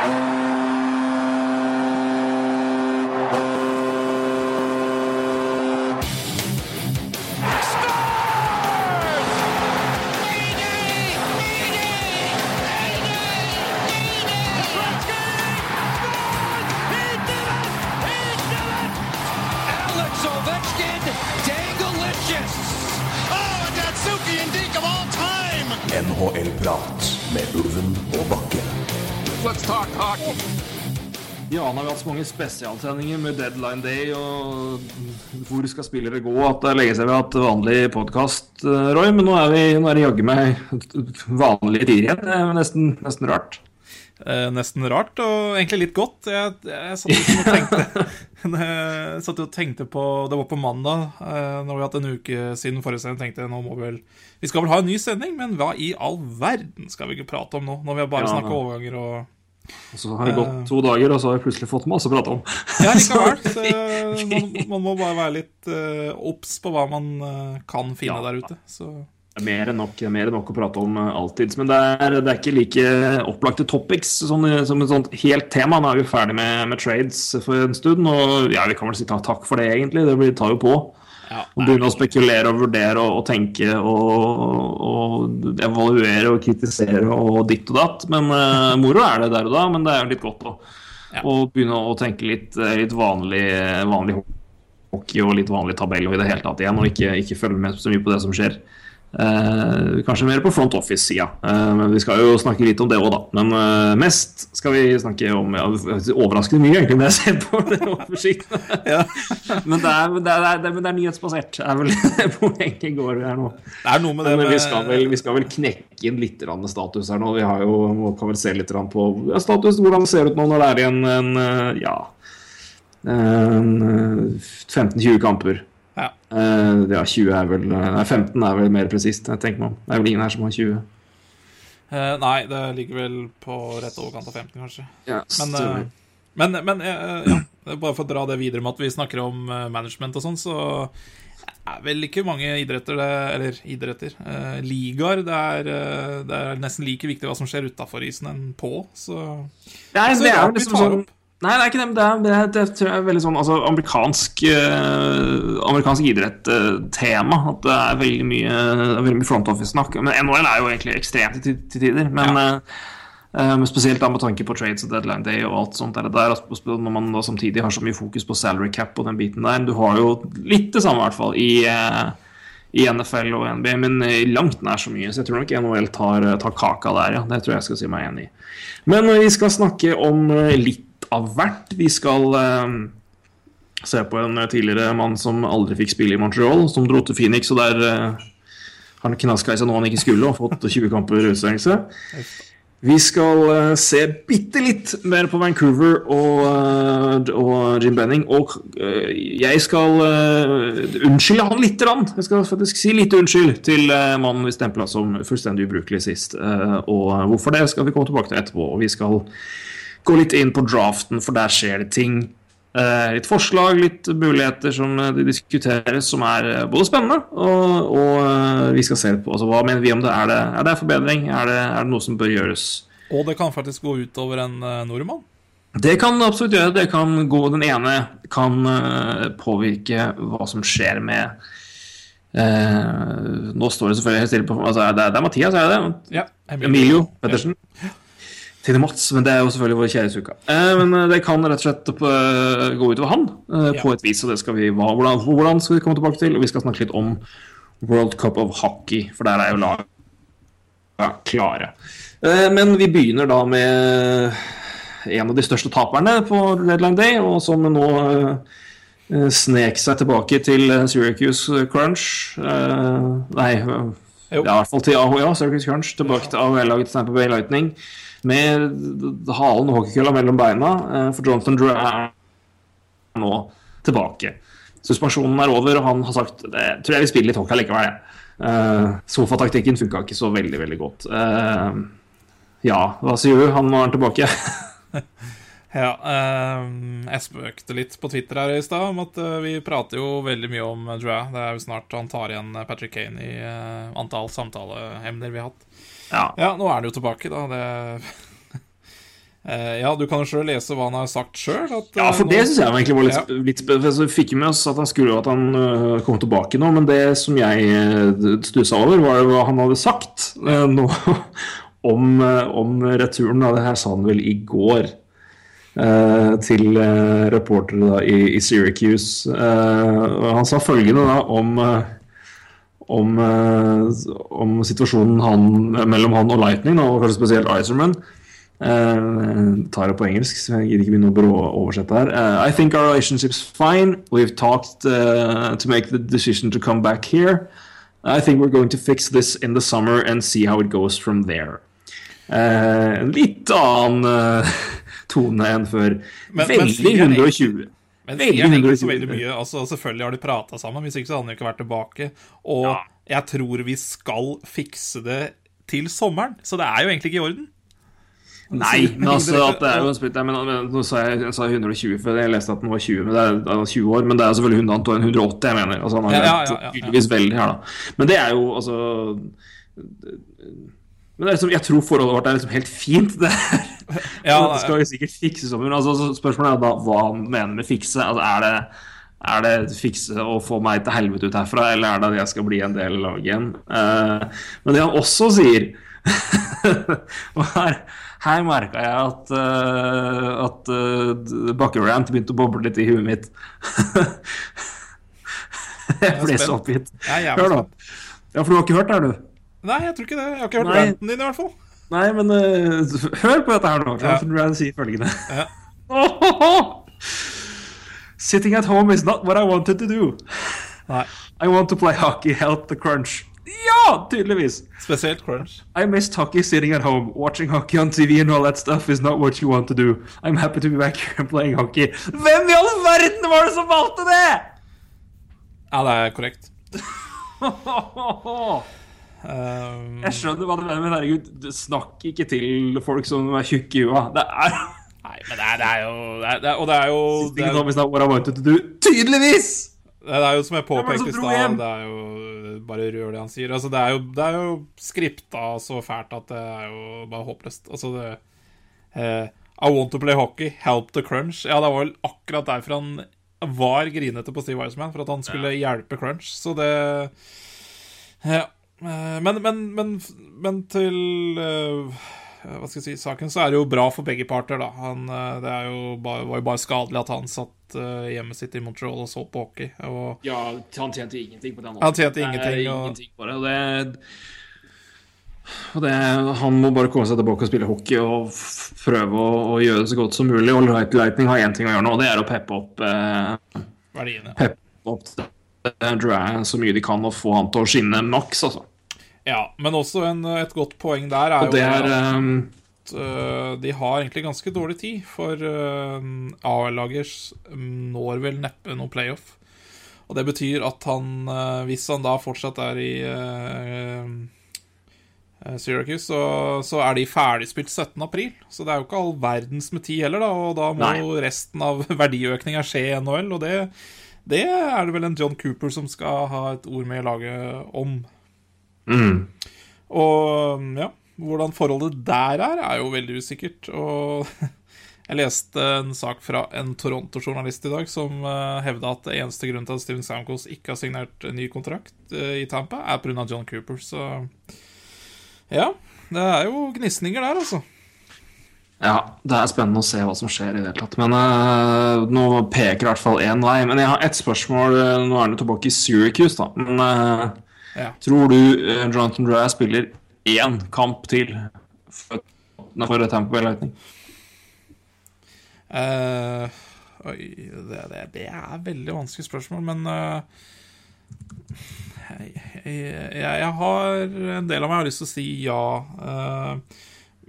Alex mange spesialsendinger med deadline day og hvor skal spillere gå, at det legger seg ved at vanlig podkast, Roy. Men nå er, vi, nå er det jaggu meg vanlige tider igjen. Det er nesten, nesten rart. Eh, nesten rart, og egentlig litt godt. Jeg, jeg satt og tenkte jeg satt og tenkte på Det var på mandag, eh, når vi hatt en uke siden forrige sending. tenkte jeg, nå må Vi vel Vi skal vel ha en ny sending, men hva i all verden skal vi ikke prate om nå? Når vi har bare Ja, snakket overganger og Og så har det gått to dager, og så har vi plutselig fått masse å prate om. Ja, likevel. Så eh, man, man må bare være litt obs uh, på hva man eh, kan finne Ja. der ute. Så er Mer enn nok, mer enn nok å prate om eh, alltid. Men det er, det er ikke like opplagte topics sånn, som et sånt helt tema. Nå er vi ferdig med, med trades for en stund, og ja, vi kan vel si takk for det, egentlig. Det blir, tar jo på. Ja, Å begynne å spekulere og vurdere og, og tenke og, og evaluere og kritisere og ditt og datt. Men uh, moro er det der og da, men det er jo litt godt å, Ja. å begynne å tenke litt, eh, litt vanlig, vanlig hockey og litt vanlig tabell og i det hele tatt igjen, og ikke, ikke følge med så mye på det som skjer. Eh, kanskje mer på front office-sida. Eh, men vi skal jo snakke litt om det òg, da. Men eh, mest skal vi snakke om ja, Overraskende mye, egentlig, når jeg ser på det oversikten. men, det er, det, er, det, er, men det er nyhetsbasert. Er vel det poenget går her nå. Det er noe med det Men med vi skal, vel, vi skal vel knekke inn litt status her nå. Vi har jo, kan vel se litt på ja, status, hvordan det ser ut nå når det er igjen en, eh, ja, en, eh, 15-20 kamper. Ja. Uh, ja, 20 er vel Nei, 15 er vel mer presist, jeg tenker meg om. Det er vel ingen her som har 20. Uh, Nei, det ligger vel på rett overkant av 15, kanskje. Ja, Men, eh, men, men eh, ja, bare for å dra det videre med at vi snakker om eh, management og sånn, så er vel ikke mange idretter det, Eller idretter. eh, ligaer. Det eh, det er nesten like viktig hva som skjer utafor isen enn på, så Nei, så det er jo liksom sånn. Nei, det er ikke det. Det, er, det, tror jeg er veldig sånn altså, amerikansk, eh, amerikansk idrett-tema. at det er veldig mye, veldig mye front office-snakk. Men NHL er jo egentlig ekstremt til, til tider. Men ja. eh, spesielt da med tanke på trades og deadline day og alt sånt der, der og når man da samtidig har så mye fokus på salary cap og den biten der. Du har jo litt det samme, i hvert fall, i, eh, i NFL og NBA, men eh, langt nær så mye. Så jeg tror nok NHL tar, tar kaka der, ja. Det tror jeg skal si meg enig i. Men eh, vi skal snakke om eh, litt av hvert. Vi skal eh, se på en tidligere mann som aldri fikk spille i Montreal, som dro til Phoenix, og der uh, han knaska i seg noe han ikke skulle, og fått 20 kamper utstengelse. Vi skal uh, se bitte litt mer på Vancouver og, uh, og Jim Benning. Og uh, jeg skal unnskylde han lite grann. Jeg skal faktisk si litt unnskyld til mannen vi stempla som fullstendig ubrukelig sist. Og hvorfor det skal vi komme tilbake til etterpå. Og vi skal gå litt inn på draften, for der skjer det ting. Eh, litt forslag, litt muligheter som eh, det diskuteres, som er eh, både spennende og, og vi skal se på. Altså, hva mener vi om det? Er det, er det forbedring? Er det, er det noe som bør gjøres? Og det kan faktisk gå utover en eh, nordmann. Det kan absolutt gjøre. Det kan gå Den ene kan påvirke hva som skjer med eh, Nå står det selvfølgelig stille på altså, det, er, det er Mathias, er det det? Ja, Emilio Pettersen. Til Mats, men det er jo selvfølgelig vår kjære Suka. Eh, men eh, det kan rett og slett eh, gå utover han eh, på et vis, og det skal vi hvordan, hvordan skal vi komme tilbake til? Og vi skal snakke litt om World Cup of Hockey, for der er jo lag ja, klare. Eh, men vi begynner da med en av de største taperne på Deadline Day, og som nå eh, snek seg tilbake til Syracuse Crunch. Eh, nei, Jo. ja, i hvert fall til AHA, ja, Syracuse Crunch. Tilbake til AHL-laget Stamper Bay Lightning. Med halen og hockeykølla mellom beina, eh, for Jonathan Drew er nå tilbake. Suspensjonen er over, og han har sagt det tror jeg vi spiller litt hockey likevel. jeg. Eh, sofataktikken funka ikke så veldig, veldig godt. Uh, ja, hva sier du? Han nå er tilbake. Ja, ehm, jeg spøkte litt på Twitter her i stad om at vi prater jo veldig mye om Drea. Det er jo snart han tar igjen Patrick Kane i uh, antall samtaleemner vi har hatt. Ja. Ja, nå er han jo tilbake, da. Det Eh, ja, du kan jo sjøl lese hva han har sagt sjøl. Ja, for det syns jeg egentlig var litt, Ja. litt spennende. Så vi fikk jo med oss at han skulle at han øh, kom tilbake nå, men det som jeg stussa over, var hva han hadde sagt nå om, om returen. Da. Det her sa han vel i går. Uh, til uh, reportere da, i, i Syracuse. Uh, han sa følgende da om øh, om, øh, om situasjonen han, mellom han og Lightning, og kanskje spesielt Iserman. Uh, tar det på engelsk, så jeg gidder ikke begynne å brå oversette her. Uh, I think our relationship's fine. We've talked uh, to make the decision to come back here. I think we're going to fix this in the summer and see how it goes from there. Uh, litt annen tone enn før. Men Veldig men, 120. Men jeg henger ikke så veldig mye altså, Selvfølgelig har de prata sammen, hvis ikke så hadde jo ikke vært tilbake. Og Ja. jeg tror vi skal fikse det til sommeren, så det er jo egentlig ikke i orden. Nei, men altså at det er jo en splitt der, men, men nå sa jeg, jeg sa 120 for jeg leste at den var 20, men det er, det er 20 år. Men det er selvfølgelig 100, han tar 180, jeg mener. Altså, han har ja, ja, ja. tydeligvis veldig her, da. Men det er jo altså Men det er liksom, jeg tror forholdet vårt er liksom helt fint. Det, er, Ja, det skal jo sikkert fikses om. men Altså, spørsmålet er da hva han mener med fikse. Altså, er det er det fikse å få meg til helvete ut herfra, eller er det at jeg skal bli en del av laget igjen? Uh, men det han også sier Og her, her merka jeg at, uh, at uh, Bakkerant begynte å boble litt i huet mitt. jeg ble så oppgitt. Er Hør, da. Ja, for du har ikke hørt det, her, du? Nei, jeg tror ikke det. Jeg har ikke hørt ranten din, i hvert fall. Nei, men uh, hør på dette her nå. Ja. Jonathan Rand sier følgende. Ja. Sitting at home is not what I wanted to do. Nei. I want to play hockey, help the crunch. Ja, tydeligvis. Spesielt crunch. I missed hockey sitting at home. Watching hockey on TV and all that stuff is not what you want to do. I'm happy to be back here and playing hockey. Hvem i all verden var det som valgte det?! Ja, det er korrekt. Um, Jeg skjønner hva du mener, men herregud, snakk ikke til folk som er tjukke i huet. Det er nei, men det er, det er jo det er, det er, Og det er jo det er, home is not what I wanted to do. Tydeligvis! det er jo som jeg det påpekte i stad, det er jo bare rør det han sier. Altså, det er jo, det er jo skripta så fælt at det er jo bare håpløst. Altså, det eh, I want to play hockey, help the crunch. Ja, det var vel akkurat derfor han var grinete på Steve Wiseman, for at han skulle hjelpe crunch. Så det Ja. Eh, Men, men, men, men til eh, hva skal jeg si, saken, så er det jo bra for begge parter, da. Han, eh, det jo bare, var jo bare skadelig at han satt eh, hjemmet sitt i Montreal og så på hockey. Og Ja, han tjente ingenting på den Han tjente ingenting, og- ingenting på det. Og det, og det Han må bare komme seg tilbake og spille hockey og prøve å, å gjøre det så godt som mulig. Og Light Lightning har én ting å gjøre nå, og det er å peppe opp eh, verdiene. Peppe opp Andrew så mye de kan, og få han til å skinne maks, altså. Ja, men også en, et godt poeng der er det jo er at eh, de har egentlig ganske dårlig tid, for uh, AL-lagers når vel neppe noe playoff. Og det betyr at han, uh, hvis han da fortsatt er i eh, eh, Syracuse, så, så er de ferdigspilt 17. april. Så det er jo ikke all verdens med tid heller, da. Og da må Nei. resten av verdiøkninga skje i NHL, og det, det er det vel en John Cooper som skal ha et ord med i laget om. Mm. Og ja, hvordan forholdet der er, er jo veldig usikkert. Og jeg leste en sak fra en Toronto-journalist i dag som uh, hevda at det eneste grunnen til at Steven Stamkos ikke har signert en ny kontrakt eh, i Tampa, er pga. John Cooper. Så ja, det er jo gnisninger der, altså. Ja, det er spennende å se hva som skjer i det hele tatt. Men uh, nå peker i hvert fall én vei. Men jeg har ett spørsmål. eh, Nå er han tilbake i Syracuse, da. Men eh, Ja. tror du uh, Jonathan Dry spiller én kamp til for, for Tampa Bay Lightning? Uh, oi, det, det, det er veldig vanskelig spørsmål, men uh, jeg, jeg, jeg har En del av meg har lyst til å si ja. eh,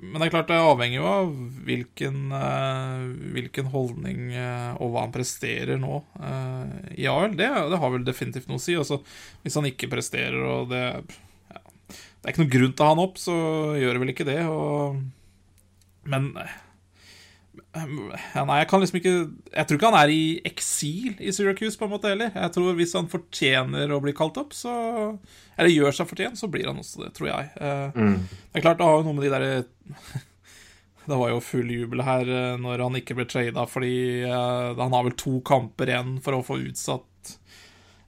men det er klart det avhenger jo av hvilken, eh, hvilken holdning eh, og hva han presterer nå eh, i AL. Det, det har vel definitivt noe å si. Altså, hvis han ikke presterer og det ja, Det er ikke noen grunn til å ha han opp, så gjør det vel ikke det. Og, men jeg kan liksom ikke Jeg tror ikke han er i eksil i Syracuse på en måte heller. Jeg tror Hvis han fortjener å bli kalt opp, så Eller gjør seg fortjent, så blir han også det, tror jeg. Mm. Det er klart, det har jo noe med de derre Det var jo full jubel her eh, når han ikke ble trada, fordi eh, han har vel to kamper igjen for å få utsatt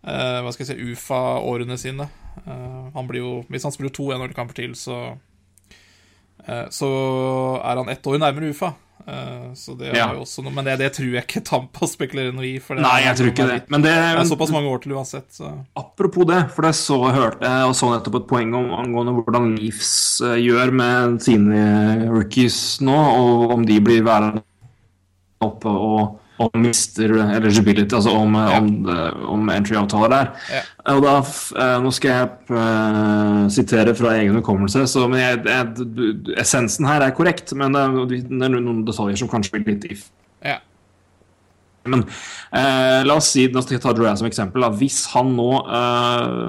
eh, Hva skal jeg si UFA-årene sine. Eh, han blir jo Hvis han spiller to NHL-kamper til, så eh, Så er han ett år nærmere UFA. Eh, så det Ja. er jo også noe Men det, det tror jeg ikke Tampa spekulerer noe i. For det Nei, jeg tror ikke det. Men det, Det er såpass mange år til uansett, så Apropos det, for det så hørte jeg og så nettopp et poeng om angående hvordan Leafs eh, gjør med sine rookies nå, og om de blir værende oppe og, og mister eligibility, altså om, ja. om, om entry-avtaler der. Ja. Og da, eh, Nå skal jeg uh, sitere fra egen hukommelse, men jeg, jeg, essensen her er korrekt, men det er, noen detaljer som kanskje blir litt if. ja. Men eh, la oss si, nå skal jeg ta Drouin som eksempel. Da. Hvis han nå eh,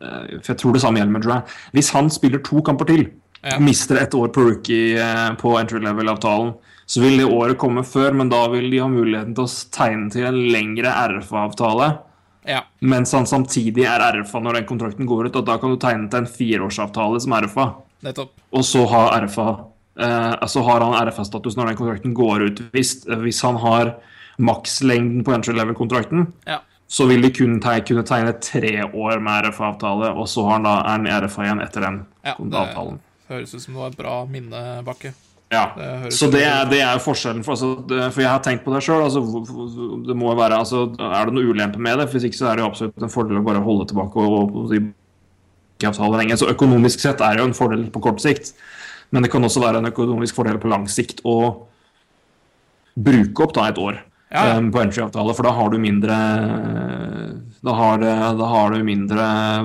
eh, For jeg tror det samme gjelder med Drouin. Hvis han spiller to kamper til, Ja. mister et år på rookie eh, på entry level-avtalen, så vil det året komme før, men da vil de ha muligheten til å tegne til en lengre RFA-avtale. ja. Mens han samtidig er RFA når den kontrakten går ut, og da kan du tegne til en fireårsavtale som RFA. Nettopp. Og så har RFA eh, så har han RFA-status når den kontrakten går ut. Hvis, hvis han har makslengden på entry level-kontrakten, Ja. så vil de kun te kunne tegne tre år med RFA-avtale, og så har han da, er han i RFA igjen etter den ja avtalen. det høres ut som det var et bra minne, Bakke. Ja. Så det er, det er forskjellen. For, altså, for jeg har tenkt på det sjøl. Altså, det må være, altså, er det noe ulempe med det? Hvis ikke så er det jo absolutt en fordel å bare holde tilbake og, og, og. Så økonomisk sett er det jo en fordel på kort sikt. Men det kan også være en økonomisk fordel på lang sikt å bruke opp da et år Ja, um, på entry-avtale, for da har du mindre da har, da har du mindre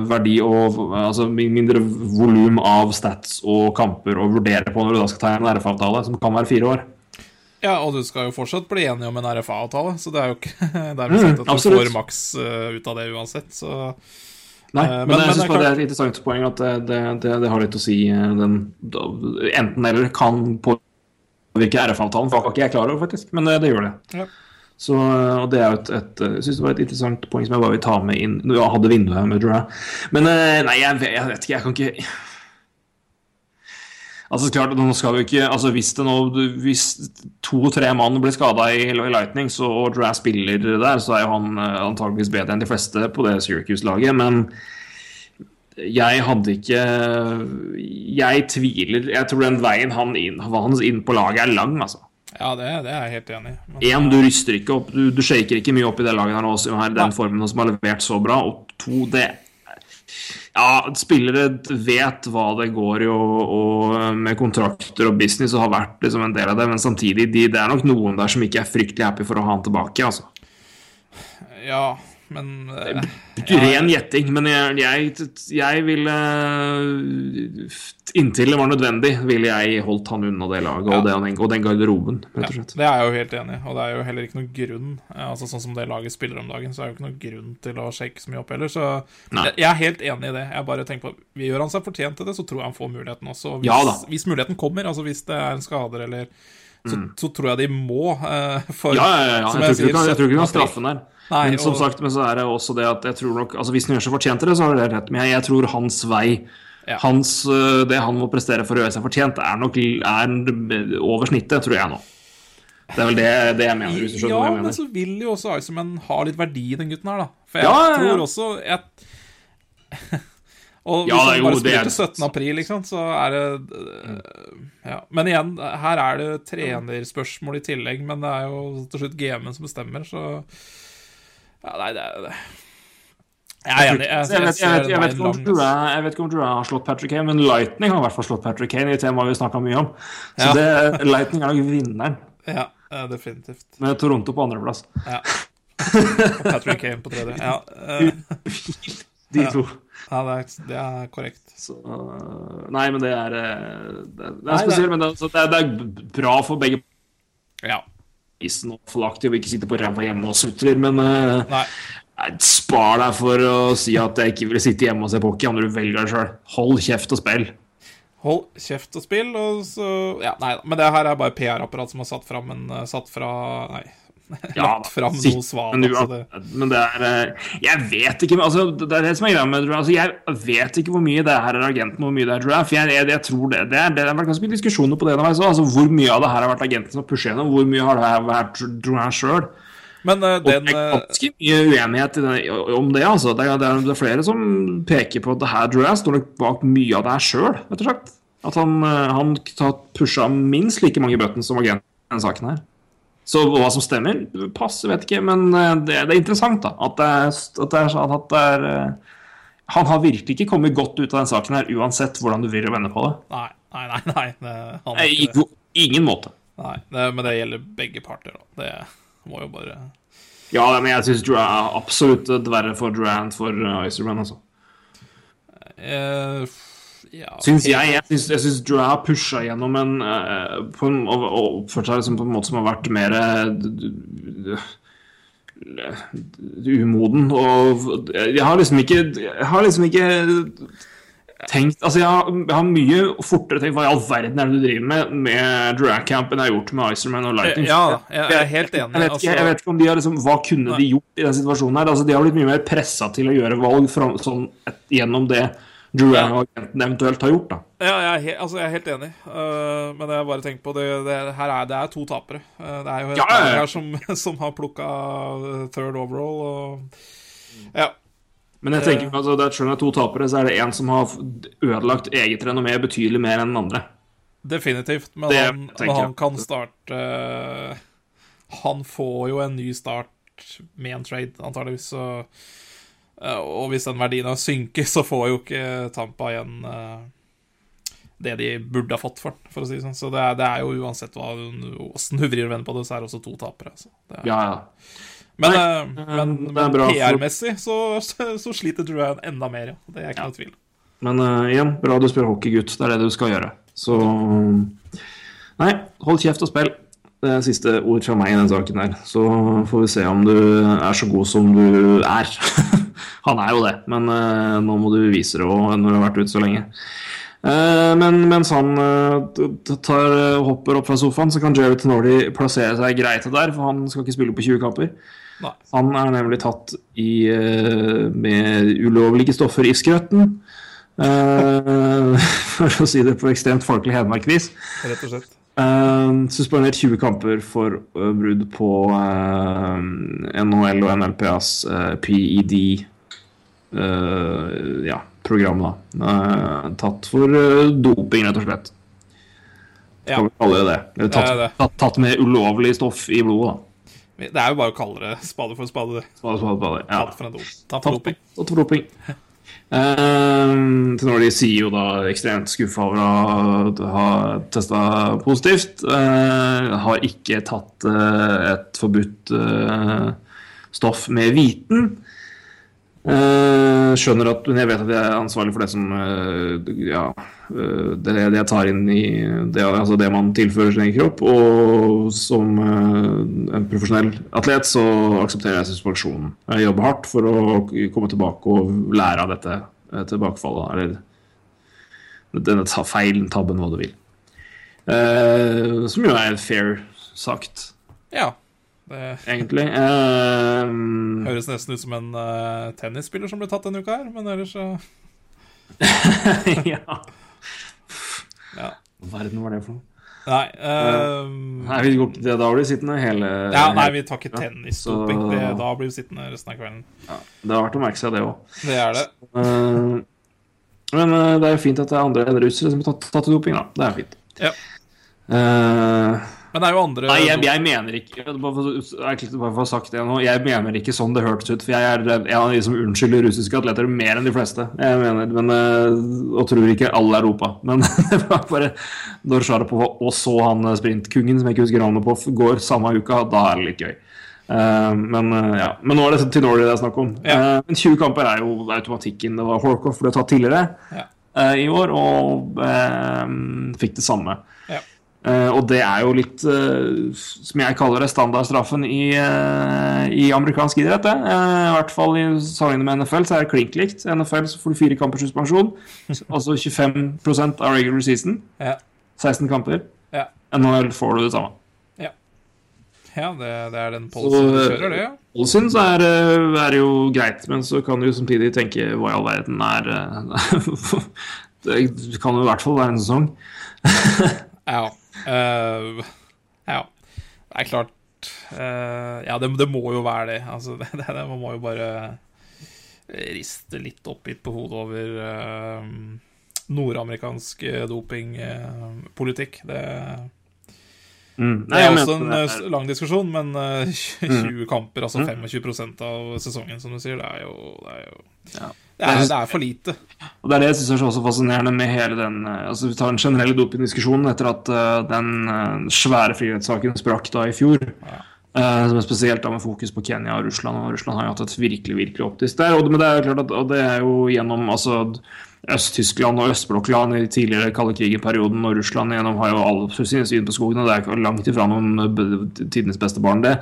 verdi og altså mindre volum av stats og kamper å vurdere på når du da skal ta en RF-avtale, som kan være fire år. Ja, og du skal jo fortsatt bli enig om en RFA-avtale, så det er jo ikke dermed sagt at du Mm, absolutt. får maks eh, ut av det uansett, så Nei, Eh, men, men- jeg syns er det er et interessant poeng at det, det, det, det har litt å si eh, den, Enten eller kan påvirke RF-avtalen, for det var ikke jeg klar over, faktisk. Men det, det gjør det. Ja. Så, og det er jo et, et Jeg synes det var et interessant poeng som jeg bare vil ta med inn når jeg hadde vinduet med Dura. Men eh, nei, jeg, vet- jeg vet ikke, jeg kan ikke Altså klart, nå skal vi ikke altså Hvis Hvis to-tre mann blir skada i, i Lightning, så, og Dra spiller der, så er jo han eh, antageligvis bedre enn de fleste på det Syracuse-laget, men jeg hadde ikke Jeg tviler Jeg tror den veien han inn, hans inn på laget er lang, altså. Ja, det, det er jeg helt enig i. Men- Én, du ryster ikke opp, du, du shaker ikke mye opp i det laget her nå, som er den formen som har levert så bra. Og to, det Ja, spillere vet hva det går i, og, og med kontrakter og business, og har vært liksom en del av det, men samtidig, de, det er nok noen der som ikke er fryktelig happy for å ha han tilbake, altså. Ja, men uh, Ren gjetting, men jeg, jeg, jeg ville Inntil det var nødvendig, ville jeg holdt han unna det laget og, den, og den garderoben, rett og slett. Det er jeg jo helt enig i, og det er jo heller ikke noen grunn eh, Altså Sånn som det laget spiller om dagen, så er det jo ikke noen grunn til å shake så mye opp heller. Så jeg, jeg er helt enig i det. Jeg bare tenker på vi Gjør han seg fortjent til det, så tror jeg han får muligheten også. Hvis, Ja da. hvis muligheten kommer, altså hvis det er en skader eller så, så tror jeg de må. Uh, for, Mm. Ja, ja, ja, ja. som Jeg, tror ikke jeg tror ikke vi kan 17. straffe den der. Nei, men som og- sagt, men så er det også det at jeg tror nok altså Hvis han gjør seg fortjent til det, så har du det rett. Men jeg, jeg tror hans vei Ja. hans, øh, Det han må prestere for å gjøre seg fortjent, er nok er over snittet, tror jeg nå. Det er vel det, det jeg mener, hvis du skjønner Ja, jeg men så vil jo også Iceman ha litt verdi, den gutten her, da. For jeg Ja, ja, ja. tror også jeg... Og hvis Ja, han bare det spiller er- til 17. april, sant, så er det øh, Ja. Men igjen, her er det trenerspørsmål i tillegg, men det er jo til slutt GM-en som bestemmer, så Ja, nei, det er det. Jeg. Jeg, Jeg vet, jeg, ikke om du Drew har slått Patrick Kane, men Lightning har i hvert fall slått Patrick Kane i temaet vi snakka mye om. Så Ja. det, Lightning er nok vinneren, Ja, definitivt. med Toronto på andreplass. Ja. Og Patrick Kane på tredje. Ja, øh, De to. ja det, er, det er korrekt. Så, øh, nei, men det er Det, det er spesielt, men det, så det, er, det er bra for begge Ja. isen og forlaktig og ikke sitte på ræva hjemme og sutrer, men Nei. Spar deg for å si at jeg ikke vil sitte hjemme og se pokker, når du velger det sjøl. Hold kjeft og spill. Hold kjeft og spill, og så Ja, nei da. Men det her er bare PR-apparat som har satt fram en eh, Satt fra Nei. lagt fram noe svar. Men, altså, det, men det er eh, Jeg vet ikke altså, Det er det som er greia med altså, Jeg vet ikke hvor mye det her er agenten, hvor mye det er draft. Jeg, jeg, jeg tror det, det, er, det har vært ganske mye diskusjoner på det. underveis òg. Altså, hvor mye av det her har vært agenten som har pushet gjennom, hvor mye har det her vært draft sjøl? Men Og den det er eh, ganske mye uenighet om det. altså. Det er, det, er, er flere som peker på at det her Drew står nok bak mye av det her sjøl, rett og slett. At han, eh, han pusha minst like mange bøtten som agenten i denne saken her. Så hva som stemmer, pass, vet ikke, men det, det er interessant, da. At det er, at det er, er eh, Han har virkelig ikke kommet godt ut av den saken her, uansett hvordan du vil vende på det. Nei, nei, nei. nei det, han er I ingen måte. Nei, det, men det gjelder begge parter. Da. Det må jo bare Ja, men jeg syns Drew er absolutt verre for Durant for uh, Iserman, altså. Uh, ja, Syns jeg. Jeg syns, jeg syns Drew har pusha gjennom en, uh, på en og, og oppført seg liksom på en måte som har vært mer eh, umoden. Og jeg har liksom ikke Jeg har liksom ikke tenkt Altså, jeg har, jeg har mye fortere tenkt hva i all verden er det du driver med med Drag-camp enn jeg har gjort med Icerman og Lightning. Ja, jeg, jeg er helt enig. Jeg vet, ikke, altså, jeg vet ikke om de har liksom, Hva kunne de gjort i den situasjonen her? Altså, De har blitt mye mer pressa til å gjøre valg fra, sånn, et, gjennom det Drew Ja. og agenten eventuelt har gjort. da Ja, jeg er, altså, jeg er helt enig, uh, men jeg bare tenker på det, det her er, det er to tapere. Uh, det er jo et Ja, ja, ja. her som, som har plukka third overall, og Ja. Men jeg tenker altså, det er selv om det er to tapere, så er det en som har ødelagt eget renommé betydelig mer enn den andre. Definitivt, men Det han, men han kan starte øh, Han får jo en ny start med en trade, antageligvis, så øh, Og hvis den verdien har synket, så får jo ikke Tampa igjen det de burde ha fått for den, for å si det sånn. Så det er, det er jo uansett hva åssen du vrir og vender på det, så er det også to tapere. Altså. Det er, Ja, ja. Men, Nei, eh, eh, men, men PR-messig så, så, sliter Duran enda mer, ja. Det er ikke noe tvil. Men uh, igjen, bra du spør hockeygutt. Det er det du skal gjøre. Så Nei, hold kjeft og spill. Det er siste ord fra meg i den saken der. Så får vi se om du er så god som du er. Han er jo det, men uh, nå må du vise det òg når du har vært ute så lenge. Eh, men mens han eh, tar, hopper opp fra sofaen, så kan Jerry Tenordi plassere seg greit der, for han skal ikke spille på 20 kamper. Nei. Han er nemlig tatt i, eh, med ulovlige stoffer i skrøtten. Uh, for å si det på ekstremt folkelig hedmarkvis. Rett og slett. Uh, suspendert 20 kamper for uh, brudd på NHL og NLPAs PED ja, program. da. Tatt for doping, rett og slett. Ja. Kan vi kalle det det. Tatt. Tatt, tatt med ulovlig stoff i blodet. da. Det er jo bare å kalle det spade for spade. Spade, spade, spade. Ja. Tatt for en dop. Tatt for doping. Tatt for doping. Uh, til når de sier jo da ekstremt skuffa over å ha testa positivt. Uh, har ikke tatt uh, et forbudt uh, stoff med viten. Uh, skjønner at men Jeg vet at jeg er ansvarlig for det som uh, Ja, det, det jeg tar inn i det, altså det man tilfører sin egen kropp. Og som uh, en profesjonell atlet så aksepterer jeg suspensjonen. Jeg jobber hardt for å komme tilbake og lære av dette uh, tilbakefallet. Eller denne ta feilen, tabben, hva du vil. Uh, som jo er fair sagt, Ja. Det egentlig. Uh, høres nesten ut som en uh, tennisspiller som ble tatt denne uka her, men ellers så ja. Ja. Hva verden var det for noe? Nei. uh, Nei, vi går ikke det. Da blir vi sittende hele ja, nei, vi tar ikke tennisdoping. så- Da blir vi sittende resten av kvelden. Det har vært å merke seg, det òg. Det er det. men eh, det er jo fint at det er andre enn russere som har tatt, tatt doping, da. Det er fint. Ja. Eh, Men det er jo andre nei, jeg, jeg mener ikke Bare for, å ha sagt det nå Jeg mener ikke sånn det hørtes ut, for jeg er en av de som unnskylder russiske atleter mer enn de fleste. Jeg mener, men, eh, Og tror ikke alle Europa. Men det var bare når på, og så han sprintkongen, sprintkungen, som jeg ikke husker navnet på, går samme uka, da er det litt gøy. Eh, men eh, ja, men nå er det til Norway det er snakk om. Ja. Eh, men 20 kamper er jo automatikken. Det var Horkoff ble tatt tidligere Ja. eh, i år, og eh, fikk det samme. Ja. Eh, og det er jo litt, uh, som jeg kaller det, standardstraffen i, uh, i amerikansk idrett. I hvert fall i sammenlignet med NFL så er det klink likt. NFL så får du fire kampers suspensjon. altså 25% av regular season. Ja. 16 kamper. Ja. NHL får du det samme. Ja. Ja, det, det er den policyen du kjører, det, ja. Policyen så er, det jo greit, men så kan du jo samtidig tenke hva i all verden er Det kan jo i hvert fall være en sesong. Ja. eh, ja. Det er klart uh, Ja, det, det må jo være det. Altså, det, det, man må jo bare riste litt oppgitt på hodet over uh, nordamerikansk dopingpolitikk. det Mm. Det er også en lang diskusjon, men eh, 20 kamper, altså Mm. 25% av sesongen, som du sier, det er jo Det er, jo, Ja. Det er, det er for lite. Og Det er det jeg syns er så fascinerende med hele den eh, Altså Vi tar den generelle dopingdiskusjonen etter at uh, den uh, svære frihetssaken sprakk da i fjor. eh, som er spesielt da med fokus på Kenya og Russland. Og Russland har jo hatt et virkelig virkelig optisk der. Og, det- men det er jo klart at det er jo gjennom altså Øst-Tyskland og østblokkland i tidligere kalde krigen-perioden, og Russland gjennom har jo alle sine syn på skogen, og det er ikke langt ifra noen eh, tidenes beste barn, det.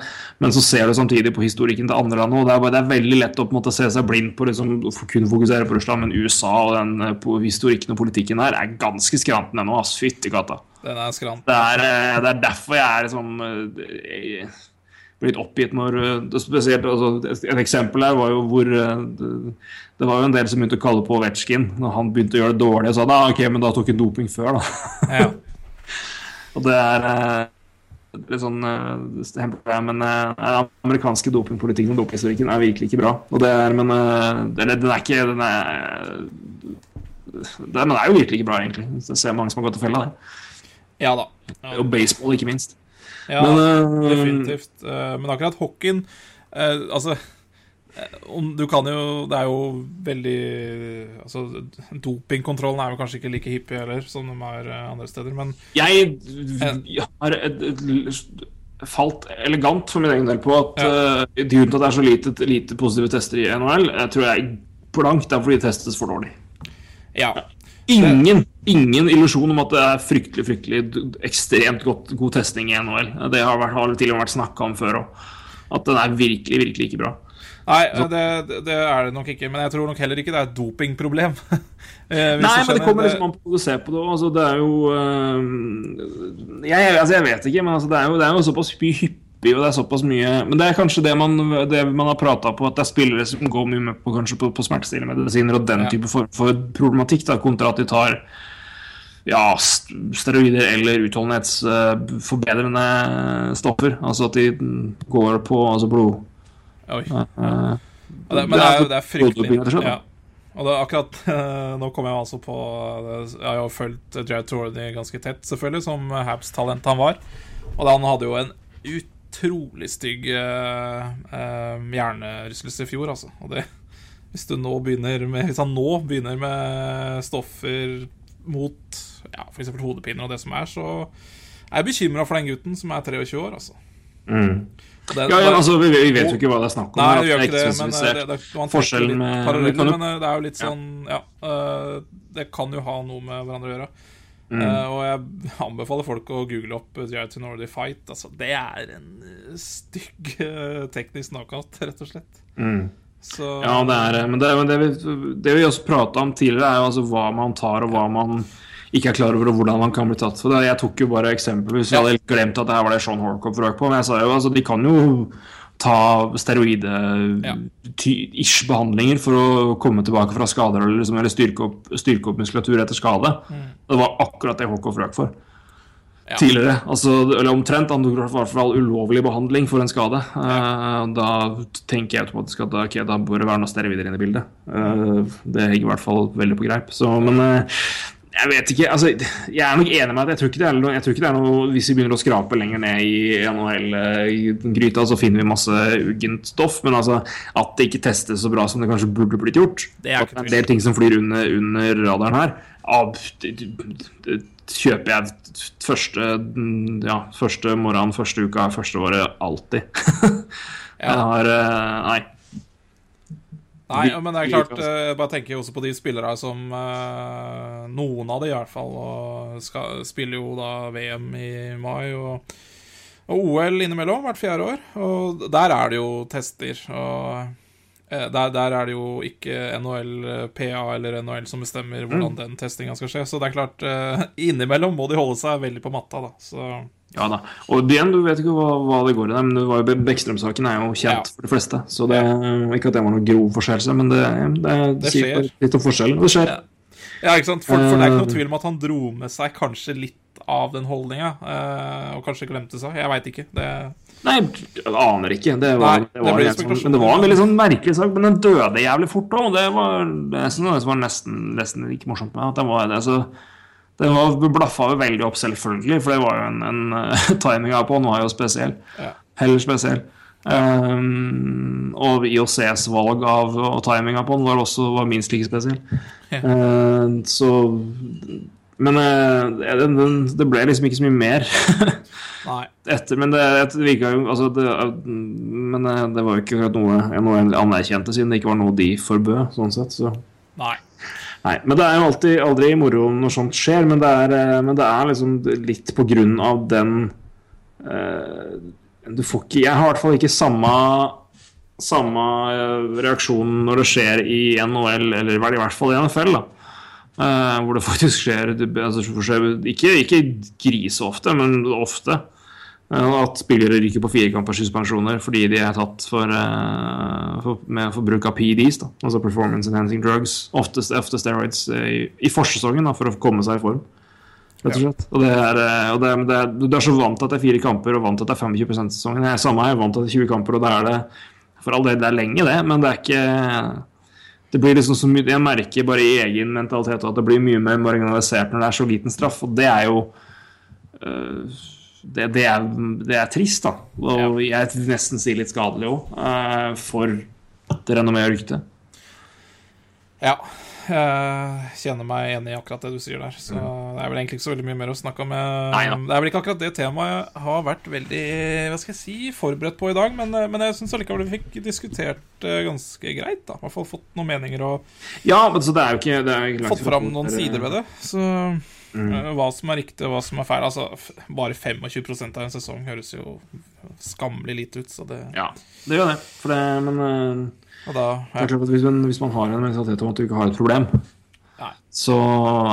Men så ser du samtidig på historikken til andre land, og det er, bare, det er veldig lett å på en måte se seg blind på liksom, kun fokusere på Russland, men USA og den eh, på historikken og politikken her er ganske skranten ennå, ass. Fytti katta. Den er skrant. Det er, eh, det er derfor jeg er liksom blir litt oppgitt når eh, det spesielt, altså, et- eksempel her var jo hvor eh, det, det var jo en del som begynte å kalle på Ovetsjkin når han begynte å gjøre det dårlig. Og sa da, ok, men da tok han doping før, da. Ja. Og det er eh, litt sånn eh, det det, Men eh, den amerikanske dopingpolitikken og dopinghistorikken er virkelig ikke bra. Og det er, men eh, den, den er ikke Den er den er jo virkelig ikke bra, egentlig. Jeg ser mange som har gått til fella det. ja da. Ja, Og baseball, ikke minst. Ja Men, eh, definitivt. Eh, Men akkurat hockeyen eh, Altså du kan jo Det er jo veldig Altså, dopingkontrollen er jo kanskje ikke like hippie heller som de er andre steder, men Jeg har falt elegant for min egen del på at Ja. eh, grunnen til at det er så lite, lite positive tester i NHL, jeg tror jeg blankt er fordi de testes for dårlig. ja. Ingen, ingen illusjon om at det er fryktelig fryktelig ekstremt godt, god testing i NHL. Det har, vært, har til og med vært snakka om før òg. At den er virkelig, virkelig ikke bra. Nei, det, det- er det nok ikke. Men jeg tror nok heller ikke det er et dopingproblem. Eh, Nei, men det kommer liksom an på hvordan du ser på det. Altså, det er jo øh, jeg, altså, jeg vet ikke, men altså, det, er jo, det er jo såpass mye hyppig, jo det er såpass mye Men det er kanskje det man, det man har prata på, at det er spillere som går mye med på, kanskje på, på smertestillende og den type form for problematikk, da, kontra at de tar ja, steroider eller utholdenhetsforbedrende stoffer. Altså at de går på altså blod... Oi. Uh, Ja, det, men det er, det er fryktelig ja. Og det er akkurat uh, Nå kommer jeg altså på eh, Jeg har jo fulgt Jared Torney ganske tett, selvfølgelig, som Habs-talent han var. Og han hadde jo en utrolig stygg eh, hjernerystelse i fjor, altså. Og det Hvis du nå begynner med Hvis han nå begynner med stoffer mot ja, f.eks. hodepiner og det som er, så er jeg bekymra for den gutten som er 23 år, altså. Mm. Det- Ja, ja, altså, vi, vi vet jo ikke hva det er snakk om. Nei, vi gjør ikke det, men det, det, det, Forskjellen med- jo- men eh, det er jo litt sånn Ja, eh, det kan jo ha noe med hverandre å gjøre. Mm. Eh, og jeg anbefaler folk å google opp Jared to Nordy Fight. Altså, det er en eh, stygg uh, teknisk knockout, rett og slett. Mm. Så Ja, det er. Men det, men det, vi, det vi også prata om tidligere, er jo altså hva man tar, og hva man ikke er klar over, og hvordan man kan bli tatt for det. Jeg tok jo bare eksempel hvis jeg hadde glemt at det her var det Sean Horcock røk på. Men jeg sa jo altså, de kan jo ta steroide-ish behandlinger for å komme tilbake fra skader eller, liksom, eller styrke, opp, styrke opp muskulatur etter skade. Det var akkurat det HK Frøk for. Ja. Tidligere, altså, eller omtrent. Han tok i hvert fall ulovlig behandling for en skade. Eh, da tenker jeg automatisk at okay, ok, da bør det være noe steroider inne i bildet. Uh, det henger i hvert fall veldig på greip. Så, men eh, jeg vet ikke. altså, Jeg er nok enig med at jeg tror ikke det er noe, jeg tror ikke det er noe Hvis vi begynner å skrape lenger ned i NHL-gryta, så finner vi masse uggent stoff. Men altså, at det ikke testes så bra som det kanskje burde blitt gjort Det er At det er en del ting som flyr under, under radaren her. Det, det, det kjøper jeg første, ja, første morgenen, første uka, første året alltid. Jeg har eh, Nei. Nei, men det er klart eh, Jeg bare tenker også på de spillere som eh, Noen av de i hvert fall skal, spiller jo da VM i mai og, og OL innimellom hvert fjerde år. Og der er det jo tester. Og Der, der er det jo ikke NHL eh, PA eller NHL som bestemmer hvordan den testinga skal skje. Så det er klart, eh, innimellom må de holde seg veldig på matta, da. Så Ja da. Og igjen, du vet ikke hva, hva det går i der, men det var jo Bekkstrøm-saken er jo kjent Ja. for de fleste. Så det Ikke at det var noe grov forseelse, men det, det, Det sier litt om forskjellen. Det skjer. Ja. Ja, ikke sant? For, for det er ikke Eh. noe tvil om at han dro med seg kanskje litt av den holdninga, eh, og kanskje glemte seg. Jeg veit ikke. Det, Nei, jeg aner ikke. Det var, Nei, det var, det sånn, men det var en veldig sånn merkelig sak. Men den døde jævlig fort òg. Det var det som var nesten, nesten like morsomt med at den var det. Så den var blaffa veldig opp, selvfølgelig, for det var jo en, en Timinga på den var jo spesiell. Ja. Heller spesiell. Um, og IOCs valg av og timinga på den var også var minst like spesiell. Ja. Uh, så Men uh, den, den, det ble liksom ikke så mye mer. etter, men det, det virka jo altså det, Men eh, det var jo ikke noe noe anerkjente, siden det ikke var noe de forbød. Sånn sett, så. nei. Nei, men Det er jo alltid aldri moro når sånt skjer, men det er, eh, men det er liksom litt på grunn av den uh, Du får ikke Jeg har i hvert fall ikke samme samme eh, reaksjon når det skjer i NHL, eller i hvert fall i NFL. da Eh, hvor det faktisk skjer, altså, skjer ikke, ikke griseofte, men ofte. Uh, at spillere ryker på firekampers suspensjoner fordi de er tatt for, uh, for, med for bruk av PEDs, da, altså performance enhancing drugs. Ofte, ofte steroids i, i forsesongen da, for å komme seg i form. Rett og slett. Og det er, og det er, det er, du er så vant til at det er fire kamper og vant til at det er 25 sesongen. Jeg er samme, jeg er vant til at det er 20 kamper, og det er det for all del, det er lenge, det, men det er ikke det blir liksom så mye, Jeg merker bare i egen mentalitet at det blir mye mer marginalisert når det er så liten straff, og det er jo øh, det, det, er, det er trist, da. Og jeg vil nesten si litt skadelig òg, for det renommeet og ryktet. Ja. Jeg kjenner meg enig i akkurat det du sier der. Så det er vel egentlig ikke så veldig mye mer å snakke om. Nei. Det er vel ikke akkurat det temaet jeg har vært veldig hva skal jeg si, forberedt på i dag, men, men jeg syns allikevel vi fikk diskutert ganske greit. da I hvert fall fått noen meninger og Ja, men så det er jo ikke, det er ikke fått fram noen sider ved det. Så Mm. hva som er riktig og hva som er feil Altså, bare 25% av en sesong høres jo skammelig lite ut, så det Ja, det gjør det. Det men da ja. hvis man, hvis man har en mentalitet om at du ikke har et problem, Nei. så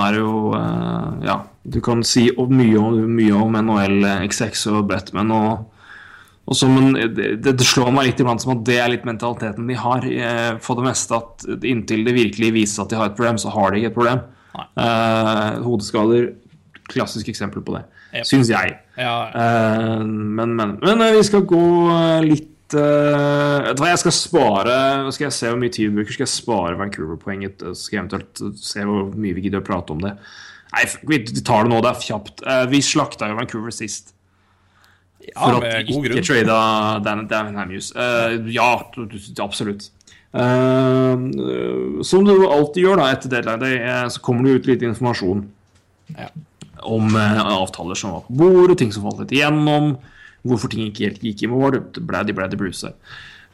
er det jo øh, Ja, du kan si mye om, mye om NHL, XX og Batman og og så, men det, det slår meg litt iblant som at det er litt mentaliteten de har. eh, For det meste at inntil det virkelig viser at de har et problem, så har de ikke et problem. Eh, hodeskader, klassisk eksempel på det. Yep. Syns jeg. ja, Uh, men, men, men eh, vi skal gå eh, litt eh, hva, jeg skal spare Skal jeg se hvor mye tid vi bruker, skal jeg spare Vancouver-poenget. Skal jeg eventuelt se hvor mye vi gidder å prate om det. Nei, vi tar det nå, det er kjapt. Uh, vi slakta jo Vancouver sist. ja, For at vi ikke trada Dan, Dan Hamuse. Uh, ja, absolutt. Uh, som du alltid gjør da etter deadline day, eh, så kommer det ut litt informasjon Ja. om eh, avtaler som var på bordet, ting som falt litt igjennom, hvorfor ting ikke helt gikk i mål. Bladdy, bladdy, Bruce.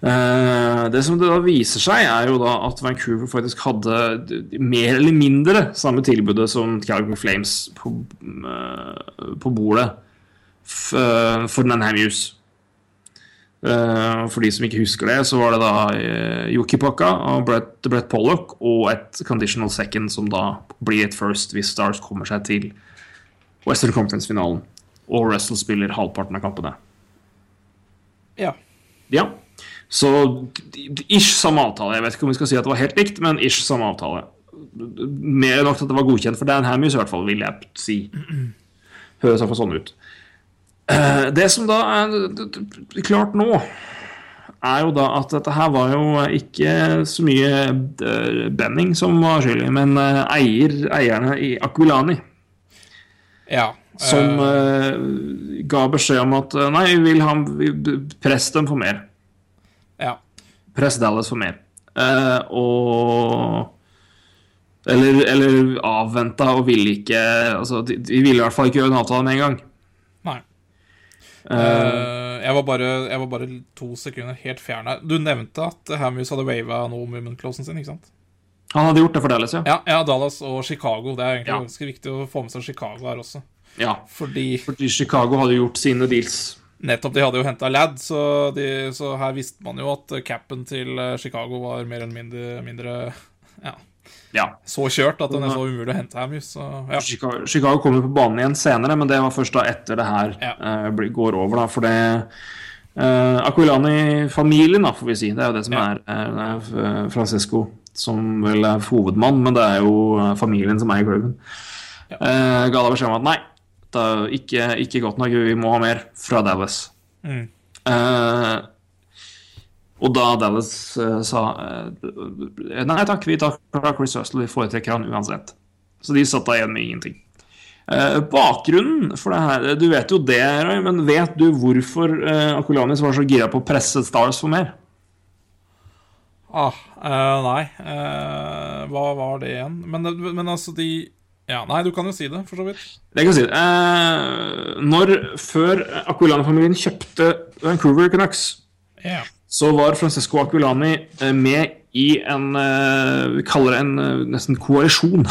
Eh, det som det da viser seg, er jo da at Vancouver faktisk hadde mer eller mindre samme tilbudet som Calgary Flames på, eh, på bordet f for Nanham Hughes. Eh, for de som ikke husker det, så var det da Jokipakka og Brett, Brett Pollock og et conditional second som da blir et first hvis Stars kommer seg til Western Conference-finalen. Og Russell spiller halvparten av kampene. Ja. Ja. Så ish samme avtale. Jeg vet ikke om vi skal si at det var helt likt, men ish samme avtale. Mer enn nok til at det var godkjent for Dan Hammies, i hvert fall, vil jeg si. Høres iallfall sånn ut. Eh, Det som da er klart nå, er jo da at dette her var jo ikke så mye eh, Benning som var skyldig, men eh, eier, eierne i Aquilani ja. Som eh, ga beskjed om at eh, nei, vi vil han, press dem for mer. ja. Press Dallas for mer. Uh, og eller, eller avventa og ville ikke altså, de, de ville i hvert fall ikke gjøre en avtale med en gang. Nei. Eh, jeg, var bare, jeg var bare to sekunder helt fjern her. Du nevnte at Hamus hadde wava no movement-closen sin, ikke sant? han hadde gjort det for Dallas, ja. Ja, ja, Dallas og Chicago. Det er egentlig Ja. ganske viktig å få med seg Chicago her også. Ja. Fordi Fordi Chicago hadde gjort sine deals. Nettopp, de hadde jo henta Ladd, så, de, så her visste man jo at capen til eh, Chicago var mer eller mindre, mindre ja, Ja. så kjørt at den er så umulig å hente Hamuse. Så ja. Chicago, Chicago kommer på banen igjen senere, men det var først da etter det her eh, går over. da, For det uh, Aquilani-familien, får vi si. Det er jo det som er, eh, er eh, Francesco som vel er hovedmann, men det er jo eh, familien som eier klubben. Ja. Eh, ga da beskjed om at nei, er ikke, ikke godt nok, vi må ha mer fra Dallas. Mm. Eh, og da Dallas eh, sa eh, Nei takk, vi tar Chris Russell, vi foretrekker han uansett. Så de satt da igjen med ingenting. Eh, bakgrunnen for det her Du vet jo det, Roy, men vet du hvorfor uh, Akulanis var så gira på å presse Stars for mer? Ah, eh, nei. eh, hva var det igjen? Men, men altså, de Ja, nei, du kan jo si det, for så vidt. Jeg kan si det. Eh, når, før Aquilani-familien kjøpte Vancouver Canucks, yeah. så var Francesco Aquilani eh, med i en eh, Vi kaller det en eh, nesten koalisjon.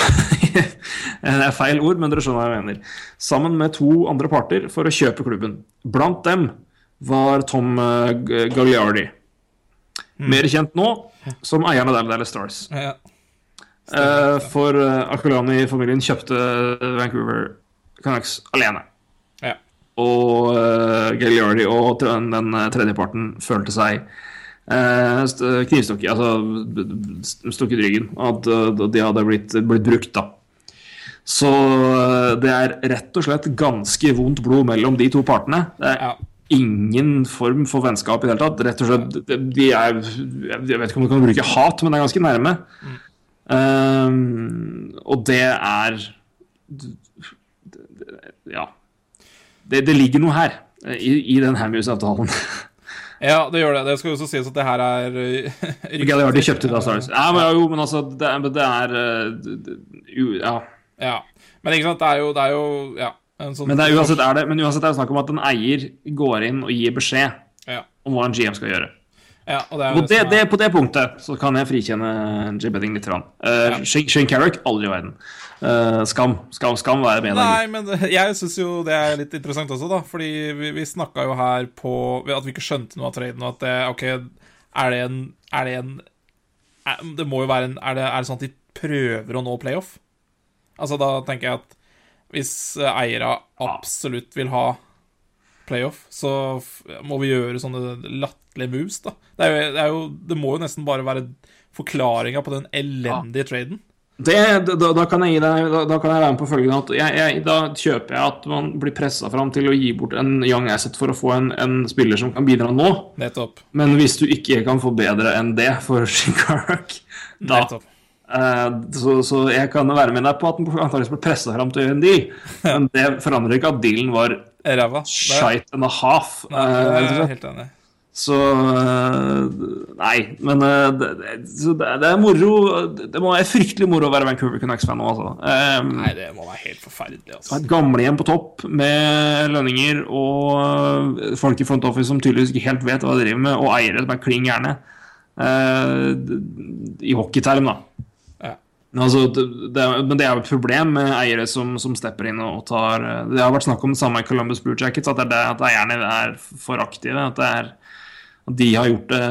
det er feil ord, men dere skjønner hva jeg mener. Sammen med to andre parter for å kjøpe klubben. Blant dem var Tom Gagliardi. Mm. Mer kjent nå som eieren av Dallas Stars. Ja. Eh, for uh, Akulani-familien kjøpte Vancouver Canucks alene. ja. Og uh, Gagliardi og den, den eh, tredjeparten følte seg uh, knivstukket Altså stukket i ryggen. At uh, de hadde blitt, blitt brukt, da. Så eh, det er rett og slett ganske vondt blod mellom de to partene. Det er Ja. ingen form for vennskap i det hele tatt. Rett og slett, de- er Jeg vet ikke om du kan bruke hat, men det er ganske nærme. Um, og det er Ja. Det, det ligger noe her, eh, i, i den Hamuse-avtalen. ja, det gjør det. Det skal jo også sies at det her er eh, Gagliardi kjøpte da Stars. Ja, men, jo, men altså, det, er- det er eh, det- det- jo, Ja. Ja. Men ikke sant, det er jo, det er jo ja, en sånn Men, det er, uansett, er det, men uansett er det snakk om at en eier går inn og gir beskjed Ja, om hva en GM skal gjøre. Ja og det er Og det, er- det, på det punktet så kan jeg frikjenne Jay Bedding litt. Uh, Shane, Shane Carrick, aldri i verden. Uh, skam. Skam skam være med. Nei, men jeg syns jo det er litt interessant også, da. Fordi vi, vi snakka jo her på At vi ikke skjønte noe av traden, og at det OK, er det en Er det en er, Det må jo være en er det, er det sånn at de prøver å nå playoff? Altså, da tenker jeg at hvis eh, eiere absolutt vil ha playoff, så må vi gjøre sånne latterlige moves, da. Det, er jo, det, er jo, det må jo nesten bare være forklaringa på den elendige traden. Det, da, da, kan jeg gi deg, da, da kan jeg være med på følgende at jeg, jeg, Da kjøper jeg at man blir pressa fram til å gi bort en young asset for å få en, en spiller som kan bidra nå. Nettopp. Men hvis du ikke kan få bedre enn det for Shinkark, da Nettopp. eh, så, så jeg kan være med deg på at den antakeligvis ble pressa fram til å gjøre en deal. Men det forandrer ikke at dealen var Ræva. Shite and a half. Nei, eh, jeg er helt enig. Så øh, Nei, men øh, det, det, er moro Det må være fryktelig moro å være Vancouver Canucks-fan nå, altså. Um, Nei, det må være helt forferdelig, altså. et gamlehjem på topp med lønninger og øh, folk i front office som tydeligvis ikke helt vet hva de driver med, og eiere som er klin gærne. Uh, I hockeyterm, da. Ja. Altså, det, men det er jo et problem med eiere som, som stepper inn og tar eh, Det har vært snakk om det samme i Columbus Blue Jackets, at, det er det, at eierne er for aktive. At, det er, de har gjort det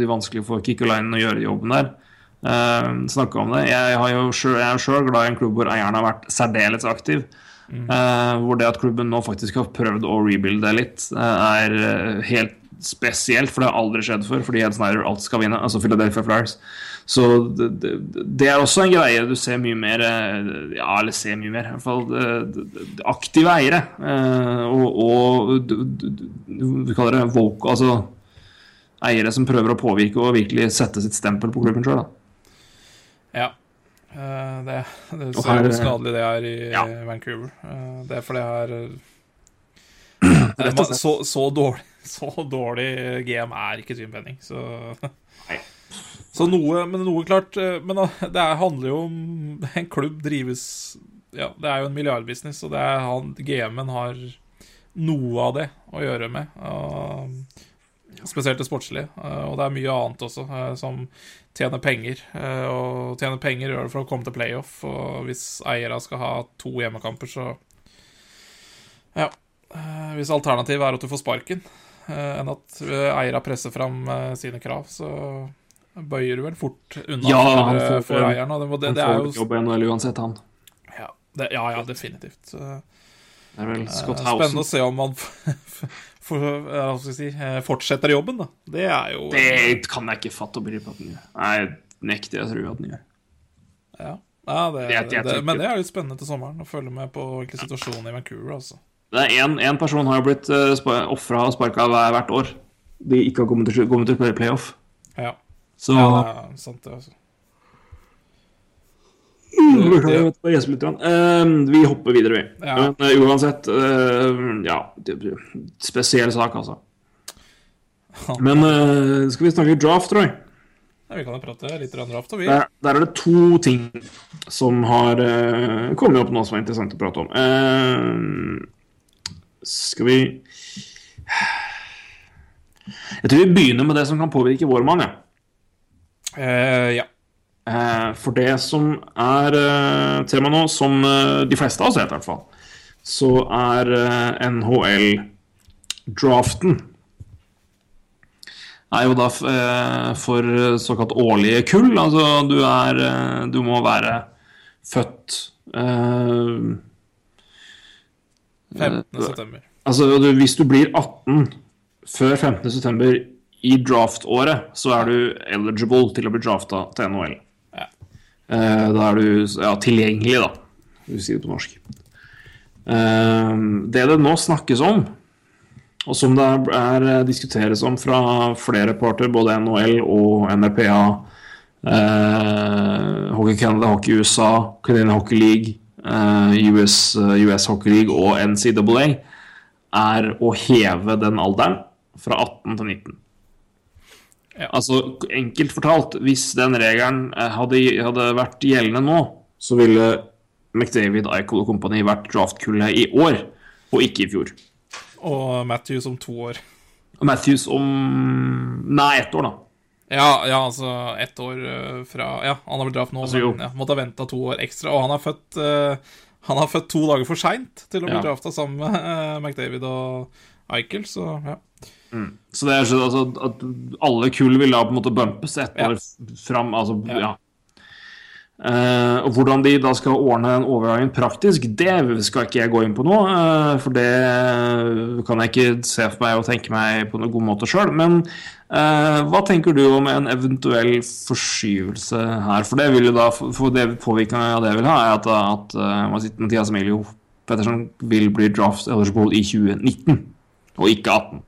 eh, vanskelig for Kikolainen å gjøre jobben der. Uh, snakke om det. Jeg, har jo selv, jeg er sjøl glad i en klubb hvor eieren har vært særdeles aktiv. Eh, hvor det at klubben nå faktisk har prøvd å rebuilde litt, uh, er eh, helt spesielt, for det har aldri skjedd før. Fordi Ed Snyder alt skal vinne, altså Philadelphia Flyers. Så det, det, det er også en greie du ser mye mer eh, Ja, eller ser mye mer, i hvert fall eh, d- d- aktive eiere. Uh, og og du, du, du, vi kaller det vocal, altså eiere som prøver å påvirke og virkelig sette sitt stempel på klubben sjøl. Ja. Eh, det, det ser her- hvor skadelig det er i Ja. Vancouver. Eh, det er fordi det er eh, så, så, dårlig, så dårlig GM er ikke Jim Benning, så Så noe, men noe klart eh, Men det er, handler jo om En klubb drives Ja, det er jo en milliardbusiness, og det er han GM-en har noe av det å gjøre med. Og, spesielt det sportslige. eh, Og det er mye annet også, eh, som tjener penger. eh, Og tjener penger gjør det for å komme til playoff, og hvis eiere skal ha to hjemmekamper, så Ja. Hvis alternativet er at du får sparken, enn at eierne presser fram sine krav, så bøyer du vel fort unna Ja, for, for eieren. Det, det, det er jo jobb i uansett, han. ja, det, ja, ja, definitivt. Det er vel Scott Housen. spennende å se om han for, skal si, eh, fortsetter jobben, da. Det er jo Det kan jeg ikke fatte og begripe at han gjør. Nei, nekter jeg å tro at han gjør. Ja, ja det, det, det, det, men det er litt spennende til sommeren å følge med på situasjonen i Vancouver. altså. Det er en, en person har jo blitt uh, ofra og sparka hvert år. De ikke har kommet til, kommet til playoff. Ja, Så ja det er sant, det. altså. Beklager, jeg vet hva jeg gjesper litt. grann. Eh, vi hopper videre, vi. Ja. Men eh, uansett eh, Ja, spesiell sak, altså. Men eh, skal vi snakke draft, tror jeg? Ja, vi kan jo prate litt draft, og vi. Der, der er det to ting som har eh, kommet opp nå som er interessant å prate om. Eh, skal vi Jeg tror vi begynner med det som kan påvirke vår mann. Ja. Uh, ja. Eh, for det som er uh, tema nå, som eh, de fleste av oss vet i hvert fall, så er eh, NHL-draften er jo da eh, for såkalt årlige kull. Altså du er eh, Du må være født eh, 15. september. Altså, hvis du blir 18 før 15.9. i draftåret, så er du eligible til å bli drafta til NHL. Eh, da er du ja, tilgjengelig, da, hvis du sier det på norsk. Eh, det det nå snakkes om, og som det er, eh, diskuteres om fra flere parter, både NHL og NRPA, eh, Hockey Canada, Hockey USA, Canadian Hockey League, eh, US, US Hockey League og NCAA, er å heve den alderen fra 18 til 19. Ja. Altså, enkelt fortalt, hvis den regelen eh, hadde, hadde vært gjeldende nå, så ville McDavid, Eichel og kompani vært draftkullet i år, og ikke i fjor. Og Matthews om to år. Og Matthews om Nei, ett år, da. Ja, ja, altså ett år eh, fra Ja, han har blitt draft nå, Altså, men ja, måtte ha venta to år ekstra. Og han er født uh, Han har født to dager for seint til å bli Ja. drafta sammen med uh, McDavid og Eichel, så ja. Så det er så, altså, at alle kull vil da på en måte bumpes ett Ja. år fram. Altså, Ja. ja. Uh, og hvordan de da skal ordne den overgangen praktisk, det skal ikke jeg gå inn på nå. Uh, for det kan jeg ikke se for meg og tenke meg på noen god måte sjøl. Men uh, hva tenker du om en eventuell forskyvelse her? For det vil jo da, for det påvirkninga av det vil ha, er at, at Mathias Emilio Pettersen vil bli draft eligible i 2019, og ikke 18.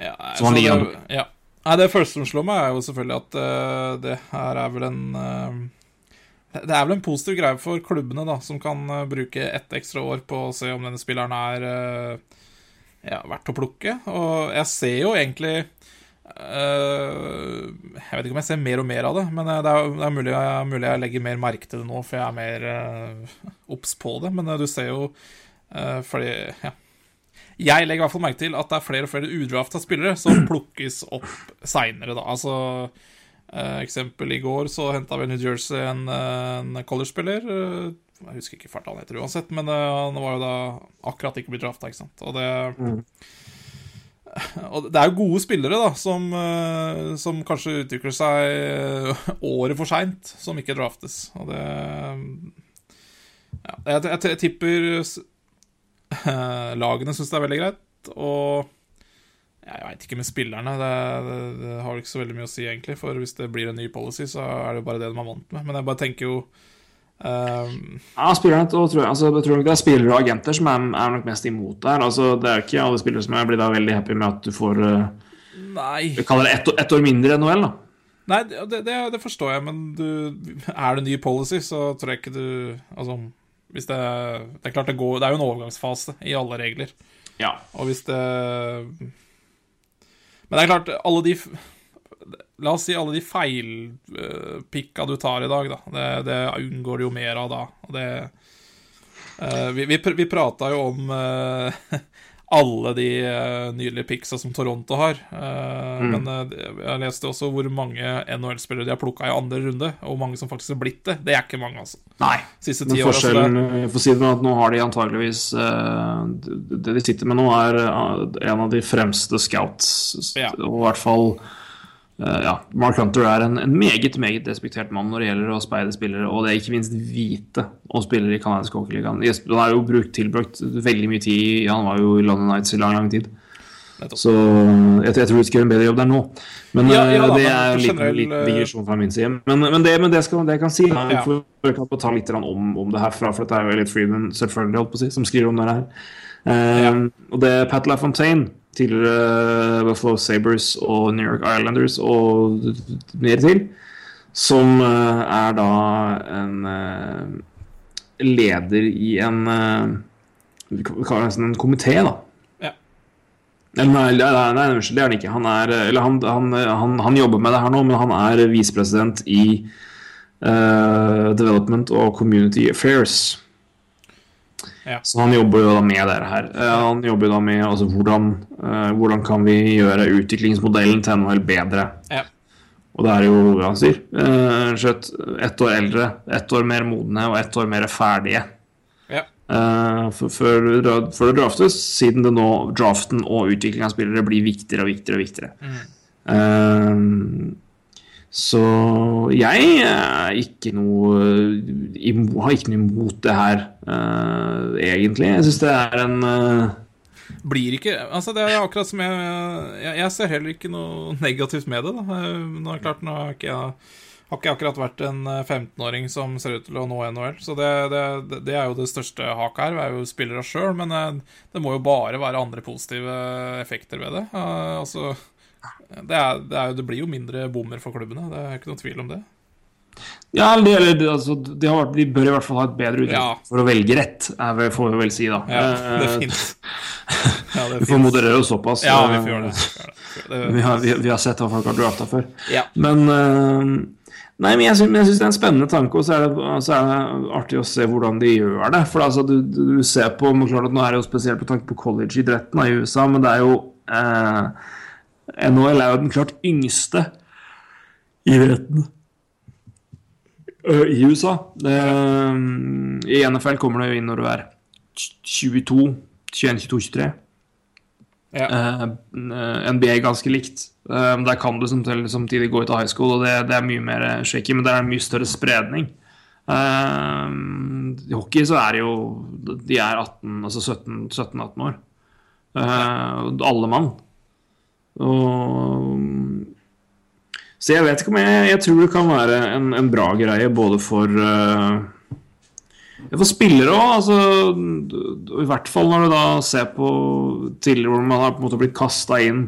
Ja, Som han ligger ja. Nei, det første som slår meg, er jo selvfølgelig at uh, det her er vel en uh, Det er vel en positiv greie for klubbene, da, som kan uh, bruke ett ekstra år på å se om denne spilleren er ja, verdt å plukke. Og jeg ser jo egentlig eh, Jeg vet ikke om jeg ser mer og mer av det, men det er, det er mulig, jeg, mulig jeg legger mer merke til det nå, for jeg er mer obs på det. Men du ser jo eh, fordi ja, jeg legger i hvert fall merke til at det er flere og flere udrafta spillere som plukkes opp seinere, da. Altså eh, Eksempel i går så henta vel New Jersey en, eh, en college-spiller. eh, jeg husker ikke farta han heter uansett, men uh, han var jo da akkurat ikke blitt drafta, ikke sant. Og det Og det er jo gode spillere, da, som, som kanskje utvikler seg året for seint, som ikke draftes. Og det ja, jeg, jeg, jeg tipper lagene syns det er veldig greit, og jeg veit ikke med spillerne. Det, det, det har ikke så veldig mye å si, egentlig. For hvis det blir en ny policy, så er det jo bare det de er vant med. Men jeg bare tenker jo ehm, Ja, spillerne, tror altså, jeg tror nok det er spillere og agenter som er, er nok mest imot det her. Altså, det er ikke alle spillere som er blir da veldig happy med at du får uh, Nei. Vi kaller det ett, år- år mindre enn NHL, da. Nei, det, det, det forstår jeg, men du, er det ny policy, så tror jeg ikke du Altså, hvis det Det er klart det går Det er jo en overgangsfase i alle regler. Ja. Og hvis det Men det er klart, alle de La oss si alle de feilpikka du tar i dag, da. Det, det unngår du jo mer av da. Og det eh, Vi, vi, vi prata jo om eh, alle de uh, nydelige picksa som Toronto har. Uh, Men uh, jeg leste også hvor mange NHL-spillere de har plukka i andre runde, og hvor mange som faktisk har blitt det. Det er ikke mange, altså. Nei. Siste Men forskjellen for å si det med at nå har de antageligvis Det de sitter med nå, er en av de fremste scouts, Ja. og i hvert fall ja, Mark Hunter er en, en meget meget respektert mann når det gjelder å speide spillere, og det er ikke minst hvite og spillere i canadisk hockeyligaen. Han har jo brukt, tilbrakt veldig mye tid Han var jo i London Nights i lang, lang tid. Så jeg, jeg tror skal gjøre en bedre jobb der nå. Men Ja, ja eh, det men er en liten, liten eh, digresjon fra min side. Men, men, det, men det, skal, det jeg kan si, er, Ja. jeg kan ta litt om, om det herfra, for dette er jo litt Freeman selvfølgelig, holdt på å si, som skriver om det her. Um, Ja. Og det er Pat LaFontaine, tidligere Buffalo Sabres og New York Islanders og mer til, som eh, er da en eh, leder i en eh, Vi kaller det nesten en komité, da. Ja. Eller nei, nei, nei, nei, unnskyld, det er han ikke. Han, er, eller han, han, han, han jobber med det her nå, men han er visepresident i uh, Development og Community Affairs. Ja. Så han jobber jo da med det her. Eh, han jobber jo da med altså, hvordan, eh, hvordan kan vi gjøre utviklingsmodellen til NHL bedre. Ja. Og det er jo hva han sier. Uh, ett år eldre, ett år mer modne og ett år mer ferdige. Ja. Eh, før før det draftes, siden det nå draften og utvikling av spillere blir viktigere og viktigere og viktigere. Eh, så jeg er ikke noe har ikke noe imot det her, uh, egentlig. Jeg syns det er en uh... Blir ikke Altså, det er akkurat som jeg Jeg, jeg ser heller ikke noe negativt med det, da. Eh, Nå klart, nå har ikke jeg har ikke akkurat vært en eh, 15-åring som ser ut til å nå NHL, så det, det, det er jo det største haket her. Vi er jo spillere sjøl, men det må jo bare være andre positive effekter ved det. Uh, Altså det, er, det, er, det blir jo mindre bommer for klubbene, det er ikke noen tvil om det. Ja, det, altså, de, har, de bør i hvert fall ha et bedre utgangspunkt Ja. for å velge rett, er vel, får vi vel si, da. Ja, det er Eh, fint. Ja, Vi får moderere oss såpass. Ja, vi eh, får gjøre det. Vi har, vi, vi har sett hva folk har drafta før. Ja. Men eh, Nei, men jeg syns, det er en spennende tanke, og så er, det, så er det artig å se hvordan de gjør det. For altså, du, du ser på men klart at Nå er det jo spesielt på tanke på college-idretten i USA, men det er jo eh, NHL er jo den klart yngste idretten eh, i USA. Eh, I NFL kommer det jo inn når du er 22, 21, 22, 23. Ja. Eh, NBA er ganske likt. Eh, der kan du samtidig, gå ut av high school, og det, det er mye mer shaky, men det er mye større spredning. Eh, I hockey så er det jo De er 18, altså 17-18 år. Eh, alle mann. Og Så jeg vet ikke om jeg Jeg tror det kan være en, en bra greie både for eh, for spillere òg, altså, i hvert fall når du da ser på tidligere hvor man har på en måte blitt kasta inn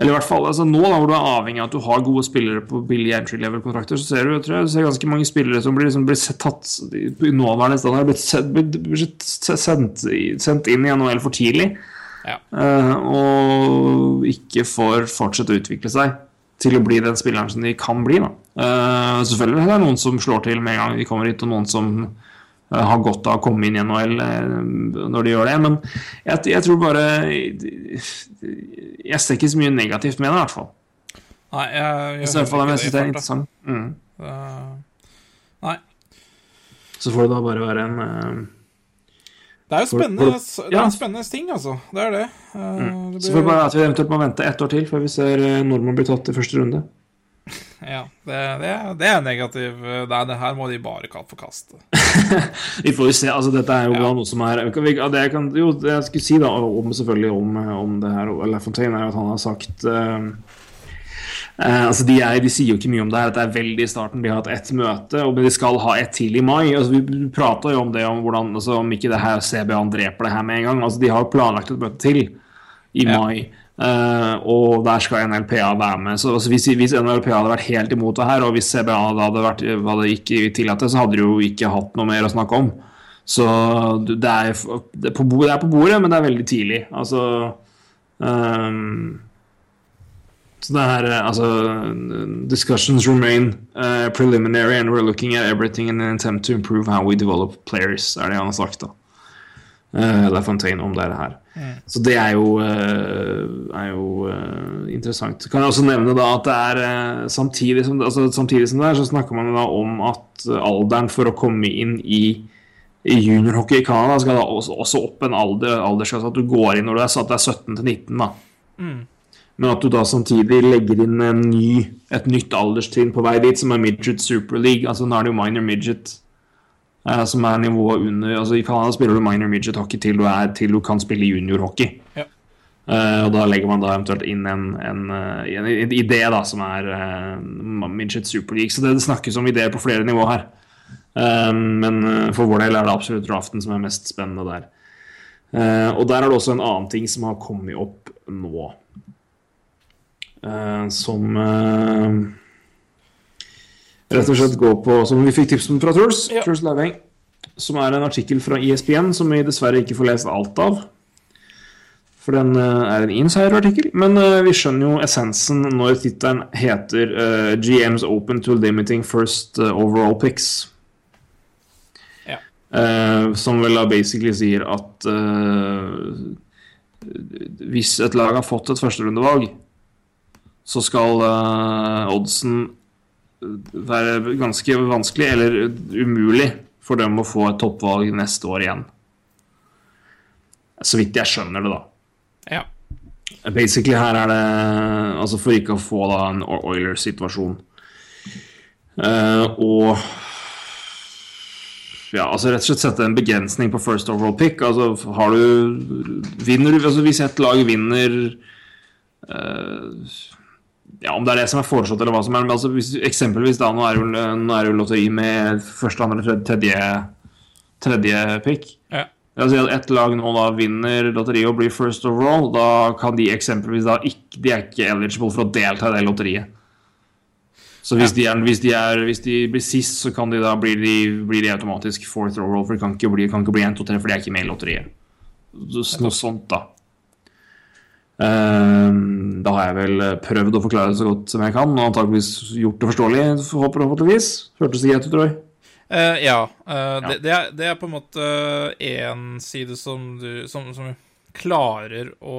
Eller i hvert fall altså nå, da, hvor du er avhengig av at du har gode spillere på billige entry level-kontrakter, så ser du, tror jeg, ser ganske mange spillere som blir, liksom, blir tatt i nåværende stand, har blitt sendt, sendt inn i NHL for tidlig. Ja. eh, og ikke får fortsette å utvikle seg til å bli den spilleren som de kan bli. Da. selvfølgelig selvfølgelig er det noen som slår til med en gang de kommer hit, og noen som eh, har godt av å komme inn i NHL eh, når de gjør det. Men jeg, jeg tror bare Jeg ser ikke så mye negativt med det, i hvert fall. Nei, jeg, jeg, jeg, jeg syns det er interessant. Mm. Uh, Nei. Så får det da bare være en eh, Det er jo spennende, for- det er ja. en spennende ting, altså. Det er det. Eh, det Så får vi det bare at vi eventuelt må vente ett år til før vi ser eh, nordmenn bli tatt i første runde. Ja, det, det, er, det er negativ eh, Nei, det her må de bare ka- forkaste. Vi får jo se. altså Dette er jo Ja. noe som er vi- det, jeg kan, jo, det jeg skulle si da om, selvfølgelig om, om det her LaFontaine, er jo at han har sagt eh, eh, altså de, er, de sier jo ikke mye om det her. at det er veldig i starten. De har hatt ett møte, og de skal ha ett til i mai. altså Vi prata jo om det, om hvordan, altså, om ikke det her CBA dreper det her med en gang. altså De har jo planlagt et møte til i Ja. mai. Uh, og der skal NLPA være med. Så altså, hvis, hvis NLPA hadde vært helt imot det her, og hvis CBA hadde, vært, hadde ikke tillatt det, så hadde de jo ikke hatt noe mer å snakke om. Så det er, det er, på, bordet, det på bordet, men det er veldig tidlig. Altså ehm, Så det er eh, altså Discussions remain uh, preliminary, and we're looking at everything in an attempt to improve how we develop players, er det han har sagt, da. uh, LaFontaine om det her. Så det er jo, uh, er jo uh, interessant. Kan jeg også nevne da at det er samtidig som, altså, samtidig som det er, så snakker man da om at alderen for å komme inn i, i juniorhockey i Canada skal da også, også opp en alder, aldersklasse. At du går inn når du er satt deg 17 til 19. da. Men at du da samtidig legger inn en ny, et nytt alderstrinn på vei dit, som er Midget Super League. Altså nå er det jo minor midget. eh, som er nivået under altså I Canada spiller du minor midget hockey til du, er, til du kan spille juniorhockey. Ja. Eh, og da legger man da eventuelt inn en, en, eh, en, en idé da, som er uh, Midget Super League. Så det, det snakkes om ideer på flere nivå her. Eh, men for vår del er det absolutt draften som er mest spennende der. Uh, og der er det også en annen ting som har kommet opp nå. Eh, som eh, rett og slett går på Som vi fikk tips om fra Truls. Ja. Truls Lauveng. Som er en artikkel fra E ISBN som vi dessverre ikke får lest alt av. For den eh, er en insider-artikkel. Men vi skjønner jo essensen når tittelen heter uh, 'GM's Open to Limiting First Overall Picks'. Ja. Eh, som vel da basically sier at uh, hvis et lag har fått et førsterundevalg, så skal uh, oddsen være ganske vanskelig eller umulig for dem å få et toppvalg neste år igjen. Så vidt jeg skjønner det, da. Ja. Basically her er det Altså for ikke å få da en Oilers-situasjon. Uh, og ja, altså rett og slett sette en begrensning på first overall pick. Altså har du Vinner du altså Hvis et lag vinner eh, Ja, om det er det som er foreslått, eller hva som er men altså hvis, Eksempelvis da, nå er det jo, nå er jo lotteri med første, andre, tredje, tredje, tredje pick. ja. Altså, ett lag nå da vinner lotteriet og blir first overall. Da kan de eksempelvis da ikke De er ikke eligible for å delta i det lotteriet. Så hvis, de, er, hvis, de, er, hvis de blir sist, så kan de da blir de, blir de automatisk fourth overall. For de kan ikke bli, kan ikke bli 1, 2, 3, for de er ikke med i lotteriet. Så, noe sånt, da. Ehm, da har jeg vel prøvd å forklare det så godt som jeg kan, og antakeligvis gjort det forståelig. Forhåpentligvis. Hørtes det greit ut, Roy? Uh, ja. eh, Det, det, er, det er på en måte én side som du som, som klarer å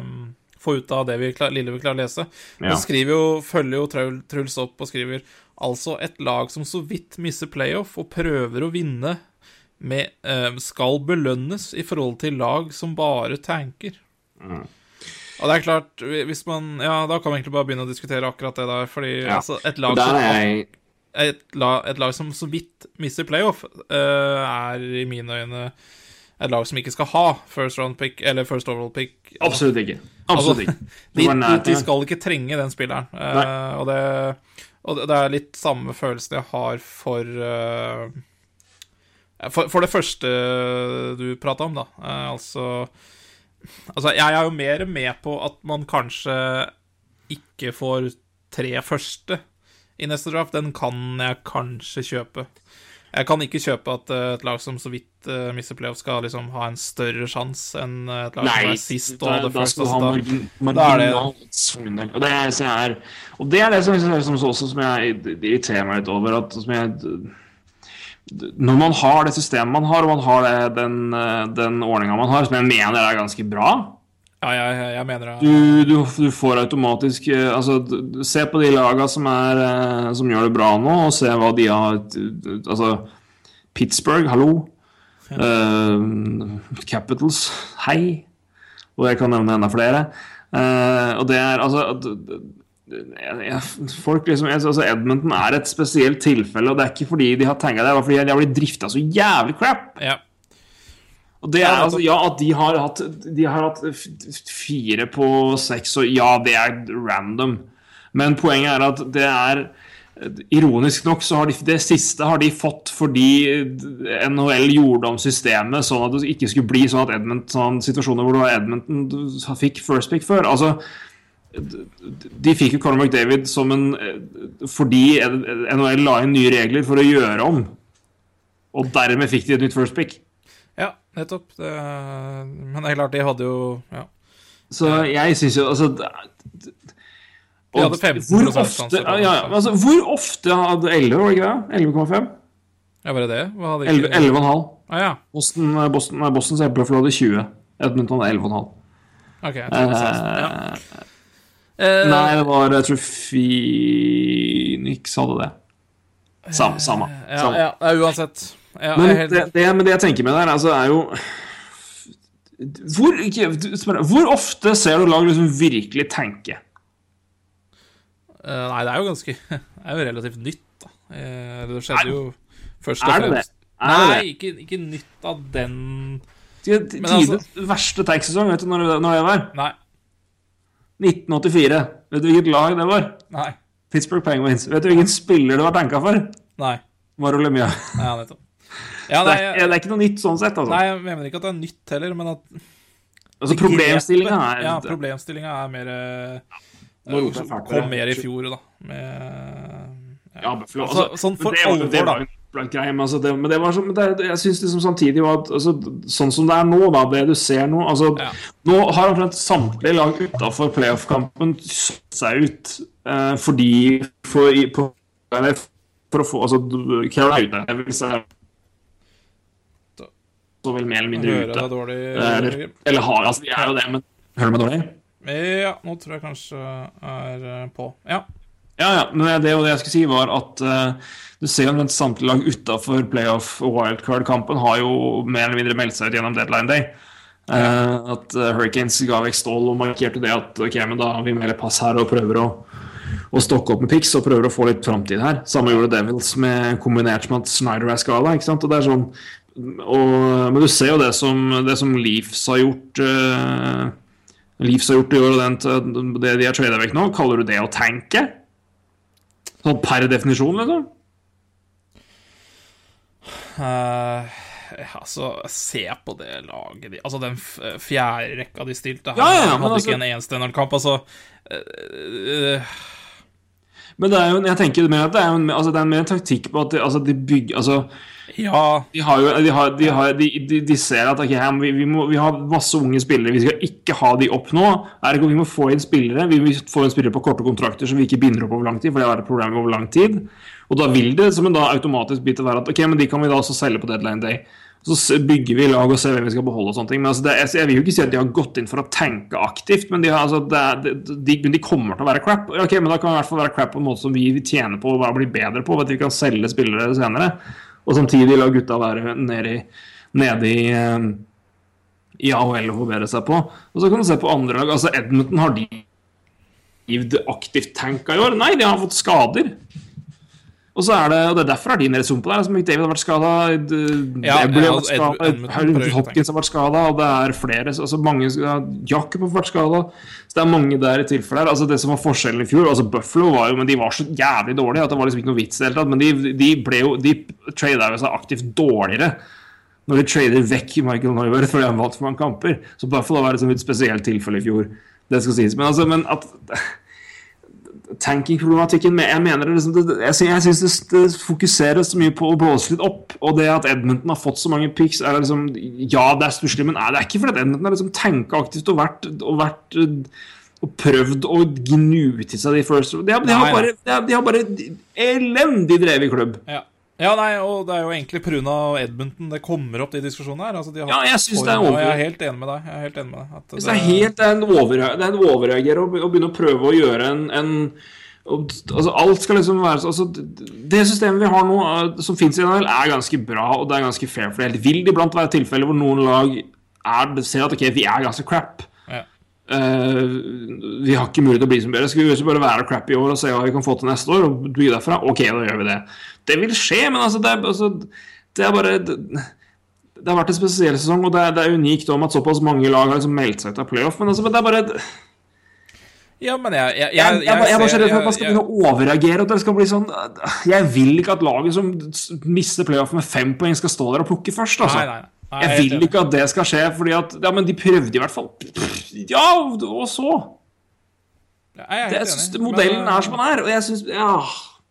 um, få ut av det vi klar, lille vi klarer å lese. Ja. Jo, følger jo Truls opp og skriver altså et lag som så vidt misser playoff og prøver å vinne med, uh, skal belønnes i forhold til lag som bare tanker. Mm. Og det er klart, hvis man Ja, da kan vi egentlig bare begynne å diskutere akkurat det der, fordi Ja. altså, et lag som jeg et, la, et lag som så vidt misser playoff, uh, er i mine øyne et lag som ikke skal ha first round pick, eller first overall pick. Absolutt ikke. Absolutt ikke. De, de, de skal ikke trenge den spilleren. Uh, og, det, og det, det er litt samme følelsen jeg har for uh, for, for det første du prata om, da. Uh, altså Altså, jeg er jo mer med på at man kanskje ikke får tre første i neste draft. Den kan jeg kanskje kjøpe. Jeg kan ikke kjøpe at eh, et lag som så vidt uh, mister playoff, skal liksom ha en større sjanse enn eh, et lag som er sist og det, hadde da først. skal Altså, da, margin, da er det-. Og det, er, og det er det som, som, som, som jeg irriterer meg litt over. At, som jeg, når man har det systemet man har, og man har det, den, eh, den ordninga man har, som jeg mener er ganske bra ja, jeg, jeg mener det. Du, du, du får automatisk eh, Altså, se på de laga som, er, eh, som gjør det bra nå, og se hva de har Altså, Pittsburgh, hallo. Uh, Capitals, hei. Og jeg kan nevne enda flere. Uh, og det er altså Folk liksom altså Edmonton er et spesielt tilfelle, og det er ikke fordi de har tenkt det, det er fordi de har blitt drifta så jævlig crap. Ja. Og det er altså, ja, at de har hatt De har hatt fire på seks, og ja, det er random. Men poenget er at det er Ironisk nok så har de det siste har de fått fordi NHL gjorde om systemet sånn at det ikke skulle bli sånn at Edmonton, sånn situasjoner hvor det var Edmonton fikk first pick før. Altså de fikk jo Conor McDavid som en fordi NHL la inn nye regler for å gjøre om. Og dermed fikk de et nytt first pick. ja, nettopp. Det, men det er klart, de hadde jo ja. Så jeg syns jo altså og, hadde 15% hvor ofte, ja, ja, altså, hvor ofte hadde 11, var det ikke det? 11,5? ja, var det det? Hva hadde 11 ikke 11,5. Ah, ja. Boston, Boston, Boston så Buffalo hadde 20. Edmundton hadde 11,5. Ok. Jeg tror det var 16. Ja. Eh, Eh, Nei, det var Jeg tror Phoenix hadde det. Samme. samme, ja, samme. ja, ja, uansett. Ja, Men er helt, det, det, men det jeg tenker med der, altså, er jo hvor, ikke, hvor ofte ser du lag liksom virkelig tenke? Uh, Nei, det er jo ganske Det er jo relativt nytt, da. Eh, Det Er- skjedde jo først og er det det? fremst Er Nei, ikke, ikke nytt av den Tidenes altså- verste tanksesong, vet du når når det var? Nei. 1984. Vet du hvilket lag det var? Nei. Pittsburgh Penguins. Vet du hvilken spiller det var tenka for? Nei. Mario Lemieux. Ja, nettopp. Ja, Det, nei, er- det er ikke noe nytt sånn sett, altså. nei, jeg mener ikke at det er nytt heller, men at altså Problemstillinga er Ja, problemstillinga er mer eh, Nå med Kom mer i fjor, da. Med Ja, Buffalo. Altså, Altså, sånn for men alvor, da. Blank greie, men, altså det, men det var så, men det, jeg syns liksom samtidig var at altså, Sånn som det er nå, da, det du ser nå altså, Ja. Nå har omtrent samtlige lag utafor playoff-kampen satt seg ut eh, fordi for, i, på, eller, for å få Altså, Carolina er jeg, så vel mer eller mindre ute. dårlig. Eller, eller har Altså, de er jo det, men Hører du meg dårlig? Ja, nå tror jeg kanskje er eh, på. Ja. Ja, ja, men det, og det jeg skulle si var at eh, du ser jo omtrent samtlige lag utafor playoff- og wildcard-kampen har jo mer eller mindre meldt seg ut gjennom deadline day. Uh, at eh, Hurricanes ga vekk stål og markerte det at ok, men da har vi melder pass her og prøver å, å stokke opp med pics og prøver å få litt framtid her. Samme gjorde Devils med kombinert med at Snyder er skada. ikke sant? Og det er sånn og, Men du ser jo det som, det som Leafs har gjort uh, Leafs har gjort i år, og den, det de har trada vekk nå, kaller du det å tanke? Sånn per definisjon, liksom? Eh, altså, se på det laget de Altså, den fjerde rekka de stilte her, Ja, ja, hadde altså- ikke en eneste NL-kamp. Altså uh, eh, Men det er jo, jeg tenker mer at det er, en- altså, det er mer en taktikk på at de, altså, de bygger altså, Ja, de, har jo, de, har, de, har, de, de, ser at okay, vi, vi, må, vi har masse unge spillere, vi skal ikke ha de opp nå. Ergo vi må få inn spillere. Vi må få inn spillere på korte kontrakter som vi ikke binder opp over lang tid. For det har vært et problem over lang tid Og da vil det som en da automatisk bit være at ok, men de kan vi da også selge på deadline day. Så bygger vi lag og ser hvem vi skal beholde og sånne ting. Men altså, det, jeg, vil jo ikke si at de har gått inn for å tenke aktivt, men de, har, altså, det de, de kommer til å være crap. Ok, men da kan det i hvert fall være crap på en måte som vi tjener på og bli bedre på. At vi kan selge spillere senere. Og samtidig la gutta være nede i, nede i eh, i AHL å forbedre seg på. Og så kan du se på andre lag. Altså Edmonton har de aktivt tanka i år? Nei, de har fått skader. Og så er det, og det er derfor er nede i sumpen der. Altså, McDavid har vært skada, Ja, Debley har vært skada, Hopkins har vært skada, og det er flere altså mange, ja, Jakob har vært skada. Så det er mange der i tilfelle her. Altså, det som var forskjellen i fjor altså Buffalo var jo, men de var så jævlig dårlige at det var liksom ikke noe vits i det hele tatt. Men de, de ble jo De trada seg aktivt dårligere når de trader vekk Michael Neuber fordi han vant for mange kamper. Så Buffalo var et spesielt tilfelle i fjor. Det skal sies. Men, altså, men at Tanking-problematikken Jeg mener det liksom, det, jeg, sy- jeg syns det, det fokuseres så mye på å blåse litt opp. Og det at Edmonton har fått så mange picks, er liksom Ja, det er stusslig, men er det er ikke fordi Edmonton har liksom tenka aktivt og vært, og vært eh, og prøvd å gnu til seg de first De har, de har, bare, de har, de har bare elendig drevet klubb. ja. Ja, nei, og det er jo egentlig pga. Edmonton det kommer opp de diskusjonene her. Altså, de har Ja, jeg syns det er form, Jeg er helt enig med deg. Jeg er helt enig med deg. Så det er helt en, overreager det er en å, å begynne å prøve å gjøre en, en og, altså Alt skal liksom være så- altså, Det systemet vi har nå, eh, som fins i NHL, er ganske bra og det er ganske fair fordelt. Vil det iblant være tilfeller hvor noen lag er, ser at ok, vi er ganske crap? Eh, vi har ikke mulighet til å bli som bedre. Skal vi bare være crap i år og se hva vi kan få til neste år? Og bygge derfra? Ok, da gjør vi det. Det vil skje, men altså, det, er, altså, det er bare det, det har vært en spesiell sesong, og det er, det er unikt om at såpass mange lag har liksom meldt seg ut av playoff. Men altså, men det er bare Ja, men jeg Jeg, Jeg, jeg, jeg, er bare så redd for at man skal jeg- begynne å overreagere. At det skal bli sånn Jeg vil ikke at laget som mister playoff med fem poeng, skal stå der og plukke først. Altså. Nei. Nei, jeg vil ikke at det skal skje, fordi at Ja, men de prøvde i hvert fall. Ja, og så? Jeg er synes Modellen er som den er, og jeg syns Ja.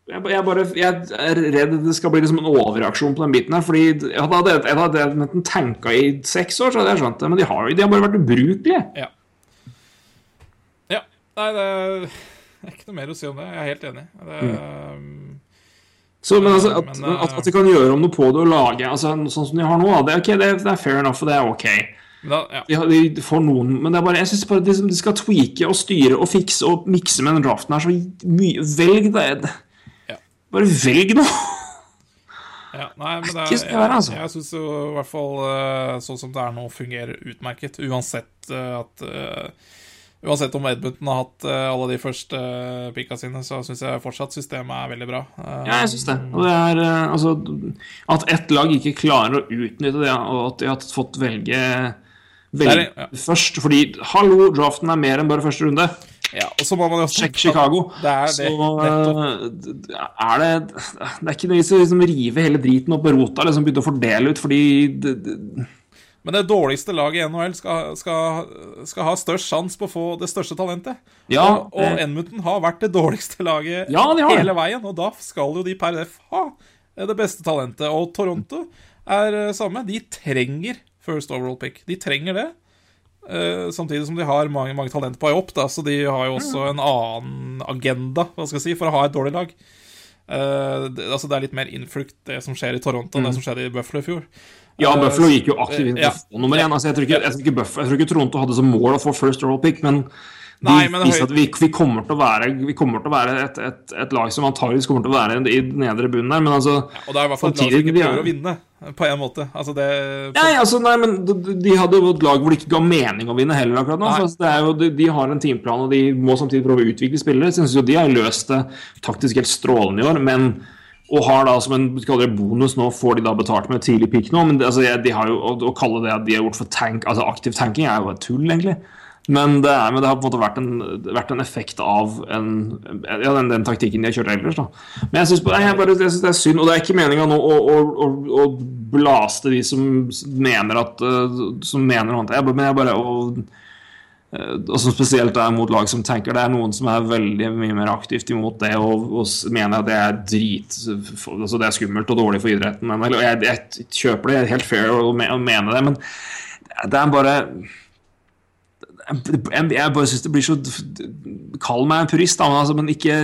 Jeg, jeg, bare, jeg er redd det skal bli liksom en overreaksjon på den biten her. Fordi jeg hadde, jeg hadde enten tanka i seks år, så hadde jeg skjønt det. Men de har, de har bare vært ubrukelige. Ja. ja. Nei, det er ikke noe mer å si om det. Jeg er helt enig. Det, Mm. Så, men altså, at, Men, eh, at, at de kan gjøre om noe på det og lage altså, Sånn som de har nå, det, er ok, det, det er fair enough, og det er ok. Da, ja. De, de får noen, men det er bare, jeg synes bare de, de skal tweake og styre og fikse og mikse med den draften her så mye. Velg det. Ja. Bare velg noe! Ja, nei, men det er, jeg altså. Jeg, jeg syns jo i hvert fall eh, sånn som det er nå, fungerer utmerket. Uansett eh, at eh, Uansett om Edmundton har hatt eh, alle de første uh, picka sine, så syns jeg fortsatt systemet er veldig bra. Eh, Ja, jeg syns det. Og det er eh, altså At ett lag ikke klarer å utnytte det, og at de har fått velge, velge er- ja. først Fordi hallo, draften er mer enn bare første runde. ja, og så må man jo Sjekk Chicago. Det er det. Så eh, er det Det er ikke noe vits i å liksom rive hele driten opp med rota liksom begynne å fordele ut, fordi det, det, Men det dårligste laget i NHL skal, skal, skal ha størst sjanse på å få det største talentet. Ja, og og eh, Edmonton har vært det dårligste laget Ja, de hele veien, og da skal jo de per def ha det beste talentet. Og Toronto er eh, samme. De trenger first overall pick. De trenger det. Uh, samtidig som de har mange, mange talenter på vei opp, da, så de har jo også en annen agenda hva skal jeg si, for å ha et dårlig lag. Uh, det, altså det er litt mer innflukt, det som skjer i Toronto, enn det som skjedde i Buffalo i fjor. Ja, Eh, Buffalo gikk jo aktivt inn ja. nummer én. Altså, jeg, tror ikke, jeg, tror ikke Buffalo, jeg tror ikke Toronto hadde som mål å få first overall pick, men de Nei, men viser at vi, vi kommer til å være, vi til å være et, et, et lag som antageligvis kommer til å være i den nedre bunnen der, men altså Og det er i hvert fall et lag som ikke er- prøver å vinne, på en måte. Altså det Nei, altså, nei, men de, de hadde jo et lag hvor det ikke ga mening å vinne heller akkurat nå. Så altså, det jo, de, de har en teamplan, og de må samtidig prøve å utvikle spillere. Synes jo de har løst det taktisk helt strålende i år, men og har da som en bonus nå, får de da betalt med tidlig pick nå. Men det, altså, de har jo, å, kalle det at de har gjort for tank, altså aktiv tanking, er jo et tull, egentlig. Men det, er, men det har på en måte vært en, vært en effekt av en, ja, den, den taktikken de har kjørt ellers. da. Men jeg syns det er synd, og det er ikke meninga nå å, å, å, å blaste de som mener at uh, Som mener noe annet. Jeg, men jeg bare og, og som spesielt er mot lag som tenker Det er noen som er veldig mye mer aktivt imot det og, og mener at det er drit altså Det er skummelt og dårlig for idretten. Men, eller, jeg, jeg kjøper det, det er helt fair å, me- å mene det, men det er bare jeg, jeg bare syns det blir så Kall meg en purist, da, men, altså, men ikke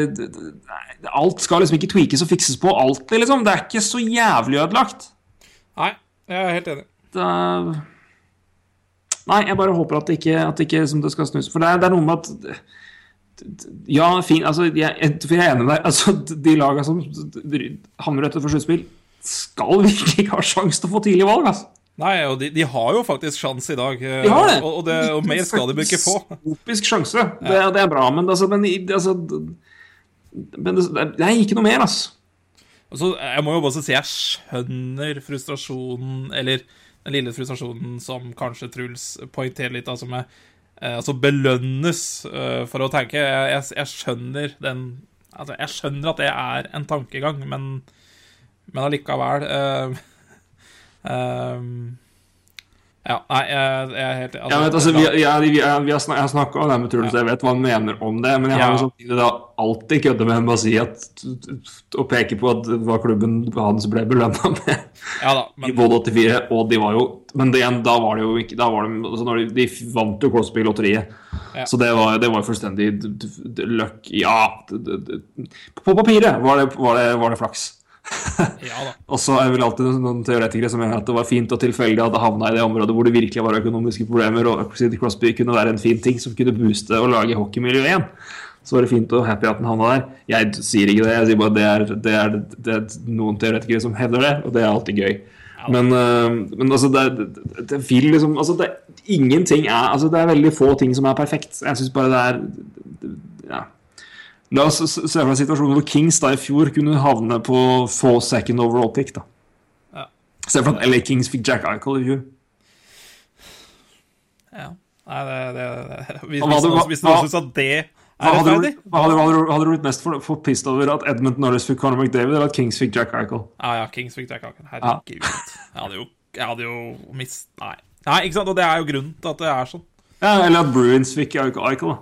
Alt skal liksom ikke tweakes og fikses på alltid, liksom. Det er ikke så jævlig ødelagt. Nei, jeg er helt enig. Det er... Nei, jeg bare håper at det ikke, at det ikke som det skal snus. For det er, det er noe med at Ja, fin, altså, jeg, for jeg er enig med deg. Altså, de lagene som havner etter for sluttspill, skal virkelig ikke ha sjanse til å få tidlig valg, altså. Nei, og de, de har jo faktisk sjanse i dag. eh, De har det. Og, og, det, og mer skal de ikke få. Opisk sjanse. Det, det er bra, men, altså, men, altså, men det, det er ikke noe mer, altså. altså. jeg må jo bare si jeg skjønner frustrasjonen, eller den lille frustrasjonen som kanskje Truls poengterer litt, altså med eh, Altså belønnes eh, for å tenke. Jeg, jeg, jeg skjønner den Altså, jeg skjønner at det er en tankegang, men, men allikevel uh, eh, Ja, nei, jeg, jeg er helt Jeg vet, altså, vi, jeg, vi, jeg, vi har snak, jeg har snakka om det med Truls, jeg vet hva han mener om det. Men jeg har Ja. jo samtidig da alltid kødda med å si at Å peke på at det var klubben hans ble belønna med Ja da, i men både 84, og de var jo Men det, da var det jo ikke da var det, altså de, de vant jo Crosby-lotteriet. Ja. Så det var, det var fullstendig løkk Ja, på papiret var det, var det, var det flaks. ja da. Og så er det vel alltid noen teoretikere som mener at det var fint og tilfeldig at det havna i det området hvor det virkelig var økonomiske problemer, og City Crosby kunne være en fin ting som kunne booste og lage hockeymiljø igjen. Så var det fint og happy at den havna der. Jeg sier ikke det, jeg sier bare det er, det er, det er noen teoretikere som hevder det, og det er alltid gøy. Men, øh, men altså, det, det, det vil liksom altså det, Ingenting er Altså, det er veldig få ting som er perfekt. Jeg syns bare det er Ja. La oss se for oss situasjonen hvor Kings da i fjor kunne havne på få second overall pick. da Ja. Se for at LA Kings fikk Jack Eichel i fjor. Ja. Nei, det, det, det. Hvis, noen- hvis noen syns at det er du, rettferdig hva hadde, du- blitt mest for, for over at Edmund Norris fikk Conor McDavid, eller at Kings fikk Jack Eichel? Ja, ja, Kings fikk Jack Eichel. Herregud. Jeg hadde jo, jeg hadde jo mist... Nei. Nei, ikke sant? Og det er jo grunnen til at det er sånn. Ja, eller at Bruins fikk Eichel, da.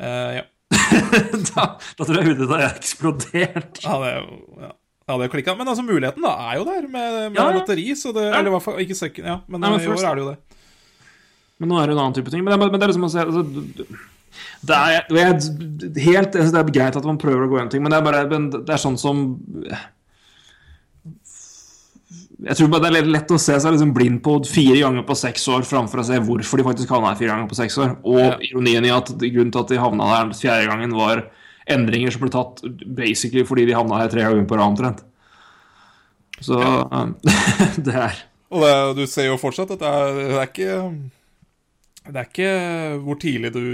Uh, ja. da. Da tror jeg hodet ditt har eksplodert. Ja, det, ja. Ja, det klikka. Men altså, muligheten da er jo der med, med Ja, ja. lotteri. Så det, Eller i hvert fall ikke second, ja. Men, Nei, men i år er det jo det. Men nå er det en annen type ting. Men det, men det er liksom å se altså, Det er, helt jeg synes Det er greit at man prøver å gå gjennom ting, men det er bare det er sånn som Jeg tror bare det er lett å se seg liksom blind på fire ganger på seks år framfor å se hvorfor de faktisk havna her fire ganger på seks år. Og Ja. ironien i at grunnen til at de havna her fjerde gangen, var endringer som ble tatt basically fordi de havna her tre ganger på rad omtrent. Så um, det er Og det, du ser jo fortsatt at det er, det er ikke Det er ikke hvor tidlig du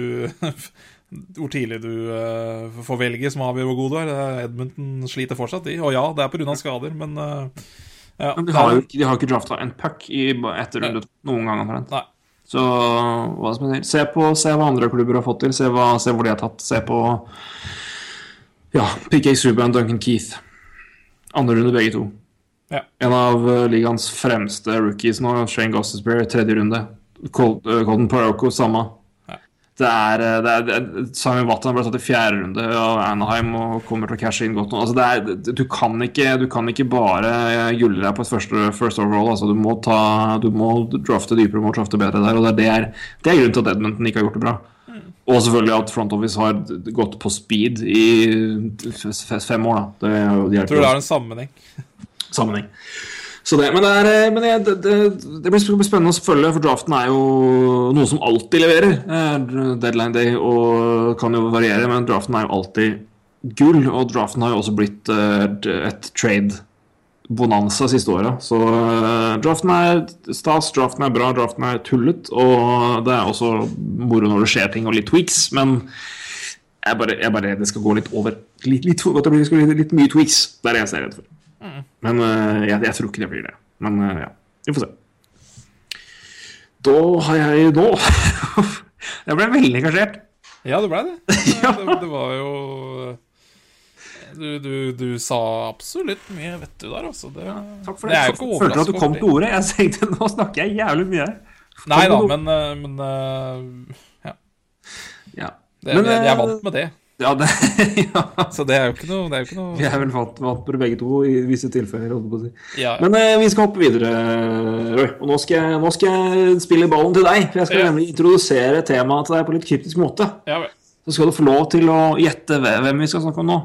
Hvor tidlig du uh, får velge som avgjør hvor god du er. Er sliter fortsatt, de. Og ja, det er pga. skader, men ja, Men de har jo ikke, ikke drafta en puck i etter runde noen gang omtrent. Så hva som helst. Se, på, se hva andre klubber har fått til, se, hva, se hvor de har tatt. Se på ja, PK Subhaan, Duncan Keith. Andre runde begge to. Ja. En av uh, ligaens fremste rookies nå, Shane Gossesbury, tredje runde. Uh, Colton Paroko, samme. Ja. Det er, det er, det Watton ble tatt i fjerde runde av Anaheim og kommer til å cashe inn godt nå. Altså det er, du, kan ikke, du kan ikke bare uh, gulle deg på et første, first overall. Altså du, må ta, du må drafte dypere, må drafte bedre der. Og det er, det er, grunnen til at Edmonton ikke har gjort det bra. Og selvfølgelig at Front Office har gått på speed i fem år. da. Det, er jo- Jeg tror det er en sammenheng. sammenheng. Det, men det, er, eh, men det, det, blir spennende å følge, for draften er jo noe som alltid leverer. Eh, Deadline day og kan jo variere, men draften er jo alltid gull. Og draften har jo også blitt eh, et trade bonanza siste året. Så draften er stas, draften er bra, draften er tullet. Og det er også moro når det skjer ting og litt tweaks, men jeg bare, jeg bare det skal gå litt over. Litt, litt, bli litt mye tweaks. Det er det jeg er redd for. Men eh, jeg, jeg tror ikke det blir det. Men eh, ja, vi får se. Da har jeg nå Jeg ble veldig engasjert. Ja, det blei det. det. Det var jo du, du, du sa absolutt mye, vet du der, altså. Det, Takk for det det. er jo ikke Følte at du kom til ordet? Jeg tenkte nå snakker jeg jævlig mye. Nei da, men, eh, men ja. Ja. Det, Men, jeg, jeg er vant med det. Ja, det, ja. Så det er jo ikke noe, det jo ikke noe Vi er vel det begge to i visse tilfeller. si. ja, Men eh, vi skal hoppe videre, Roy. Og nå skal, jeg, nå skal jeg spille ballen til deg. For jeg skal nemlig introdusere temaet til deg på litt kryptisk måte. Så skal du få lov til å gjette hvem vi skal snakke om nå.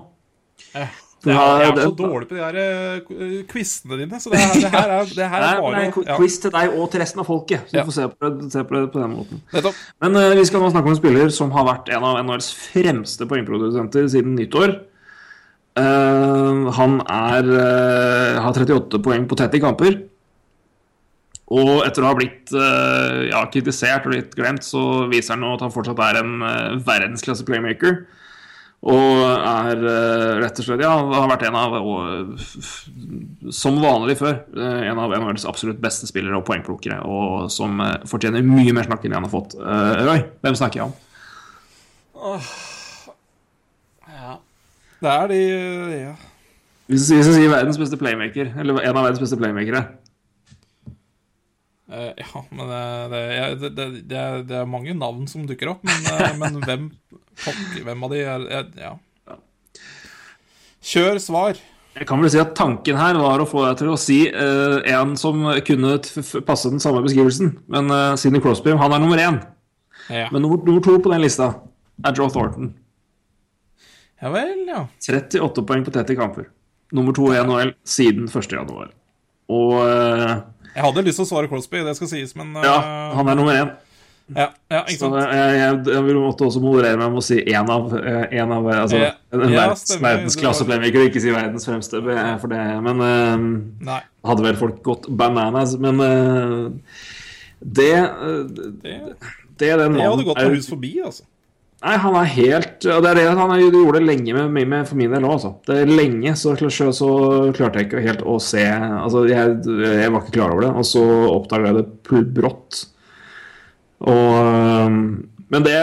Eh, Du Jeg, er så dårlig på de her eh, quizene dine, så det her, det her er, det her er er bare en quiz til deg og til resten av folket. Så Ja. du får se på det, se på det på den måten. Nettopp. Men uh, vi skal nå snakke om en spiller som har vært en av NHLs fremste poengprodusenter siden nyttår. Uh, han er, har 38 poeng på 30 kamper. Og etter å ha blitt ja, kritisert og litt glemt, så viser han nå at han fortsatt er en verdensklasse playmaker. Og er eh, rett og slett Ja, har vært en av, og, som vanlig før, eh, en av NHLs absolutt beste spillere og poengplukkere, og som eh, fortjener mye mer snakk enn han har fått. Roy, hvem snakker jeg om? Ja. Det er de ja. Hvis jeg sier verdens beste playmaker, eller en av verdens beste playmakere Eh, ja, men det, det, det, det, det, er, mange navn som dukker opp, men, eh, men hvem pokker, hvem av de er er- Ja. Kjør svar. Jeg kan vel si at Tanken her var å få deg til å si uh, en som kunne passe den samme beskrivelsen. Men uh, Sidney Crosby han er nummer én. Ja. Men nummer, nummer to på den lista er Joe Thornton. ja vel, ja. 38 poeng på 30 kamper. Nummer to i NHL siden 1. januar. Og eh, Jeg hadde lyst til å svare Crosby, det skal sies, men uh... ja, han er nummer én. ja, ja, ikke Så sant? jeg, jeg, jeg vil måtte også moderere meg med å si én av, eh, en av altså, Ja, en ja, verdens, stemmer. og ikke si verdens fremste. For det, men uh, hadde vel folk gått bananas. Men uh, det, det, Det, det den det hadde gått er- hus forbi, altså. Nei, han er helt og det er det, Han gjorde det lenge med, med, med for min del òg, altså. Det er lenge så, så, så klarte jeg ikke helt å se Altså, jeg, jeg var ikke klar over det, og så oppdaga jeg det brått. Og Men det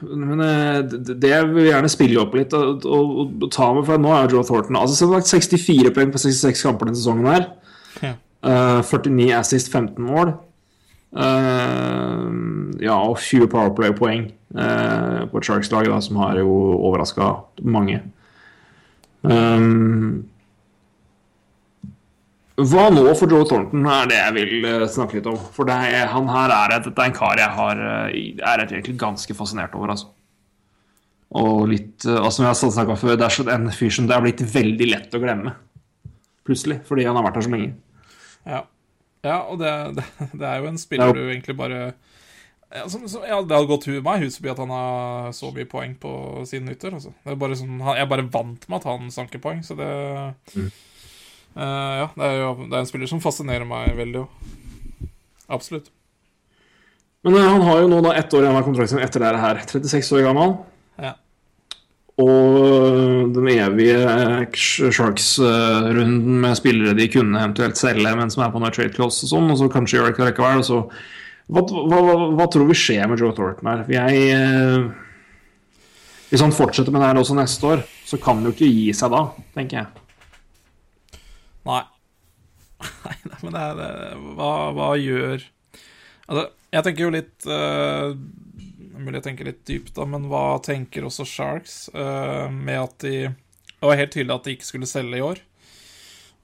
men eh, det det jeg vil gjerne spille opp litt og, og, og ta med, for nå er Joe Thornton Altså så har han 64 poeng på 66 kamper denne sesongen her. Ja. Uh, 49 assist, 15 mål. Eh, ja, og 20 Powerplay-poeng eh, på et Sharks-lag, som har jo overraska mange. Um, Hva nå for Joe Thornton er det jeg vil snakke litt om. For er, han her er, et, er en kar jeg har, er egentlig ganske fascinert over. altså. Og litt, eh, altså, som jeg har snakka før, det er så- en fyr som det er blitt veldig lett å glemme. Plutselig. Fordi han har vært her så lenge. Ja, ja og det, det, det er jo en Ja. spiller du egentlig bare ja, som, som, ja, Det hadde gått hu- meg hus forbi at han har så mye poeng på sine nytter. Altså. Det er bare sånn, jeg er bare vant med at han sanker poeng, så det Mm. uh, Ja, det er jo det er en spiller som fascinerer meg veldig òg. Absolutt. Men eh, han har jo nå da ett år igjen av kontrakten etter det her. 36 år gammel. Og den evige Sharks-runden med spillere de kunne eventuelt selge, men som er på noe trade clause og sånn, og så kanskje gjør det ikke likevel. og Så hva, hva, hva, tror vi skjer med Joe Thornton her? Jeg, eh, hvis han fortsetter med det her også neste år, så kan han jo ikke gi seg da, tenker jeg. Nei. Nei, nei, men det er det Hva, hva gjør Altså, jeg tenker jo litt uh, Mulig jeg tenker litt dypt, da, men hva tenker også Sharks uh, med at de Det var helt tydelig at de ikke skulle selge i år.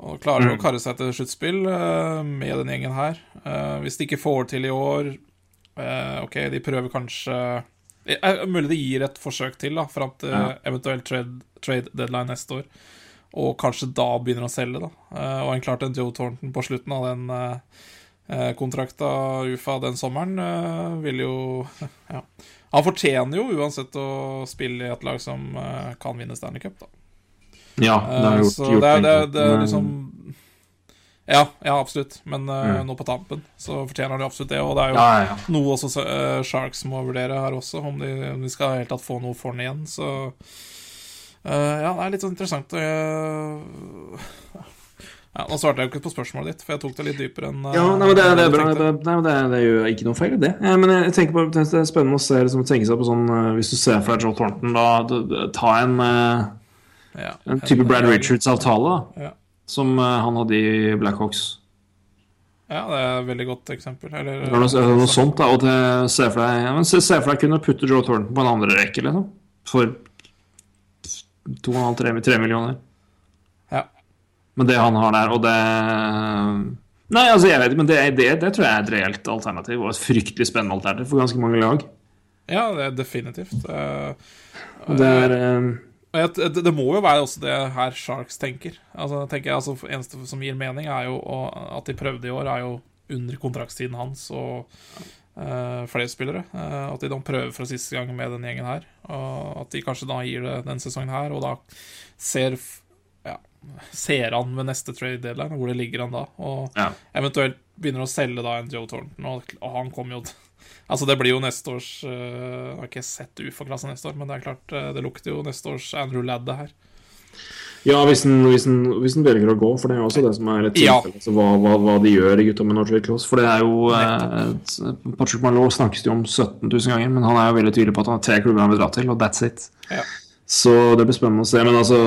Og klarer å karre seg til sluttspill uh, med den gjengen her. Uh, hvis de ikke får til i år OK, de prøver kanskje det er Mulig de gir et forsøk til da fram til Ja. eventuelt trade, trade deadline neste år. Og kanskje da begynner å selge, da. Og en klart en Joe Thornton på slutten av den kontrakta UFA den sommeren eh, vil jo Ja. Han fortjener jo uansett å spille i et lag som eh, kan vinne Stanley Cup, da. Ja, det har Eh, gjort, så gjort det er, det, det liksom Ja, ja, absolutt. Men eh, Mm. nå på tampen så fortjener de absolutt det. Og det er jo Ja, ja, noe også uh, Sharks må vurdere her også, om de, om de skal helt tatt få noe for den igjen. Så uh, ja, det er litt sånn interessant. eh, ja, nå svarte jeg jo ikke på spørsmålet ditt, for jeg tok det litt dypere enn eh, Ja, nei, men det, det er bra. Det, nei, men det, det jo ikke noe feil, det. Eh, Men jeg tenker på, det er spennende å se, liksom, tenke seg på sånn eh, Hvis du ser for deg Joe Thornton, da ta en, eh, Ja, en type Brad Richards-avtale, da. Ja. Som eh, han hadde i Blackhawks. ja, det er et veldig godt eksempel. Eller, er noe, noe sånt, da. Og det, se for deg ja, men se, se for deg kunne putte Joe Thornton på en andre rekke, liksom. For 2,5-3 millioner. Men det han har der, og det Nei, altså, jeg vet ikke, men det, det, det tror jeg er et reelt alternativ, og et fryktelig spennende alternativ for ganske mange lag. ja, det er definitivt. Uh, det er uh, det, det må jo være også det her Sharks tenker. Altså, tenker jeg, altså Eneste som gir mening, er jo at de prøvde i år, er jo under kontraktstiden hans og uh, flere spillere. At de da prøver for siste gang med den gjengen her. Og at de kanskje da gir det den sesongen her, og da ser Ser han ved neste trade deadline, hvor det ligger han da. Og Ja. eventuelt begynner å selge da en Joe Thornton, og, og han kommer jo Altså, det blir jo neste års uh, Jeg har ikke sett UFA-klasse neste år, men det er klart, uh, det lukter jo neste års Andrew Ladd her. Ja, hvis den, hvis, den, hvis den velger å gå, for det er jo også det som er et Ja. Altså, hva, hva, hva de gjør i gutta med Norway Close. For det er jo eh, et- Patrick Marlowe snakkes det jo om 17 000 ganger, men han er jo veldig tydelig på at han har tre klubber han vil dra til, og that's it. Ja. Så det blir spennende å se. Men altså,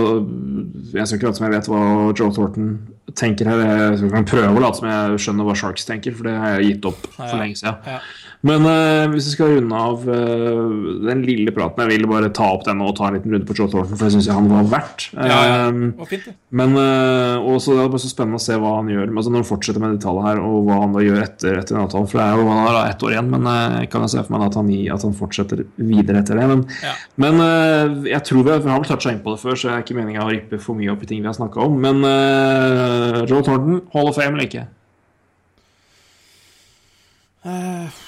jeg skal ikke late som jeg vet hva Joe Thornton tenker her. Jeg skal prøve å late som jeg skjønner hva Sharks tenker, for det har jeg gitt opp for lenge siden. Ja, Ja. Men uh, hvis vi skal runde av uh, den lille praten Jeg vil bare ta opp den og ta en liten runde på Joe Thornton, for jeg syns han var verdt. Ja, ja. Eh, fint, det. men også, det er bare så spennende å se hva han gjør altså når han fortsetter med det tallet her, og hva han da gjør etter, etter den avtalen. For det er jo, han har ett år igjen, men jeg kan jo se for meg at han, at han fortsetter videre etter det. Men, Ja. men jeg tror vi har, vi tatt vel toucha inn på det før, så det er ikke meninga å rippe for mye opp i ting vi har snakka om. Men Joe Thornton, Hall of Fame eller ikke? Eh,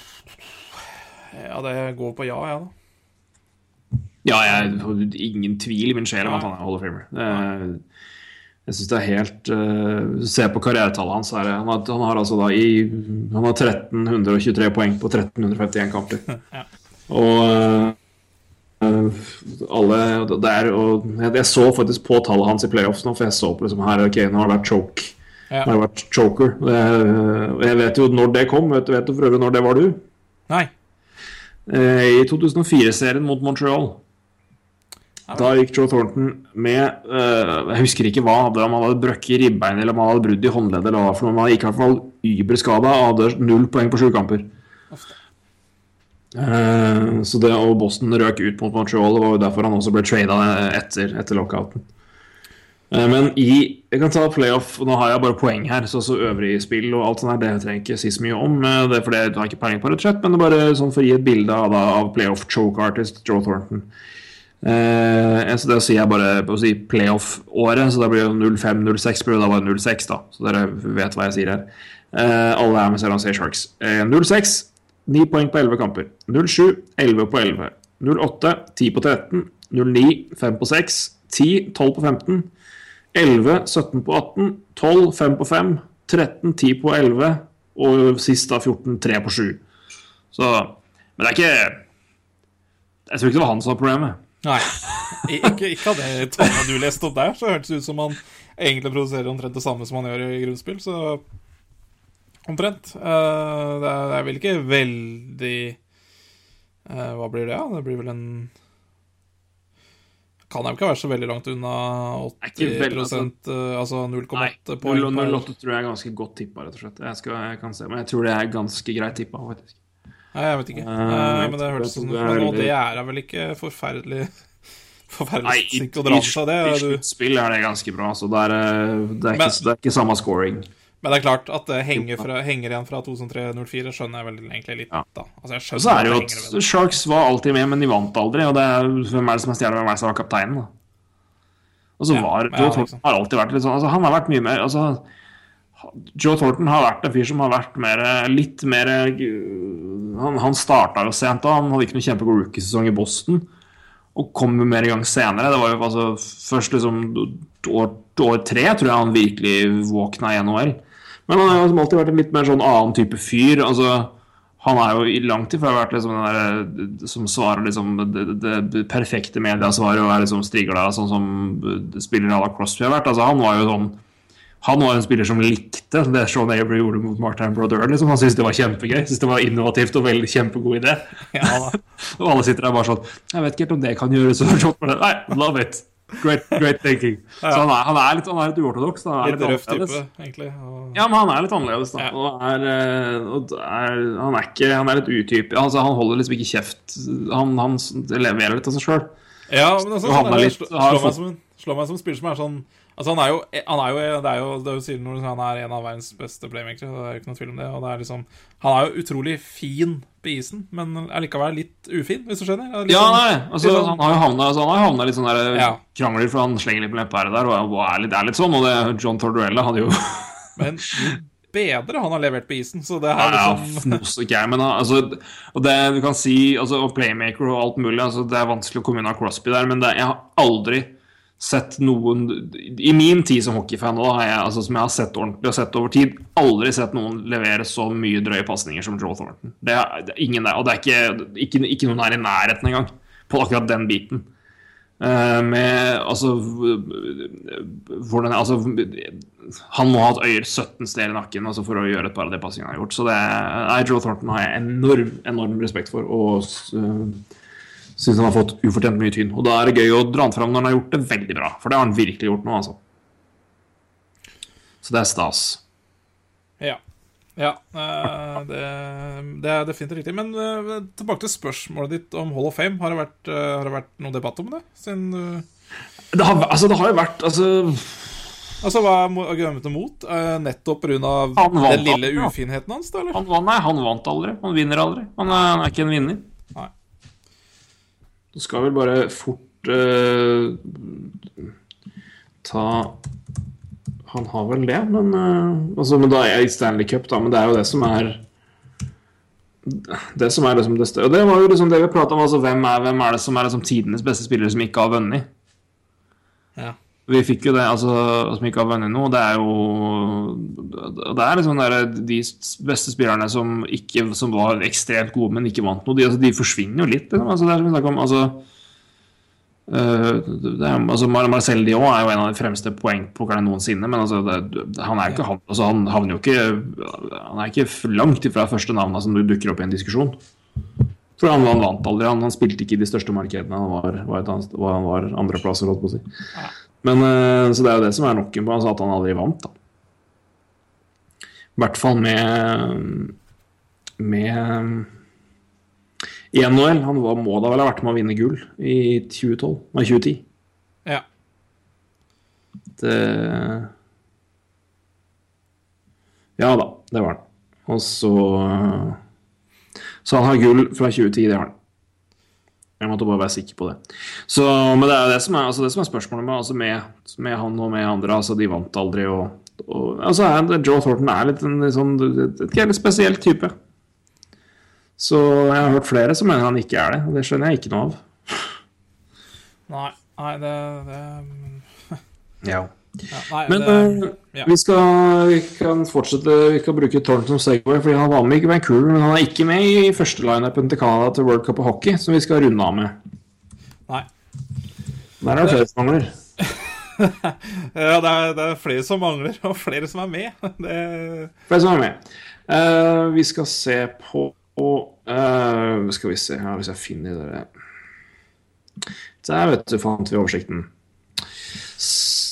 ja, det går på ja, jeg, da. Ja, jeg har ingen tvil i min sjel om at han er Hall of Famer. Det, jeg syns det er helt uh, Se på karrieretallet hans. Er han, har, han har altså da i Han har 1323 poeng på 1351 kamper. Ja. Og uh, alle det er, og jeg, så faktisk på tallet hans i playoffs nå, for jeg så på liksom her Ok, nå har det vært choke. Ja. Nå har det vært choker. Jeg, jeg vet jo når det kom. Vet, vet du for øvrig når det var, du? Nei. Eh, I 2004-serien mot Montreal. Da gikk Joe Thornton med uh, Jeg husker ikke hva hadde, om han hadde brøkket ribbein eller om han hadde brudd i håndleddet. eller hva for Han gikk i hvert fall überskada og hadde null poeng på sju kamper. Uh, så det, og Boston røk ut mot Montreal. Det var jo derfor han også ble trada etter, etter lockouten. Eh, Men i Jeg kan ta playoff, nå har jeg bare poeng her, så, så øvrig spill og alt sånt her, det trenger jeg ikke si så mye om. eh, Det er fordi jeg har ikke peiling på rett og slett, men det er bare sånn for å gi et bilde av, da, av playoff choke artist Joe Thornton. Eh, så det sier jeg bare på å si playoff-året, så da blir det 05-06 blir det da bare 06, da. Så dere vet hva jeg sier her. Eh, alle er med selv om sier Sharks. Eh, 06 9 poeng på 11 kamper. 07 11 på 11. 08 10 på 13. 09 5 på 6. 10 12 på 15. 11 17 på 18. 12 5 på 5. 13 10 på 11. Og sist da 14 3 på 7. Så Men det er ikke Jeg tror ikke det var han som var problemet. Nei. Ikke, ikke av det tallet du leste opp der, så hørtes det ut som han egentlig produserer omtrent det samme som han gjør i grunnspill, så Omtrent. Eh, det, er vel ikke veldig eh, Hva blir det, da? Det blir vel en Kan jo ikke være så veldig langt unna 80 prosent altså. eh, altså 0,8 Nei, poeng. 08 tror jeg er ganske godt tippa, rett og slett. Jeg, skal, jeg kan se, men jeg tror det er ganske greit tippa, faktisk. Nei, jeg vet ikke. Uh, jeg men det høres hørtes sånn ut. og det er vel ikke forferdelig Forferdelig sikkert å dra med seg det. i sluttspill er det ganske bra. Så det er, det er, Men- det er ikke samme scoring. Men det er klart at det henger, fra, henger igjen fra 2003-04, skjønner jeg vel egentlig litt, da. Altså, jeg så er det jo at Sharks var alltid med, men de vant aldri. Og det er, hvem er det som er stjerna, hvem er det som var kapteinen? da? Og så var ja, Joe liksom. Thornton har alltid vært litt sånn altså, Han har vært mye mer altså, Joe Thornton har vært en fyr som har vært mer, litt mer uh, Han, han starta jo sent da. Han hadde ikke noen kjempegod rookiesesong i Boston. Og kom jo mer i gang senere. Det var jo altså først liksom år, år tre tror jeg han virkelig våkna i NHL. Men han har jo alltid vært en litt mer sånn annen type fyr. Altså, han er jo i langt ifra vært liksom den der, eh, som svarer liksom det, det, perfekte mediasvaret og er liksom strigla sånn som eh, spillere à la Crosby har vært. Altså, han var jo sånn han var en spiller som likte det Sean Avery gjorde mot Martin Brodeur. Liksom. Han syntes det var kjempegøy, syntes det var innovativt og veldig kjempegod idé. Ja. Og alle sitter der bare sånn Jeg vet ikke helt om det kan gjøres Nei, love it. Great, great thinking. Så han er, han er litt, han er litt uortodoks. Litt, Litt røff type, egentlig. Og... Ja, men han er litt annerledes, da. Ja. Og er, eh, og er, han er ikke Han er litt utype. Altså, han holder liksom ikke kjeft. Han, han leverer litt av seg sjøl. Ja, men altså, han sånn er er litt- slår, slår, meg som, slår meg som spiller som er sånn Altså Han er jo, han er jo Det er jo det er jo siden når han er en av verdens beste playmakere. Det er jo ikke noe tvil om det. Og det er liksom Han er jo utrolig fin på isen, men allikevel litt ufin, hvis du skjønner? Litt Ja, nei, altså, sånn- han har jo havna, altså, han har havna litt sånn der Ja. krangler, for han slenger litt med leppa her og der, og, og er litt, er litt sånn. Og det, John Torduella hadde jo Men bedre han har levert på isen, så det er ja, liksom ja, ikke jeg, men altså, og det du kan si, altså, og playmaker og alt mulig, altså, det er vanskelig å komme unna Crosby der, men det, jeg har aldri sett noen I min tid som hockeyfan da, har jeg, altså, som jeg har sett ordentlig og sett over tid, aldri sett noen levere så mye drøye pasninger som Joe Thornton. Det er, det er ingen der, og det er ikke, ikke, ikke noen her i nærheten engang på akkurat den biten. Uh, med altså hvordan, altså Han må ha hatt øyer 17 steder i nakken altså, for å gjøre et par av de passingene han har gjort. Så det, er, Joe Thornton har jeg enorm, enorm respekt for, og uh, syns han har fått ufortjent mye tyn. Og da er det gøy å dra han fram når han har gjort det veldig bra, for det har han virkelig gjort nå, altså. Så det er stas. Ja. Ja, eh, det, det er definitivt riktig. Men eh, tilbake til spørsmålet ditt om Hall of Fame. Har det vært, eh, har det vært noe debatt om det? Siden du Det har, altså, det har jo vært altså, Altså, Hva er argumentet mot? Nettopp pga. Den lille ufinheten hans, da? eller? han, vant, nei, han vant aldri. Han vinner aldri. Han er, han er ikke en vinner. Nei. Du skal vel bare fort uh, ta Han har vel det, men uh, altså, men da er jeg i Stanley Cup, da. Men det er jo det som er det som er liksom det større. Og det var jo liksom det vi prata om. Altså, hvem, er, hvem er det som er liksom tidenes beste spillere som ikke har vunnet? Ja. Vi fikk jo det, altså, som ikke har vunnet noe. Det er jo Det er liksom der, de beste spillerne som, ikke, som var ekstremt gode, men ikke vant noe. De, altså, de forsvinner jo litt. Liksom. Altså, det er som vi snakker om altså, uh, det er, altså, Mar- Marcel Dion er jo en av de fremste poengplukkerne noensinne, men altså, det, han er jo ikke han, altså, han havner jo ikke Han er ikke langt ifra første navnet som dukker opp i en diskusjon. For han, han vant aldri. Han, han spilte ikke i de største markedene. Han var, var, et var, han var andreplasser, holdt på å si. Men, eh, så det er jo det som er nokken på altså at han aldri vant, da. I hvert fall med Med i NHL. Han var, må da vel ha vært med å vinne gull i 2012? Nei, 2010. Ja. Det Ja da, det var han. Og så Så han har gull fra 2010, det har han. Jeg måtte bare være sikker på det. Så, men det er det som er, altså det som er spørsmålet med, altså med, med han og med andre. altså De vant aldri. og, og altså er, Joe Thornton er litt en litt sånn litt spesiell type. Så jeg har hørt flere som mener han ikke er det. og Det skjønner jeg ikke noe av. Nei, nei det, det Ja. Ja, Nei, Men det, eh, ja. vi, skal, vi kan fortsette Vi kan bruke Thornton som Segway, fordi han var med i Vancouver, men han er ikke med i første lineupen til Canada til World Cup of Hockey, som vi skal runde av med. Nei. Der er det flere som mangler. Ja, det er, det er flere som mangler, og flere som er med. Det, Flere som er med. Uh, vi skal se på uh, Skal vi se her, hvis jeg finner det Der, vet du, fant vi oversikten.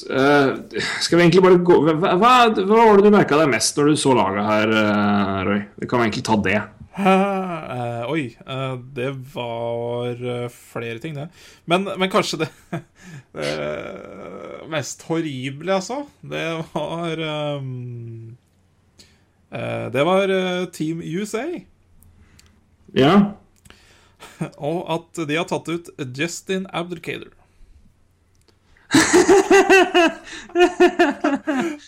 Eh, skal vi egentlig bare gå Hva, hva, var det du merka deg mest når du så laget her, eh, Roy? Vi kan egentlig ta det. Uh, oi, Uh, det var flere ting, det. Men, men kanskje det, det mest horrible, altså, det var um, uh, Det var Team USA. Ja. Og at de har tatt ut Justin Abdelkader.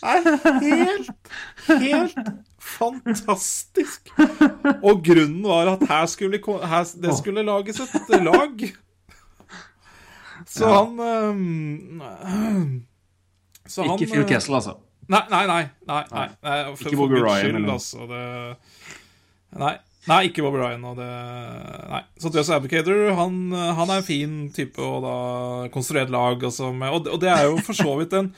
Er helt, helt fantastisk. Og grunnen var at her skulle, her, det skulle lages et lag. Så han ehm, Så han Ikke Phil eh, Kessel, altså. Nei, nei, nei. nei, nei, nei for, Ikke for Ryan, skyld, eller? altså. Det, nei, nei, ikke Bob Ryan. Og det, nei. Så Jess Abdicator han, han er en fin type og da konstruert lag. Altså, med, og, og det er jo for så vidt en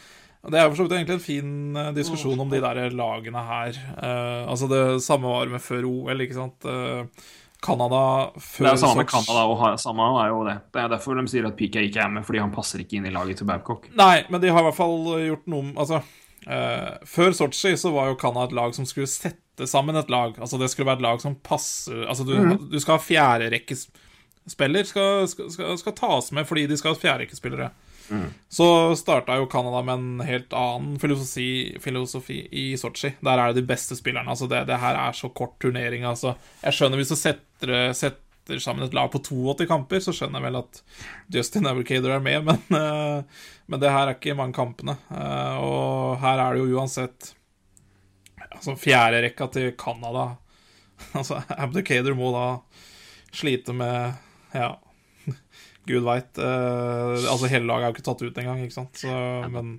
det er for så vidt egentlig en fin eh, diskusjon om de der lagene her. Uh, altså Det samme var med før OL, ikke sant. Canada før Det er samme med Canada og samme er jo det. Det er derfor de sier at PK ikke er med, fordi han passer ikke inn i laget til Babcock. Nei, men de har i hvert fall gjort noe Altså, eh, før Sotsji så var jo Canada et lag som skulle sette sammen et lag. Altså, det skulle være et lag som passer Altså, du, du skal ha fjerderekkespiller skal, skal, skal, skal tas med fordi de skal ha fjerderekkespillere. Så starta jo Canada med en helt annen filosofi, filosofi i Sotsji. Der er det de beste spillerne. Altså, det, det her er så kort turnering, altså. Jeg skjønner hvis du setter, setter sammen et lag på 82 kamper, så skjønner jeg vel at Justin Abercader er med, men, uh, men det her er ikke mange kampene. Uh, og her er det jo uansett Altså fjerderekka til Canada. Altså Abdicator må da slite med Ja, gud veit. altså hele laget er jo ikke tatt ut engang, ikke sant. Så, men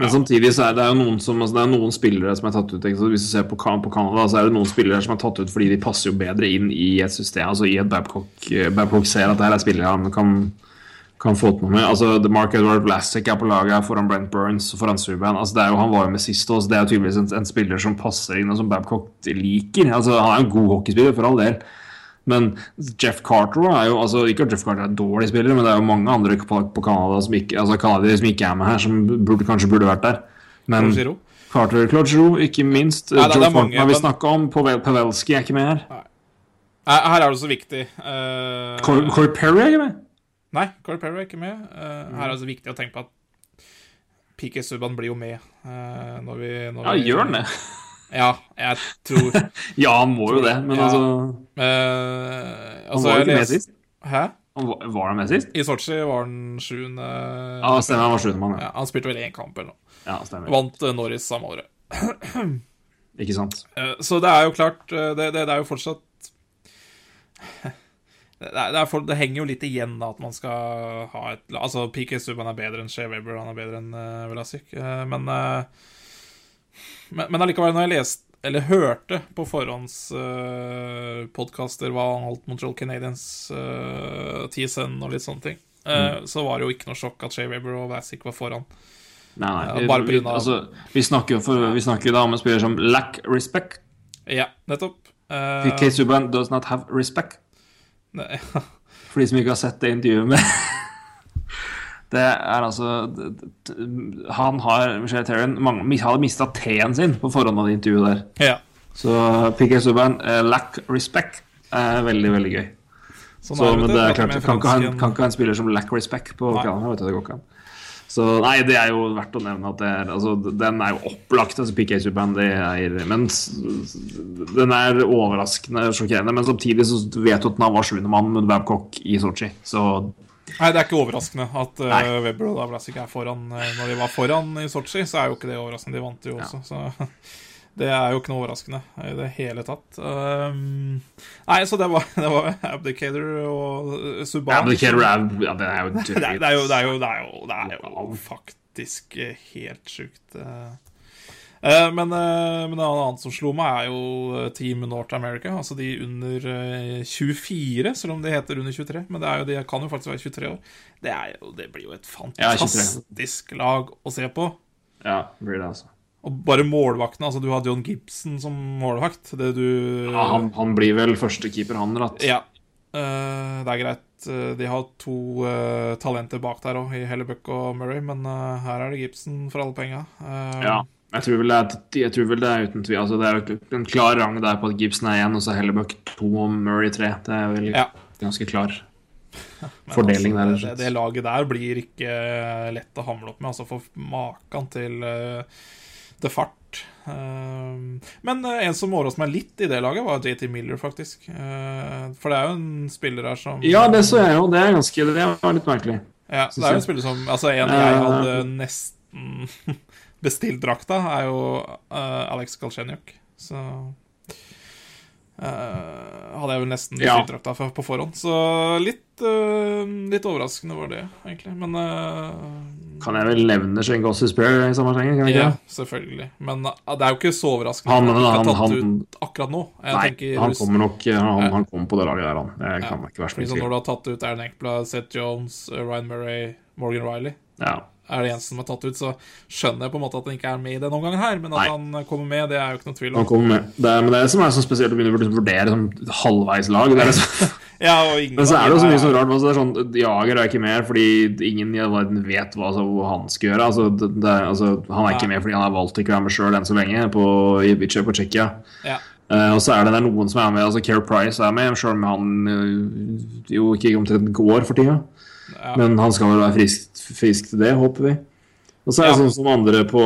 Men samtidig så er det jo noen som altså det er noen spillere som er tatt ut. Hvis du ser på, på Canada, så er det noen spillere som er tatt ut fordi de passer jo bedre inn i et system. Altså i et Babcock eh, Babcock ser at det her er spillere han kan, kan få til noe med. Altså The Mark Edward Vlasic er på laget foran Brent Burns og foran Subhaan. Altså, det er jo, han var jo med sist også. Det er jo tydeligvis en, en spiller som passer inn, og som Babcock liker. Altså, han er en god hockeyspiller, for all del. Men Jeff Carter er jo altså Ikke at Jeff Carter er en dårlig spiller, men det er jo mange andre på, på Canada som ikke, altså som ikke er med her, som burde, kanskje burde vært der. Men Carter Claude Giroux, ikke minst. Nei, det George Thornton har vi men- snakka om. Pavel Pavelski er ikke med her. Nei, Her er det så viktig. uh, Corey, Perry er ikke med. Nei, Corey Perry er ikke med. Uh, her er det så viktig å tenke på at PK Subhaan blir jo med uh, når vi når Ja, vi, gjør han det? Ja, jeg tror Ja, han må jo det, men Ja. altså eh, Han var jo ikke med sist. Hæ? Han var, var han med sist? I Sotsji var han sjuende Ja, stemmer. Han var sjuendemann, ja. Ja, Han spilte vel én kamp eller noe. ja. Stemmer. Vant uh, Norris samme året. Ikke sant? Uh, Så det er jo klart Det, det, det er jo fortsatt det, er, det, for, det henger jo litt igjen da at man skal ha et Altså, PK Subhaan er bedre enn Shea Weber, han er bedre enn uh, Velasic. Men, eh, men Men allikevel, når jeg leste eller hørte på forhåndspodkaster podcaster hva han holdt Montreal Canadiens, uh, TSN og litt sånne ting, eh, så var det jo ikke noe sjokk at Shay Weber og Vlasic var foran. Nei, nei. Bare på grunn av- altså, vi snakker jo for, vi snakker jo da om en spiller som lack respect. Ja, nettopp. Uh, PK Subhaan does not have respect. ne- For de som ikke har sett det intervjuet med Det er altså Han har Michelle Terran hadde mista T-en sin på forhånd av det intervjuet der. ja. Så PK Subhaan, uh, lack respect, er veldig, veldig gøy. Sånn Så, det, men du. det er klart, kan ikke, ha en, kan ikke ha en spiller som lack respect på. Canada. Det går ikke an. Så nei, det er jo verdt å nevne at det er Altså, den er jo opplagt. Altså, PK det er Men den er overraskende sjokkerende. Men samtidig så vet du at den var sjuendemann med Babcock i Sotsji. Så Nei, det er ikke overraskende at uh, Nei. Webber og Vlasic er foran. Uh, Når de var foran i Sotsji, så er jo ikke det overraskende. De vant jo også, så det er jo ikke noe overraskende i det hele tatt. Um, nei, så det var, det var Abdicator og uh, Subhaan. ja, er, ja, det er jo det, er, det, er jo, det, er jo, det, er jo, det er jo faktisk eh, helt sjukt. eh. Eh, men, eh, men noe annet som slo meg, er jo eh, Team North America. Altså de under eh, 24, selv om de heter under 23. Men det er jo, de kan jo faktisk være 23 år. Det, er jo, det blir jo et Ja, 23. fantastisk lag å se på. Ja, blir det, altså. Og bare målvaktene. Altså, du har John Gibson som målvakt. Det du Ja, han, han blir vel førstekeeper, han, rett. Ja. Uh, det er greit. De har to uh, talenter bak der òg, i Hellebuck og Murray, men uh, her er det Gibson for alle penga. Ja. Jeg tror, vel det er, jeg tror vel det er uten tvil altså Det er jo en klar rang der på at Gibson er én, og så Hellebuck to og Murray tre. Det er vel Ja. ganske klar ja, fordeling altså, der. det, det laget der blir ikke lett å hamle opp med. Altså For maken til, eh, til fart. Eh, men eh, en som overrasket meg litt i det laget, var JT Miller, faktisk. Eh, for det er jo en spiller her som Ja, det så jeg jo. Det er ganske Det var litt merkelig. Ja, det er jo en spiller som Altså, en jeg Eh, hadde nesten bestilt drakta, er jo uh, Alex Galchenyuk. Så uh, hadde jeg vel nesten Ja. drakta for- på forhånd. Så litt, uh, litt overraskende var det, egentlig. Men Kan jeg vel nevne Shane Gossis Spear i samme slengen? Ja, selvfølgelig. Men det er jo ikke så overraskende Han- han han- har tatt ut akkurat nå. Jeg Nei, tenker han kommer nok Han, han kommer på det laget der, han. Det kan ikke være så mye Når du har tatt ut Aaron Eckblad, Seth Jones, Ryan Murray, Morgan Riley Ja. Er det Jensen som er tatt ut, så skjønner jeg på en måte at han ikke er med i denne omgangen her. Men at Nei. han kommer med, det er jo ikke noe tvil om. Han kommer med. Det er, men det er som er så spesielt å begynne å vurdere som halvveislag. Det er liksom, Ja, men så er det jo så mye som rart. Altså, det er sånn, Jager er ikke med fordi ingen i verden vet hva altså, han skal gjøre. Altså, det, det, altså, han er ikke med fordi han har valgt ikke å være med sjøl enn så lenge på, i, på Tsjekkia. Ja. Uh, og så er det, det er noen som er med. altså Care Price er med, sjøl om han uh, jo ikke omtrent går for tida. Ja. Men han skal vel være frisk, frisk til det, håper vi. Og så er det Ja. sånn som andre på,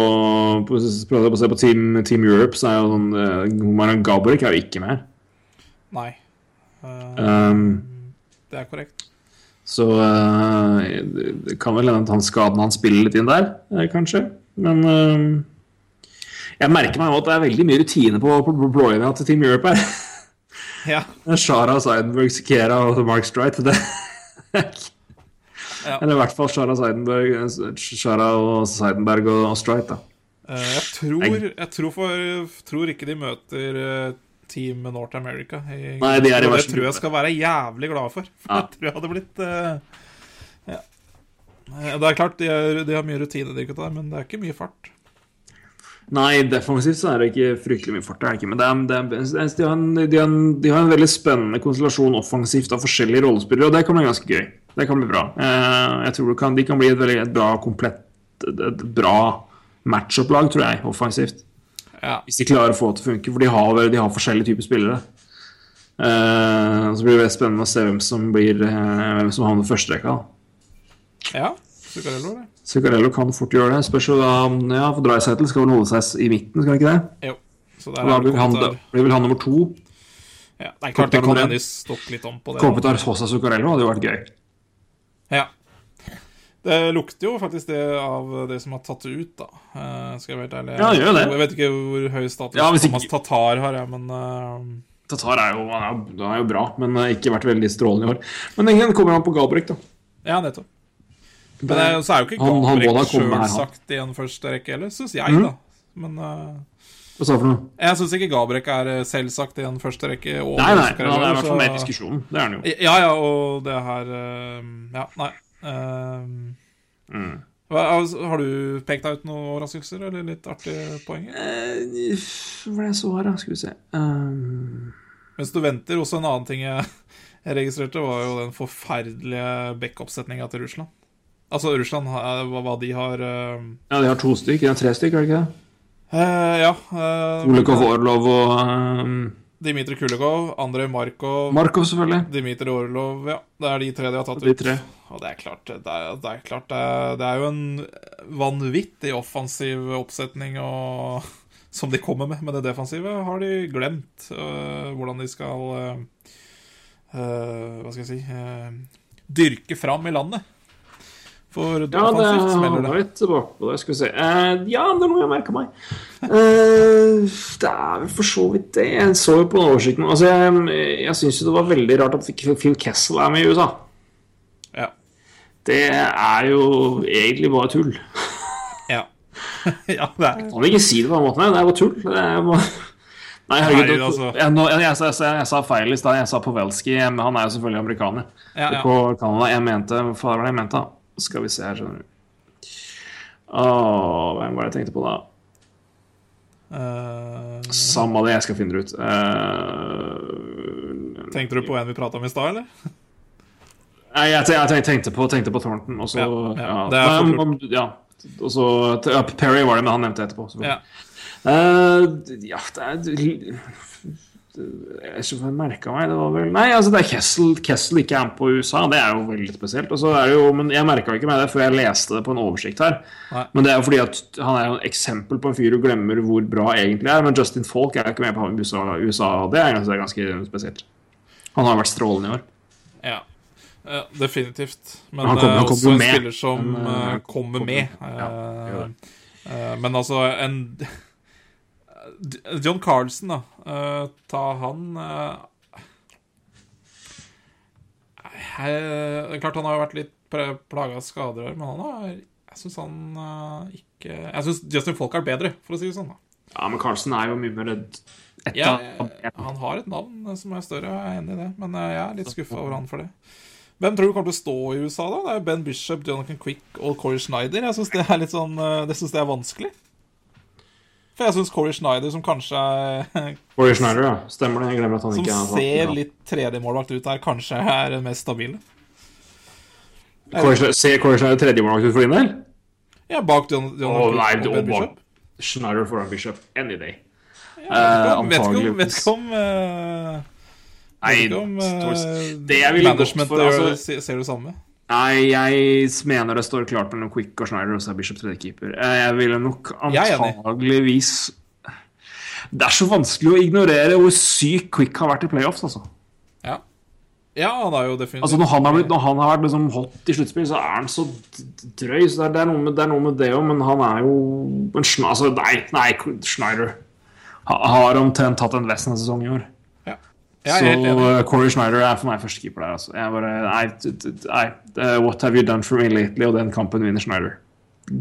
på, på på Team, Team Europe, så er jo sånn uh, Maran Gabrick er jo ikke med. Nei. Uh, Um, det er korrekt. så uh, det- kan vel hende at han skaden han spiller litt inn der, eh, kanskje. Men eh, jeg merker meg jo at det er veldig mye rutine på, på, på til Team Europe her. Ja. Shara, Seidenberg, Sikera og Mark Streit. Det. Ja. Eller i hvert fall Shara, Seidenberg, Shara og Seidenberg og, og da. Eh, jeg tror, jeg tror, for, tror ikke de møter eh, Team North America. I, Nei, de er i det tror jeg skal være jævlig glad for. For Ja. jeg tror jeg hadde blitt uh, Ja. Det er klart, de, er, de har mye rutine, de gutta der, men det er ikke mye fart. Nei, defensivt så er det ikke fryktelig mye fart. det er ikke, Men det er, det er, de, har en, de, har en, de har en veldig spennende konstellasjon offensivt av forskjellige rollespillere, og det kan bli ganske gøy. Det kan bli bra. Eh, Jeg tror kan, De kan bli et veldig et bra komplett et, bra matchup-lag, tror jeg, offensivt. Ja. Hvis de klarer å få det til å funke, for de har, de har forskjellige typer spillere. Eh, så blir det spennende å se hvem som blir eh, Hvem som havner førsterekka. ja. Zuccarello? Zuccarello kan fort gjøre det. Spørs jo da ja, for Dreisaitl skal vel holde seg i midten, skal han ikke det? Jo. Så der da det blir han, kommet blir vel han nummer to. Ja, det er klart det kan hende de stokker litt om på det. Kopitar Sosa Zuccarello hadde jo vært gøy. Ja. Det lukter jo faktisk det av det som har tatt det ut, da. Eh, skal jeg være helt ærlig. Ja, gjør det. Jeg vet ikke hvor høy status Ja, ikke- Thomas Tatar har, jeg, men uh... Tatar er jo, han er, jo- bra, men har ikke vært veldig strålende i år. Men den kommer han på Galbrek, da. Ja, nettopp. Men det, så er jo ikke Gabrek sjølsagt i en første rekke heller, syns jeg, mm. da. Men eh, Hva sa du for noe? jeg syns ikke Gabrek er eh, selvsagt i en første rekke. Og Nei, nei, Zuccarello, han er i hvert fall med i diskusjonen. Det er han jo. Ja, ja, og det her eh, Ja, nei. Uh, Mm. altså, har du pekt deg ut noen overraskelser eller litt artige poenger? Eh, Hva var det jeg så her, da? Skal vi se um, Mens du venter, også en annen ting jeg registrerte, var jo den forferdelige backup-setninga til Russland. Altså Russland, hva, hva de har uh... Ja, de har to stykk. Ja, tre stykk, er det ikke det? Uh, Ja. Uh, Olikov Orlov og uh, Dimitri Kulikov, Andrej Markov, Markov, selvfølgelig. Dimitri Orlov Ja, det er de tre de har tatt De ut. tre. Og det er klart, det er, det er, klart det er, det er jo en vanvittig offensiv oppsetning og, som de kommer med. Men det defensive har de glemt uh, hvordan de skal Hva skal jeg si Dyrke fram i landet. For Ja, det det. litt tilbake på det. Skal vi se. uh, ja, det er noe jeg merka meg. Uh, det er vel for så vidt det. Jeg så jo på den oversikten Altså, Jeg, jeg syns jo det var veldig rart at Phil Kessel er med i USA. Ja. Det er jo egentlig bare tull. ja. ja, det er Jeg kan ikke si det på den måten. Det er bare tull. Det er bare... Nei, herregud. Nei, altså. jeg, jeg, jeg, jeg, sa feil i stad. Jeg sa Pavelski. men Han er jo selvfølgelig amerikaner. ja, ja. På Canada. Jeg mente Hva var det jeg mente? da? Skal vi se her, skjønner du. Åh, hvem var det jeg tenkte på, da? Uh, Samme det, jeg skal finne det ut. Uh, Tenkte du på en vi prata om i stad, eller? Nei, jeg, jeg tenkte på, tenkte på Thornton, og så Ja, ja, ja, det er om- ja. Og så Perry var det, men han nevnte etterpå. Eh, ja, det er Jeg ikke merka meg. Det var vel Nei, altså det er Kessel, Kessel ikke er med på USA. Det er jo veldig spesielt. Og så er det jo, men Jeg merka ikke meg det før jeg leste det på en oversikt her. Nei. Men det er jo fordi at han er jo et eksempel på en fyr du glemmer hvor bra egentlig er. Men Justin Falk er jo ikke med på USA. USA det er ganske, ganske spesielt. Han har vært strålende i år. Ja, ja definitivt. Men Han han eh, kommer også en med. spiller som Men, eh, eh, kommer kommer- med. ja, Eh, eh, men altså, en John Carlsen, da. Uh, ta han uh, jeg, Klart han har vært litt plaga av skader, men han har Jeg syns han uh, ikke Jeg syns Justin Folk er bedre, for å si det sånn. da Ja, men Carlsen er jo mye mer etter. ja, han har et navn som er større, jeg er enig i det. Men jeg er litt skuffa over han for det. Hvem tror du kommer til å stå i USA, da? Det er jo Ben Bishop, Jonathan Quick og Corey Schneider. Jeg syns det er litt sånn Det synes det er vanskelig. For jeg syns Corey Schneider, som kanskje Corey Schneider, ja. Stemmer det. Jeg glemmer at han Som ikke er ser litt tredjemålvakt ut der, kanskje er den mest stabile. Ser Corey Schneider tredjemålvakt ut for din del? Ja, bak John, Å, nei, og Ben Bishop. Schneider foran Bishop any day. Ja, vet ikke om- vet ikke om Nei, det jeg ville gått for, altså- ser- du det samme. Nei, jeg mener det står klart mellom Quick og Schneider, og så er Bishop tredjekeeper. Jeg ville nok antageligvis Det er så vanskelig å ignorere hvor syk Quick har vært i playoffs, altså. Ja. ja, han har jo definitivt Altså Når han har, blitt, når han har vært liksom hot i sluttspill, så er han så drøy. Så det er, det er, noe, med, det er noe med det òg, men han er jo en altså, Nei, nei, Schneider har omtrent tatt en Western sesong i år. Ja. Så uh, Corey Schneider er for meg førstekeeper der. Altså. Jeg bare, nei, nei, uh, What have you done for me lately? Og den kampen vinner Schneider.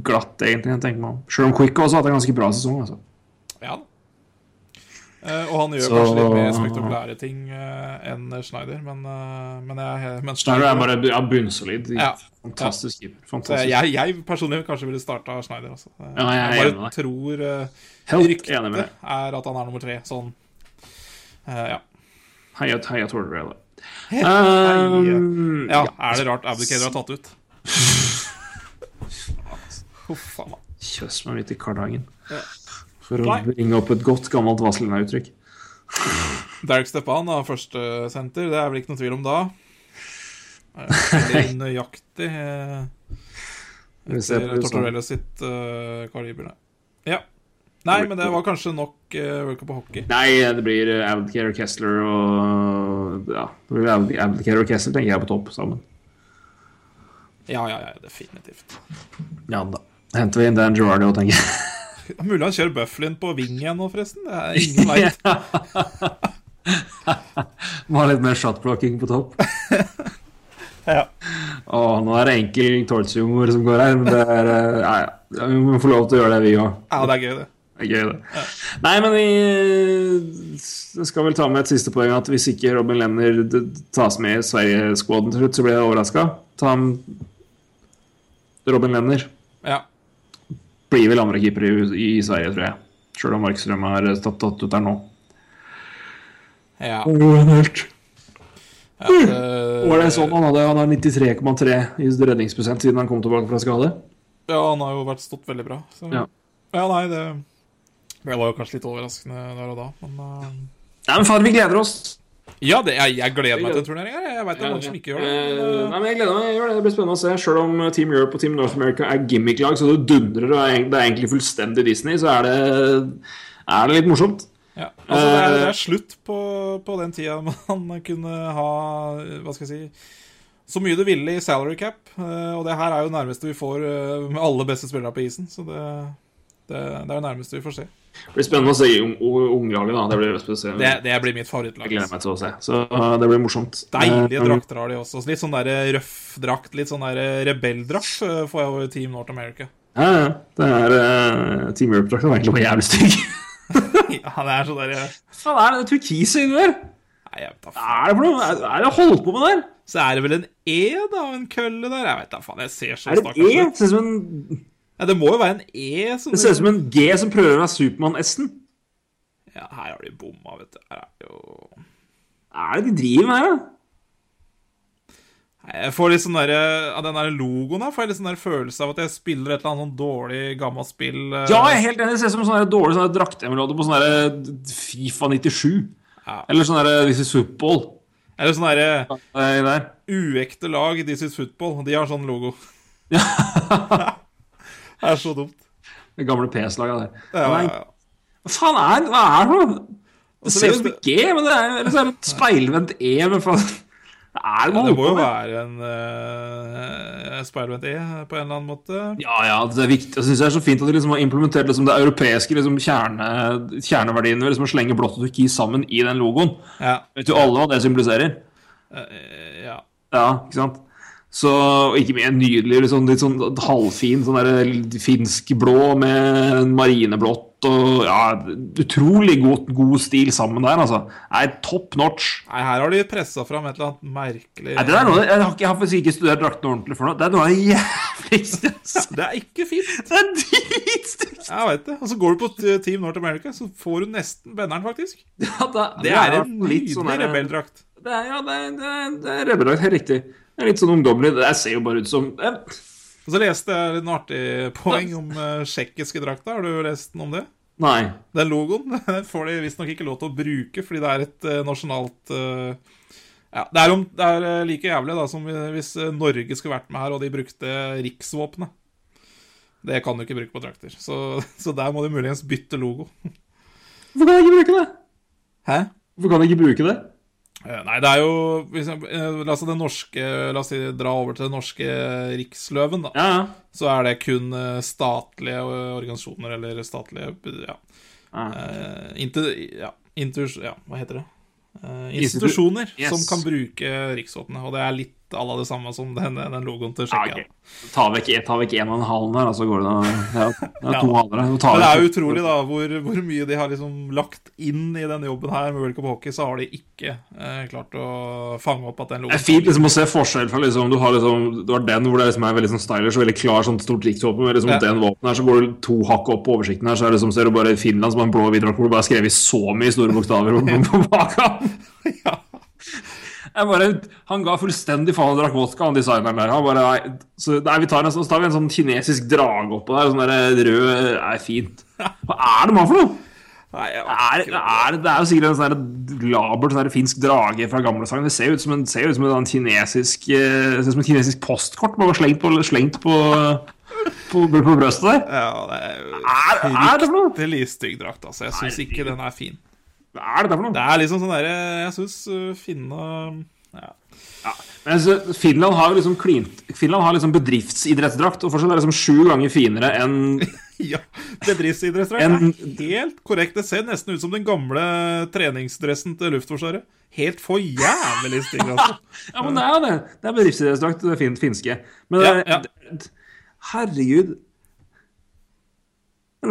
Glatt, egentlig. jeg tenker om. Selv om Quick også har hatt en ganske bra sesong. Altså. Ja. Eh, og han gjør Så- kanskje litt mer spektakulære ting uh, enn Schneider, men, uh, men, jeg, men Schneider er bare ja, bunnsolid. Ja. Fantastisk keeper. Ja. Fantastisk. jeg, jeg personlig kanskje ville starta Schneider. Altså. Eh, Ja, jeg jeg bare tror uh, Helt Ryktet er at han er nummer tre. Sånn. Eh, ja. Heia, heia Tordrell. Heia. Um, ja. Er det rart Abdicator har tatt ut? Huff a meg. Kjøss meg midt i kardagen. Ja. For å Nei. bringe opp et godt, gammelt Vazelina-uttrykk. Derek Stepan har førstesenter, det er vel ikke noe tvil om da. Eh, Veldig nøyaktig eh, Vi ser på etter USA. Tortorello sitt uh, kaliber. Ja. Nei, men det var kanskje nok uh, World Cup og hockey. Nei, det blir uh, og Kessler og Ja, det blir Abdi- og Kessler, tenker jeg, på topp sammen. Ja, ja, ja, definitivt. Ja da. Henter vi inn Dan Girardi og tenker jeg. Mulig han kjører Bufflin på wing igjen nå, forresten. Det er ingen veit. Må ha litt mer shotblocking på topp. Ja. Å, nå er det enkel tortsjumor som går her, men det er uh, Nei, ja, vi må få lov til å gjøre det, vi òg. ja, det er gøy, det. Gøy, det. Nei, men vi skal vel ta med et siste poeng at hvis ikke Robin Lenner tas med i Sverige-squaden til slutt, så blir jeg overraska. Ta Robin Lenner. Ja. Blir vel andrekeeper i, i Sverige, tror jeg. Sjøl om Markstrøm har tatt, tatt ut der nå. ja. Helt. ja det- Var det sånn han hadde? Han har 93,3 i redningsprosent siden han kom tilbake fra skade. Ja, han har jo vært stått veldig bra. Så. Ja. Ja. nei, det Det var jo kanskje litt overraskende der og da, men uh, Nei, men fader, vi gleder oss. Ja, det, jeg, jeg gleder meg til turneringa. Jeg veit det er mange som ikke gjør det. Men... nei, men jeg gleder meg. Jeg gjør det. det blir spennende å se. Selv om Team Europe og Team North America er gimmick-lag, så det dundrer og er- det er egentlig fullstendig Disney, så er det, er det litt morsomt. Ja, altså det, er, det Eh. er slutt på, på den tida man kunne ha Hva skal jeg si Så mye du ville i salary cap. eh, Og det her er jo nærmeste vi får eh, med alle beste spillere på isen. Så det, det, det er det nærmeste vi får se. Det blir spennende å se unglaget, da. Det blir. Det, det blir mitt Jeg gleder meg til å se. Så uh, det blir morsomt. Deilige Eh, drakter har de også. Litt sånn der røff drakt. Litt sånn der rebelldrakt eh, får jeg over Team North America. Ja, ja. Det er uh, Team Europe-drakta var egentlig bare jævlig stygg. Ja, det er sånn derre Hva er det turkise inni der? Nei, jeg vet da faen. er det noe? Hva er det holdt på med der? Så er det vel en E, da? En kølle der? Jeg vet da faen. Jeg ser så Er det en E? Ser ut som en, Ja, det må jo være en E. Som det ser ut som en G som prøver å være Supermann-S-en. Ja, her har de bomma, vet du. Her er jo Hva er det de driver med her, da? Jeg får litt sånn derre Av den der logoen her får jeg litt sånn der følelse av at jeg spiller et eller annet sånn dårlig, gammelt spill. eh, Ja, jeg er helt enig. Det ser ut som en sånn der dårlig sånn draktemulade på sånn der Fifa 97. Ja. Eller sånn der This is football. Eller sånn derre ja, Der. uekte lag, This is football. De har sånn logo. det er så dumt. Det gamle PS-laget der. Ja, ja, ja. Hva faen er hva er det? Det så ser ut som en G, men det er, eller så er det et speilvendt E. Men faen det er det det må jo være en uh, speilvendt E på en eller annen måte. Ja, ja, det er viktig. Jeg synes det er så fint at de liksom har implementert liksom det europeiske liksom kjerne, kjerneverdiene ved liksom å slenge blått og turkis sammen i den logoen. Ja. Vet jo alle hva det symboliserer. Uh, ja. Ja, ikke sant? Så ikke mer nydelig, liksom, litt sånn halvfin sånn der finsk blå med marineblått og ja, utrolig god, god stil sammen der, altså. Er top notch. Nei, her har de pressa fram et eller annet merkelig Nei, det er noe, jeg har, ikke, jeg har ikke studert drakten ordentlig for noe. Det er noe av det jævligste sett. Det er ikke fint. Det er dritstygt! Jeg veit det. Og så går du på Team North America, så får du nesten benneren, faktisk. Ja, det, Det er en nydelig sånn rebelldrakt. Det er, ja, det er, det er, er rebelldrakt, helt riktig. Det er litt sånn ungdommelig. Det ser jo bare ut som eh, Og så leste jeg litt artig poeng om uh, tsjekkiske drakter. Har du lest noe om det? Nei. Den logoen får de visstnok ikke lov til å bruke fordi det er et eh, nasjonalt eh, Ja, det er, om, det er eh, like jævlig da som hvis eh, Norge skulle vært med her og de brukte riksvåpenet. Det kan du ikke bruke på drakter. Så, så der må de muligens bytte logo. Hvorfor kan de ikke bruke det? Hæ? Hvorfor kan de ikke bruke det? Eh, Nei, det er jo eh, La oss, norske, la oss si, dra over til den norske riksløven, da. Ja. Så er det kun eh, statlige organisasjoner eller statlige Ja. Ja. Inter, ja, inter, ja hva heter det? Institu- institusjoner Yes. som kan bruke riksvåpenet. Og det er litt à la det samme som den, den logoen til Ja, Tsjekkia. ok. Ta vekk, ta vekk en og en halv der, og så går det da ja, det er Ja. halvere. Men det er utrolig da hvor, hvor mye de har liksom lagt inn i denne jobben her med World Cup Hockey, så har de ikke eh, klart å fange opp at den logoen Det er fint liksom å se forskjell fra liksom, du har liksom, du har den hvor det liksom er veldig sånn stylish og veldig klar sånn stort riksvåpen. Med liksom Ja. den våpen her, så går du to hakk opp på oversikten her, så er det som ser du bare Finland som har en blå vidrock hvor det bare er skrevet så mye store bokstaver på, på. Ja. Jeg bare, han ga fullstendig faen og drakk vodka, han designeren der. Han bare, nei, så, nei, vi tar en, så tar vi en sånn kinesisk drage oppå der, sånn der rød er fint. Hva er det man for noe? Nei, er, er, det er jo sikkert en sånn labert sånn finsk drage fra gamle sangen. Det ser jo ut som en, ser ut som en sånn kinesisk eh, ser ut som et kinesisk postkort bare slengt på, slengt på, på, på brøstet der. Ja, det er jo Er, er det for noe? fryktelig stygg drakt, altså. Jeg syns ikke den er fin. Hva er dette for Det er liksom sånn derre Jeg syns uh, finne ja. Men altså, Finland har jo liksom klint Finland har liksom bedriftsidrettsdrakt, og fortsatt er det liksom sju ganger finere enn ja. Bedriftsidrettsdrakt En- er helt korrekt. Det ser nesten ut som den gamle treningsdressen til Luftforsvaret. Helt for jævlig stygg, altså. Ja, men det er jo det. Det er bedriftsidrettsdrakt, det fint finske. Men Ja, ja. herregud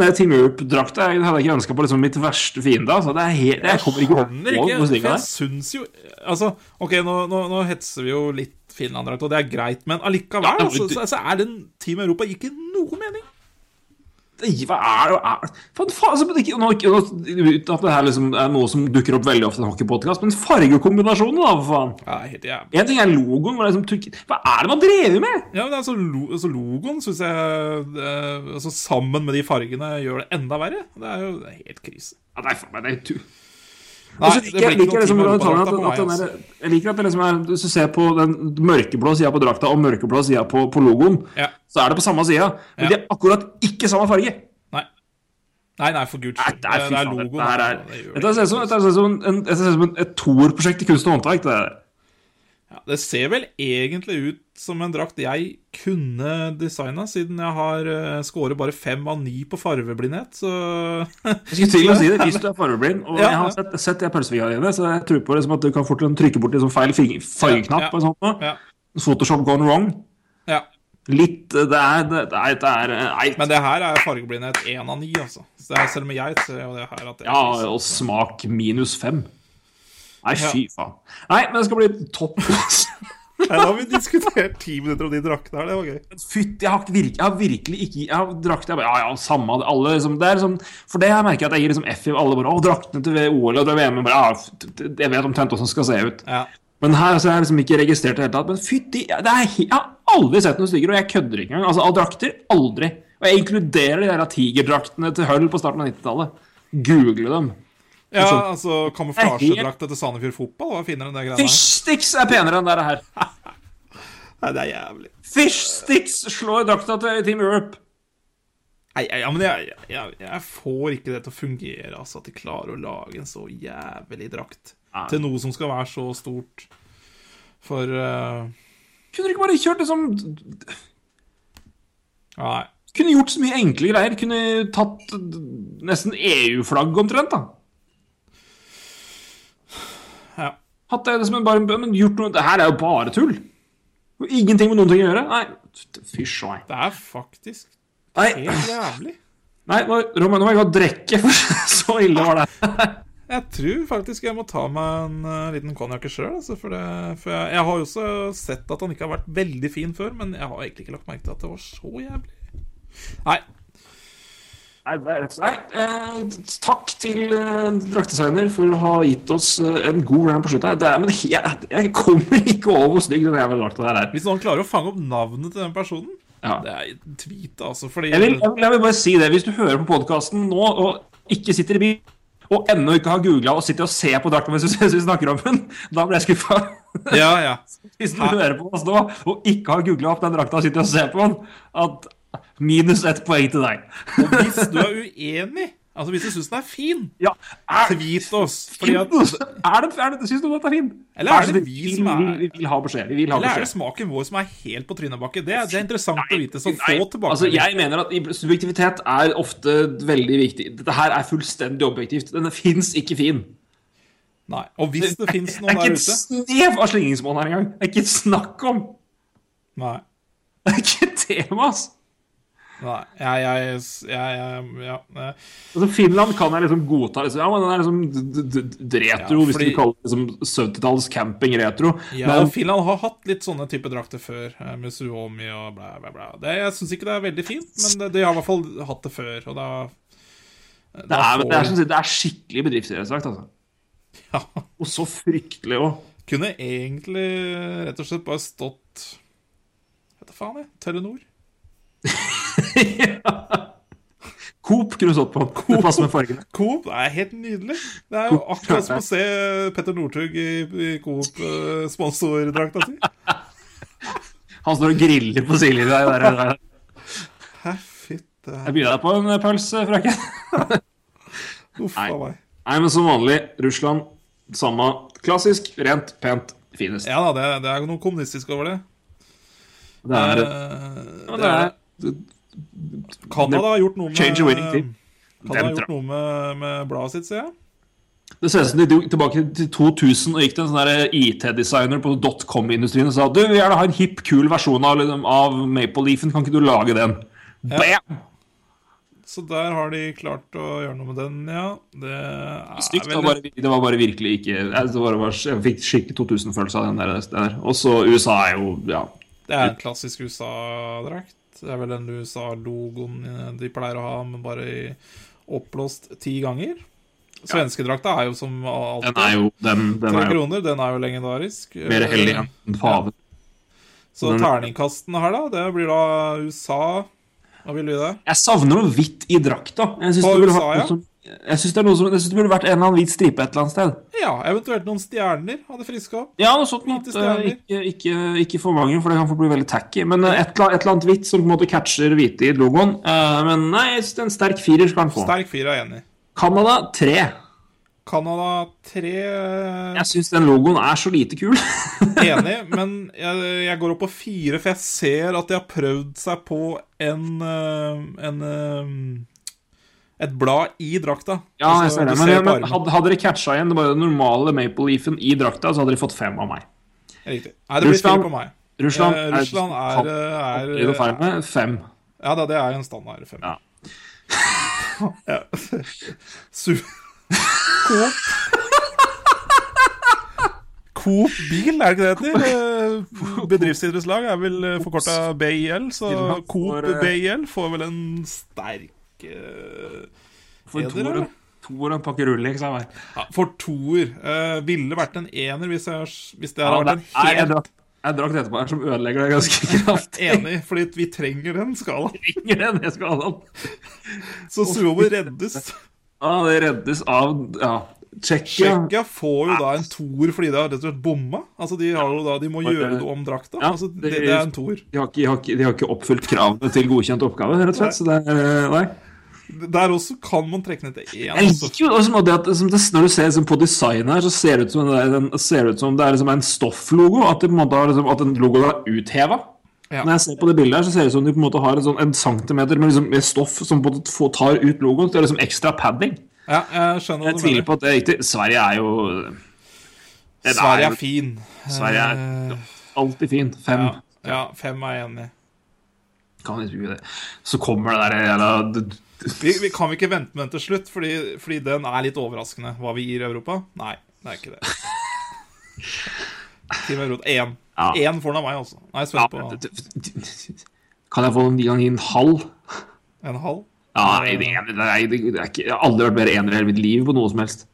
Den Team Europe-drakta hadde jeg ikke ønska på liksom mitt verste fiende. Altså. Det er helt, jeg kommer ikke stygg den jeg syns jo Altså, OK, nå, nå, nå hetser vi jo litt Finland-drakt, og det er greit, men allikevel altså, så, så er den Team Europa ikke noe mening. Det- Hva er det hva er det? Faen, altså, men ikke, nå, ikke, Uten at det her liksom er noe som dukker opp veldig ofte i hockeypodkast, men fargekombinasjonen, da, for faen. Ja. En ting er logoen. Er, det hva er det man drever med? Ja, men altså, lo, altså Logoen syns jeg eh, altså, Sammen med de fargene gjør det enda verre. Det er jo det er helt krise. Ja, det er tu... Og det liker jeg liker liksom at, at altså. Jeg liker at det liksom er Hvis du ser på den mørkeblå sida på drakta og mørkeblå sida på, på logoen, Ja. så er det på samme sida, men Ja. de er akkurat ikke samme farge. Nei. Nei, nei, for guds skyld. det er, logoen. dette er ser ut som, et toerprosjekt i kunst og håndverk. Det der. Ja, det ser vel egentlig ut som en drakt jeg kunne designa, siden jeg har uh, scoret bare fem av ni på farveblindhet, så Jeg skulle til å si det, Hvis du er fargeblind, og Ja, jeg har ja. sett, sett de pølsefingrene så jeg tror på liksom at du kan fort trykke bort liksom feil fargeknapp. Ja, ja. Photoshop gone wrong. ja. Litt Det er Det er, det er Nei. Men det her er fargeblindhet én av ni, altså. Så det er, selv om jeg ser jo det her at det er Ja, og smak minus fem. Nei, fy faen. Nei, men det skal bli topp. Nei, Da har vi diskutert ti minutter om de draktene her, det var gøy. Fytti, jeg har, ikke jeg har virkelig ikke Jeg har drakt jeg bare, Ja, ja, samme alle liksom, det er liksom, For det jeg merker jeg at jeg gir liksom F i alle bare Å, draktene til OL og til VM bare, ja, Jeg vet omtrent åssen det skal se ut. Ja. Men her så er jeg liksom ikke registrert i det hele tatt. Men fytti det Jeg har aldri sett noen styggere, og jeg kødder ikke engang. Altså, Av drakter aldri. Og jeg inkluderer de der tigerdraktene til Hull på starten av 90-tallet. Google dem. Ja, Sånn. altså kamuflasjedrakta til Sandefjord Fotball var finere enn det greiene her. Fishsticks er penere enn det her. Nei, det er jævlig. Fishsticks slår drakta til Team Europe. Nei, ja, men jeg, jeg, jeg får ikke det til å fungere, altså. At de klarer å lage en så jævlig drakt Nei. til noe som skal være så stort. For uh... Kunne dere ikke bare kjørt det som Nei. Kunne gjort så mye enkle greier. Kunne tatt nesten EU-flagg omtrent, da. Ja. Hatt det som en bare Men gjort noe Det her er jo bare tull. Og Ingenting med noen ting å gjøre. Nei, fysj og nei. Det er faktisk Nei, helt jævlig. nei nå, Roman, nå må jeg gå og drikke, for så ille var det. Jeg tror faktisk jeg må ta meg en eh, liten konjakk sjøl. Altså, for for jeg, jeg har jo også sett at han ikke har vært veldig fin før, men jeg har egentlig ikke lagt merke til at det var så jævlig. Nei. Nei, nei eh, takk til eh, draktdesigner for å ha gitt oss eh, en god round på slutten. her. Det er, men jeg, jeg kommer ikke over hvor stygg den jævla drakta der er. Hvis noen klarer å fange opp navnet til den personen Ja. Det er tweet, altså. Fordi Jeg vil, jeg, vil, bare si det. Hvis du hører på podkasten nå og ikke sitter i bil, og ennå ikke har googla og sitter og ser på drakta mens vi snakker om den, da blir jeg skuffa. Ja, ja. Hvis du Hæ? hører på oss nå og ikke har googla opp den drakta og sitter og ser på den, at minus ett poeng til deg. Og hvis du er uenig, altså hvis du syns den er fin, Ja, er, tweet oss. Fordi at, er det, er det, Syns du at den er fin? Eller er det vi vi, som er- vi, vi, vil ha beskjed. Vi vil ha eller er det smaken vår som er helt på trynebakke? Det, det er interessant å vite. Så Nei, få tilbake. altså, jeg mener at subjektivitet er ofte veldig viktig. Dette her er fullstendig objektivt. Den fins ikke fin. Nei. Og hvis det fins Det noen er ikke der et ute snev av slingringsmonn her engang. Det er ikke snakk om. Nei. Det er ikke et tema, ass. Nei. Jeg, jeg, jeg, Ja. eh, Altså, Finland kan jeg liksom godta. Liksom. Ja, men den er liksom retro, Ja, hvis du kaller det liksom 70-talls camping-retro. Ja, Men Finland har hatt litt sånne type drakter før, eh, med Suomi og bla, bla, bla. Det, jeg syns ikke det er veldig fint, men de har i hvert fall hatt det før, og da, det, da er, det, er, får som å det er skikkelig bedriftsidrettsdrakt, altså. ja, Og så fryktelig òg. Kunne egentlig rett og slett bare stått Vet da faen, jeg. Telenor. Coop kunne du stått på. Det passer med fargene. Coop det er helt nydelig. Det er jo akkurat som å se Petter Northug i, i Coop-sponsordrakta si. Han står og griller på sidelinja. der, der, der. Hæ, fytte Jeg byr deg på en pølse, frøken. Uff a meg. Nei, men som vanlig, Russland, samme klassisk, rent, pent, finest. Ja da, det, det er noe kommunistisk over det. Det er, Eh, ja, det er det er Canada har gjort noe med Change a winning team. Canada har gjort noe med, med bladet sitt, ser jeg. Det ser ut som de dro tilbake til 2000 og gikk til en sånn der IT-designer på dotcom-industrien og sa du vil gjerne ha en hipp, kul versjon av, liksom, av Maple Leafen, kan ikke du lage den? Bam! Så der har de klart å gjøre noe med den, ja. Det er Stygt. Det, var bare, det var bare virkelig ikke det var, bare- jeg fikk skikkelig 2000-følelse av den der. der. Og så USA er jo Ja. Det er en klassisk USA-drakt. Det er vel den USA-logoen eh, de pleier å ha, men bare i oppblåst ti ganger. Svenskedrakta er jo som alltid. Den er jo, den, den Tre er jo kroner, den er jo legendarisk. mer hellig enn faven. Ja. Så Den- terningkastene her, da, det blir da USA Hva vil du det? Jeg savner noe hvitt i drakta. Jeg synes På USA, ha ja. som Jeg syns det, er noe som- jeg synes det burde vært en eller annen hvit stripe et eller annet sted. Ja, eventuelt noen stjerner hadde friska opp. Ja, noe sånt. Eh, ikke, ikke, ikke for mange, for det kan få bli veldig tacky. Men eh, et, et eller annet hvitt som på en måte catcher hvite i logoen. Eh, men nei, en sterk firer skal han få. Sterk fire er jeg enig i. Canada tre. Canada tre Jeg syns den logoen er så lite kul. Enig, men jeg, jeg går opp på fire, for jeg ser at de har prøvd seg på en, en Et blad i drakta. Ja, jeg Altså, ser det. Men, ser men hadde, hadde dere catcha igjen det bare den normale Maple Leafen i drakta, så hadde de fått fem av meg. Riktig. Nei, det blir fire på meg. Russland, Eh, Russland er, er, er, er er med fem. Ja, det, det er en standard fem. Ja. Ja. Coop Coop Bil, er det ikke det det heter? Eh, Bedriftsidrettslag er vel forkorta BIL, så Coop eh, BIL får vel en sterk eh, For Eder, to og en- pakke Rolex sa meg. ja, For toer. Uh, ville vært en ener hvis, jeg, hvis det hadde ja, vært en en jeg helt drakk jeg drakk det etterpå her som ødelegger det ganske kraftig. enig, fordi vi trenger den skalaen. Trenger den jeg skal ha den. Så Suovo reddes. Ja, det reddes av ja, Tsjekkia. ja. får jo da en toer fordi de har rett og slett bomma. Altså De, har jo da, de må gjøre det om drakta. Ja, Altså det- det, er en toer. De har, ikke, de, har ikke, de har ikke oppfylt kravene til godkjent oppgave, rett og slett. Så det er, nei. Der også kan man trekke ned til én. Jeg liker jo også det at det, Når du ser liksom på designet her, så ser det ut som det er, en, ser ut som det er liksom en stofflogo. At, det på en måte har liksom, at den logoen er utheva. Ja. Når jeg ser på det bildet her, så ser det ut som de på en måte har en, sånn, en centimeter med, liksom, med stoff som på en måte tar ut logoen. Det er liksom ekstra padding. Ja, jeg skjønner hva du tviler mener. på at det er riktig. Sverige er jo er Sverige er fin. Sverige er Eh, alltid fin. Fem. ja, ja, fem er jeg enig i. Kan vi tro det. Så kommer det der jævla Vi, vi kan vi ikke vente med den til slutt, fordi, fordi den er litt overraskende. Hva vi gir Europa? Nei, det er ikke det. Team Europa én. Ja. Én får den av meg, altså. Nei, ja, på Kan jeg få en gang i en halv? en halv. Ja, nei, det, nei, det, det ikke, Jeg har aldri vært mer ener i hele mitt liv på noe som helst.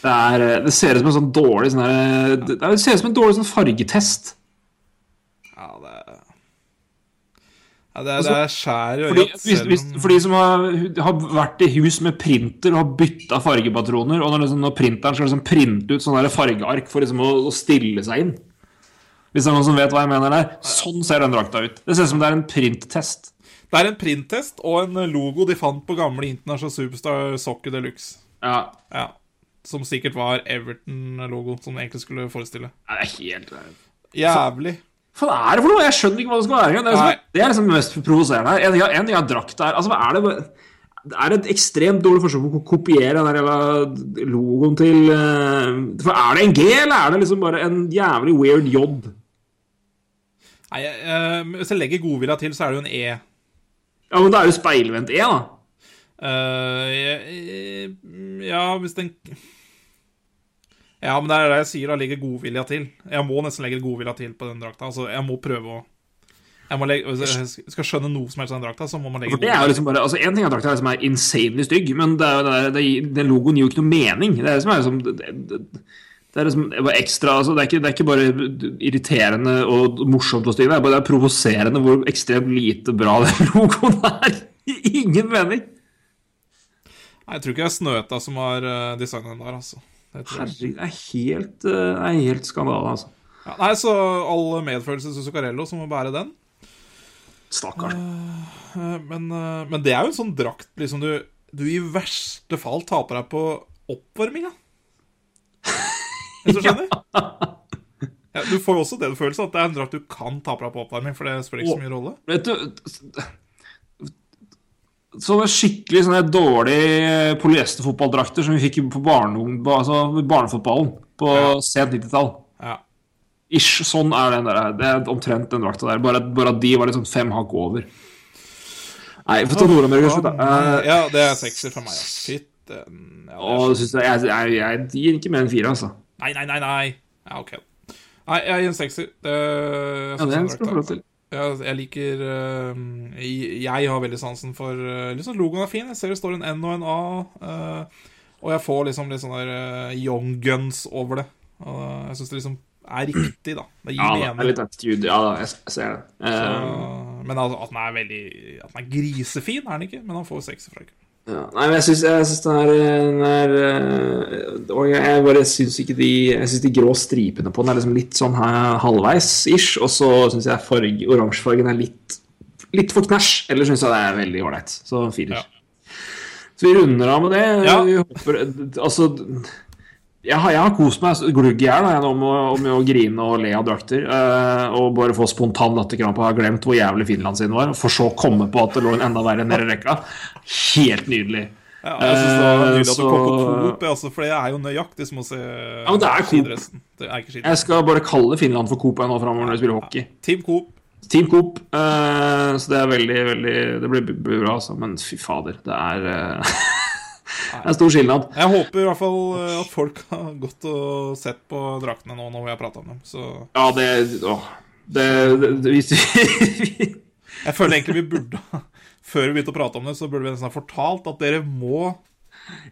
Det, er, eh, det ser ut som en sånn dårlig sånn her, det, det ser ut som en dårlig sånn fargetest. Ja, det ja, det, er, det er skjær i øyet. hvis, selv for de som har, har vært i hus med printer og har bytta fargepatroner, og når, liksom, når printeren skal liksom printe ut sånne fargeark for liksom å, å stille seg inn Hvis det er noen som vet hva jeg mener der, sånn ser den drakta ut. Det ser ut som det er en printtest. Det er en printtest og en logo de fant på gamle International Superstar Soccer Deluxe. Ja, Ja. Som sikkert var Everton-logo, som den egentlig skulle forestille. det er helt Jævlig. Hva er det for noe? Jeg skjønner ikke hva det skal være. Det er, liksom, det er liksom mest provoserende her. En ting er- er drakt der. Altså, hva er det er et ekstremt dårlig forsøk på å kopiere den der logoen til eh, For er det en G, eller er det liksom bare en jævlig weird J? Nei, eh, Hvis jeg legger godvilja til, så er det jo en E. Ja, men da er det speilvendt E, da. Uh, ja, hvis den Ja, men det er det jeg sier, da. ligger godvilja til. Jeg må nesten legge godvilja til på den drakta. Altså, jeg må prøve å jeg må legge, Hvis jeg skal skjønne noe som helst av den drakta, så må man legge For det er jo liksom bare, altså En ting er drakta som er insanely stygg, men det er det er, det, den logoen gir jo ikke noe mening. Det er det som er liksom det, er liksom ekstra altså det, er ikke, det er ikke bare irriterende og morsomt og stygg, det er bare det er provoserende hvor ekstremt lite bra den logoen er. Ingen mening. Nei, Jeg tror ikke det er Snøta som har uh, designet den der, altså. Det. Herregud, det er helt, eh, er helt skandale, altså. Ja, nei, så all medfølelse til Zuccarello som må bære den. Stakkar. Eh, Men, eh, men det er jo en sånn drakt liksom du, du i verste fall taper deg på oppvarminga. Hvis du skjønner? Ja, du får jo også den følelsen at det er en drakt du kan ta på deg på oppvarming, for det spiller ikke så mye rolle. Vet du Sånne skikkelig sånne dårlige polyesterfotballdrakter som vi fikk på barne, altså barnefotballen på Ja. sent 90-tall. Ja. Ish, sånn er den der. Det er omtrent den drakta der. Bare, at de var liksom fem hakk over. Nei, få ta Nord-Amerika slutt, da. Eh, Ja, det er sekser for meg, ja. Fytten. Ja, jeg, jeg gir ikke mer enn fire, altså. Nei, nei, nei, nei. Ja, ok. Nei, jeg gir en sekser. Det, jeg Ja, det den skal du få lov til. Jeg, jeg liker uh, jeg, jeg har veldig sansen for uh, liksom Logoen er fin. Jeg ser det står en N og en A. Uh, og jeg får liksom litt sånn der eh, young guns over det. Og jeg syns det liksom er riktig, da. Det gir Ja, det er litt attitude. Ja da, jeg, jeg ser det. Eh, Eh, men altså, at den er veldig At den er grisefin, er den ikke. Men han får sekser fra ikke. Ja, nei, men jeg syns, jeg syns den er, den er øh, og jeg, jeg bare syns ikke de Jeg syns de grå stripene på den er liksom litt sånn her halvveis-ish. Og så syns jeg farg, oransjefargen er litt, litt for knæsj. Eller syns jeg det er veldig ålreit. Så firer. Ja. Så vi runder av med det. Ja. Vi håper, altså jeg har, jeg har kost meg glugg i hjel med, med å grine og le av drakter. eh, og bare få spontan latterkrampe ha glemt hvor jævlig Finland sin var. For så å komme på at det lå en enda verre nede i rekka. Helt nydelig. Ja, jeg synes det var nydelig at du kom på Coop, altså, for det er jo nøyaktig som å se ja, men det er skidressen. Det er ikke skidressen. Jeg skal bare kalle Finland for Coop nå framover når vi spiller hockey. Team Coop. Team Coop. eh, så det er veldig, veldig Det blir bra, altså. Men fy fader, det er eh, Det er stor skilnad. Jeg håper i hvert fall eh, at folk har gått og sett på draktene nå når vi har prata om dem. Så Ja, det å, Det, det, det hvis vi jeg føler egentlig vi burde Før vi begynte å prate om det, så burde vi nesten ha fortalt at dere må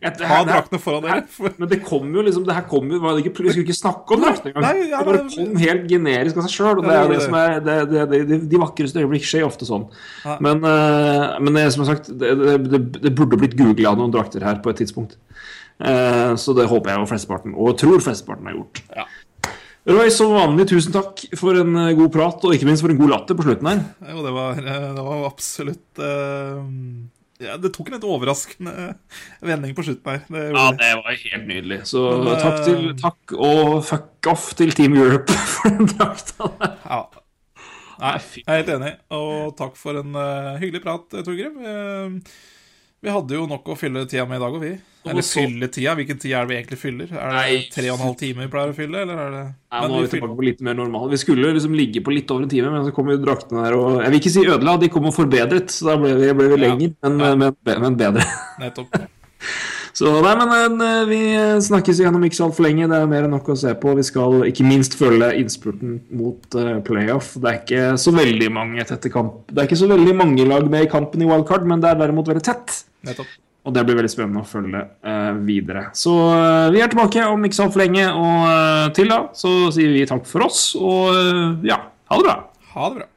Ja, ha draktene foran dere. For, Men det kom jo liksom Det her kom jo var det ikke, Vi skulle ikke snakke om draktene engang. Ja, det bare kom helt generisk av seg sjøl. Og det er jo det som er det, det, det, De vakreste øyeblikk skjer ofte sånn. Men, eh, men som sagt, det, det, burde blitt googla noen drakter her på et tidspunkt. Eh, så det håper jeg jo flesteparten, og tror flesteparten har gjort. Ja. Roy, som vanlig, tusen takk for en eh, god prat, og ikke minst for en god latter på slutten her. jo, det var, det var absolutt eh, ja, Det tok en litt overraskende vending på slutten her. Det, Ja, det var helt nydelig. Så Men, eh, takk, til, takk og fuck off til Team Europe for den drakta der. ja. Nei, jeg er helt enig, og takk for en uh, hyggelig prat, Torgrim. Uh, vi hadde jo nok å fylle tida med i dag, og vi. Eller fylle tida. Hvilken tid er det vi egentlig fyller? Er det Nei. tre og en halv time vi pleier å fylle, eller er det Nei, nå er vi tilbake på litt mer normal. Vi skulle liksom ligge på litt over en time, men så kom jo draktene der og Jeg vil ikke si ødela, de kom og forbedret, så da ble vi, ble vi lenger, men, Ja. men, men bedre. Nettopp. Så nei, men eh, vi snakkes igjennom ikke så altfor lenge. Det er mer enn nok å se på. Vi skal ikke minst følge innspurten mot eh, playoff. Det er ikke så veldig mange tette kamp Det er ikke så veldig mange lag med i kampen i wildcard, men det er derimot veldig tett. Nettopp. Og det blir veldig spennende å følge eh, videre. Så eh, vi er tilbake om ikke så altfor lenge, og eh, til da så sier vi takk for oss, og ja, ha det bra. Ha det bra.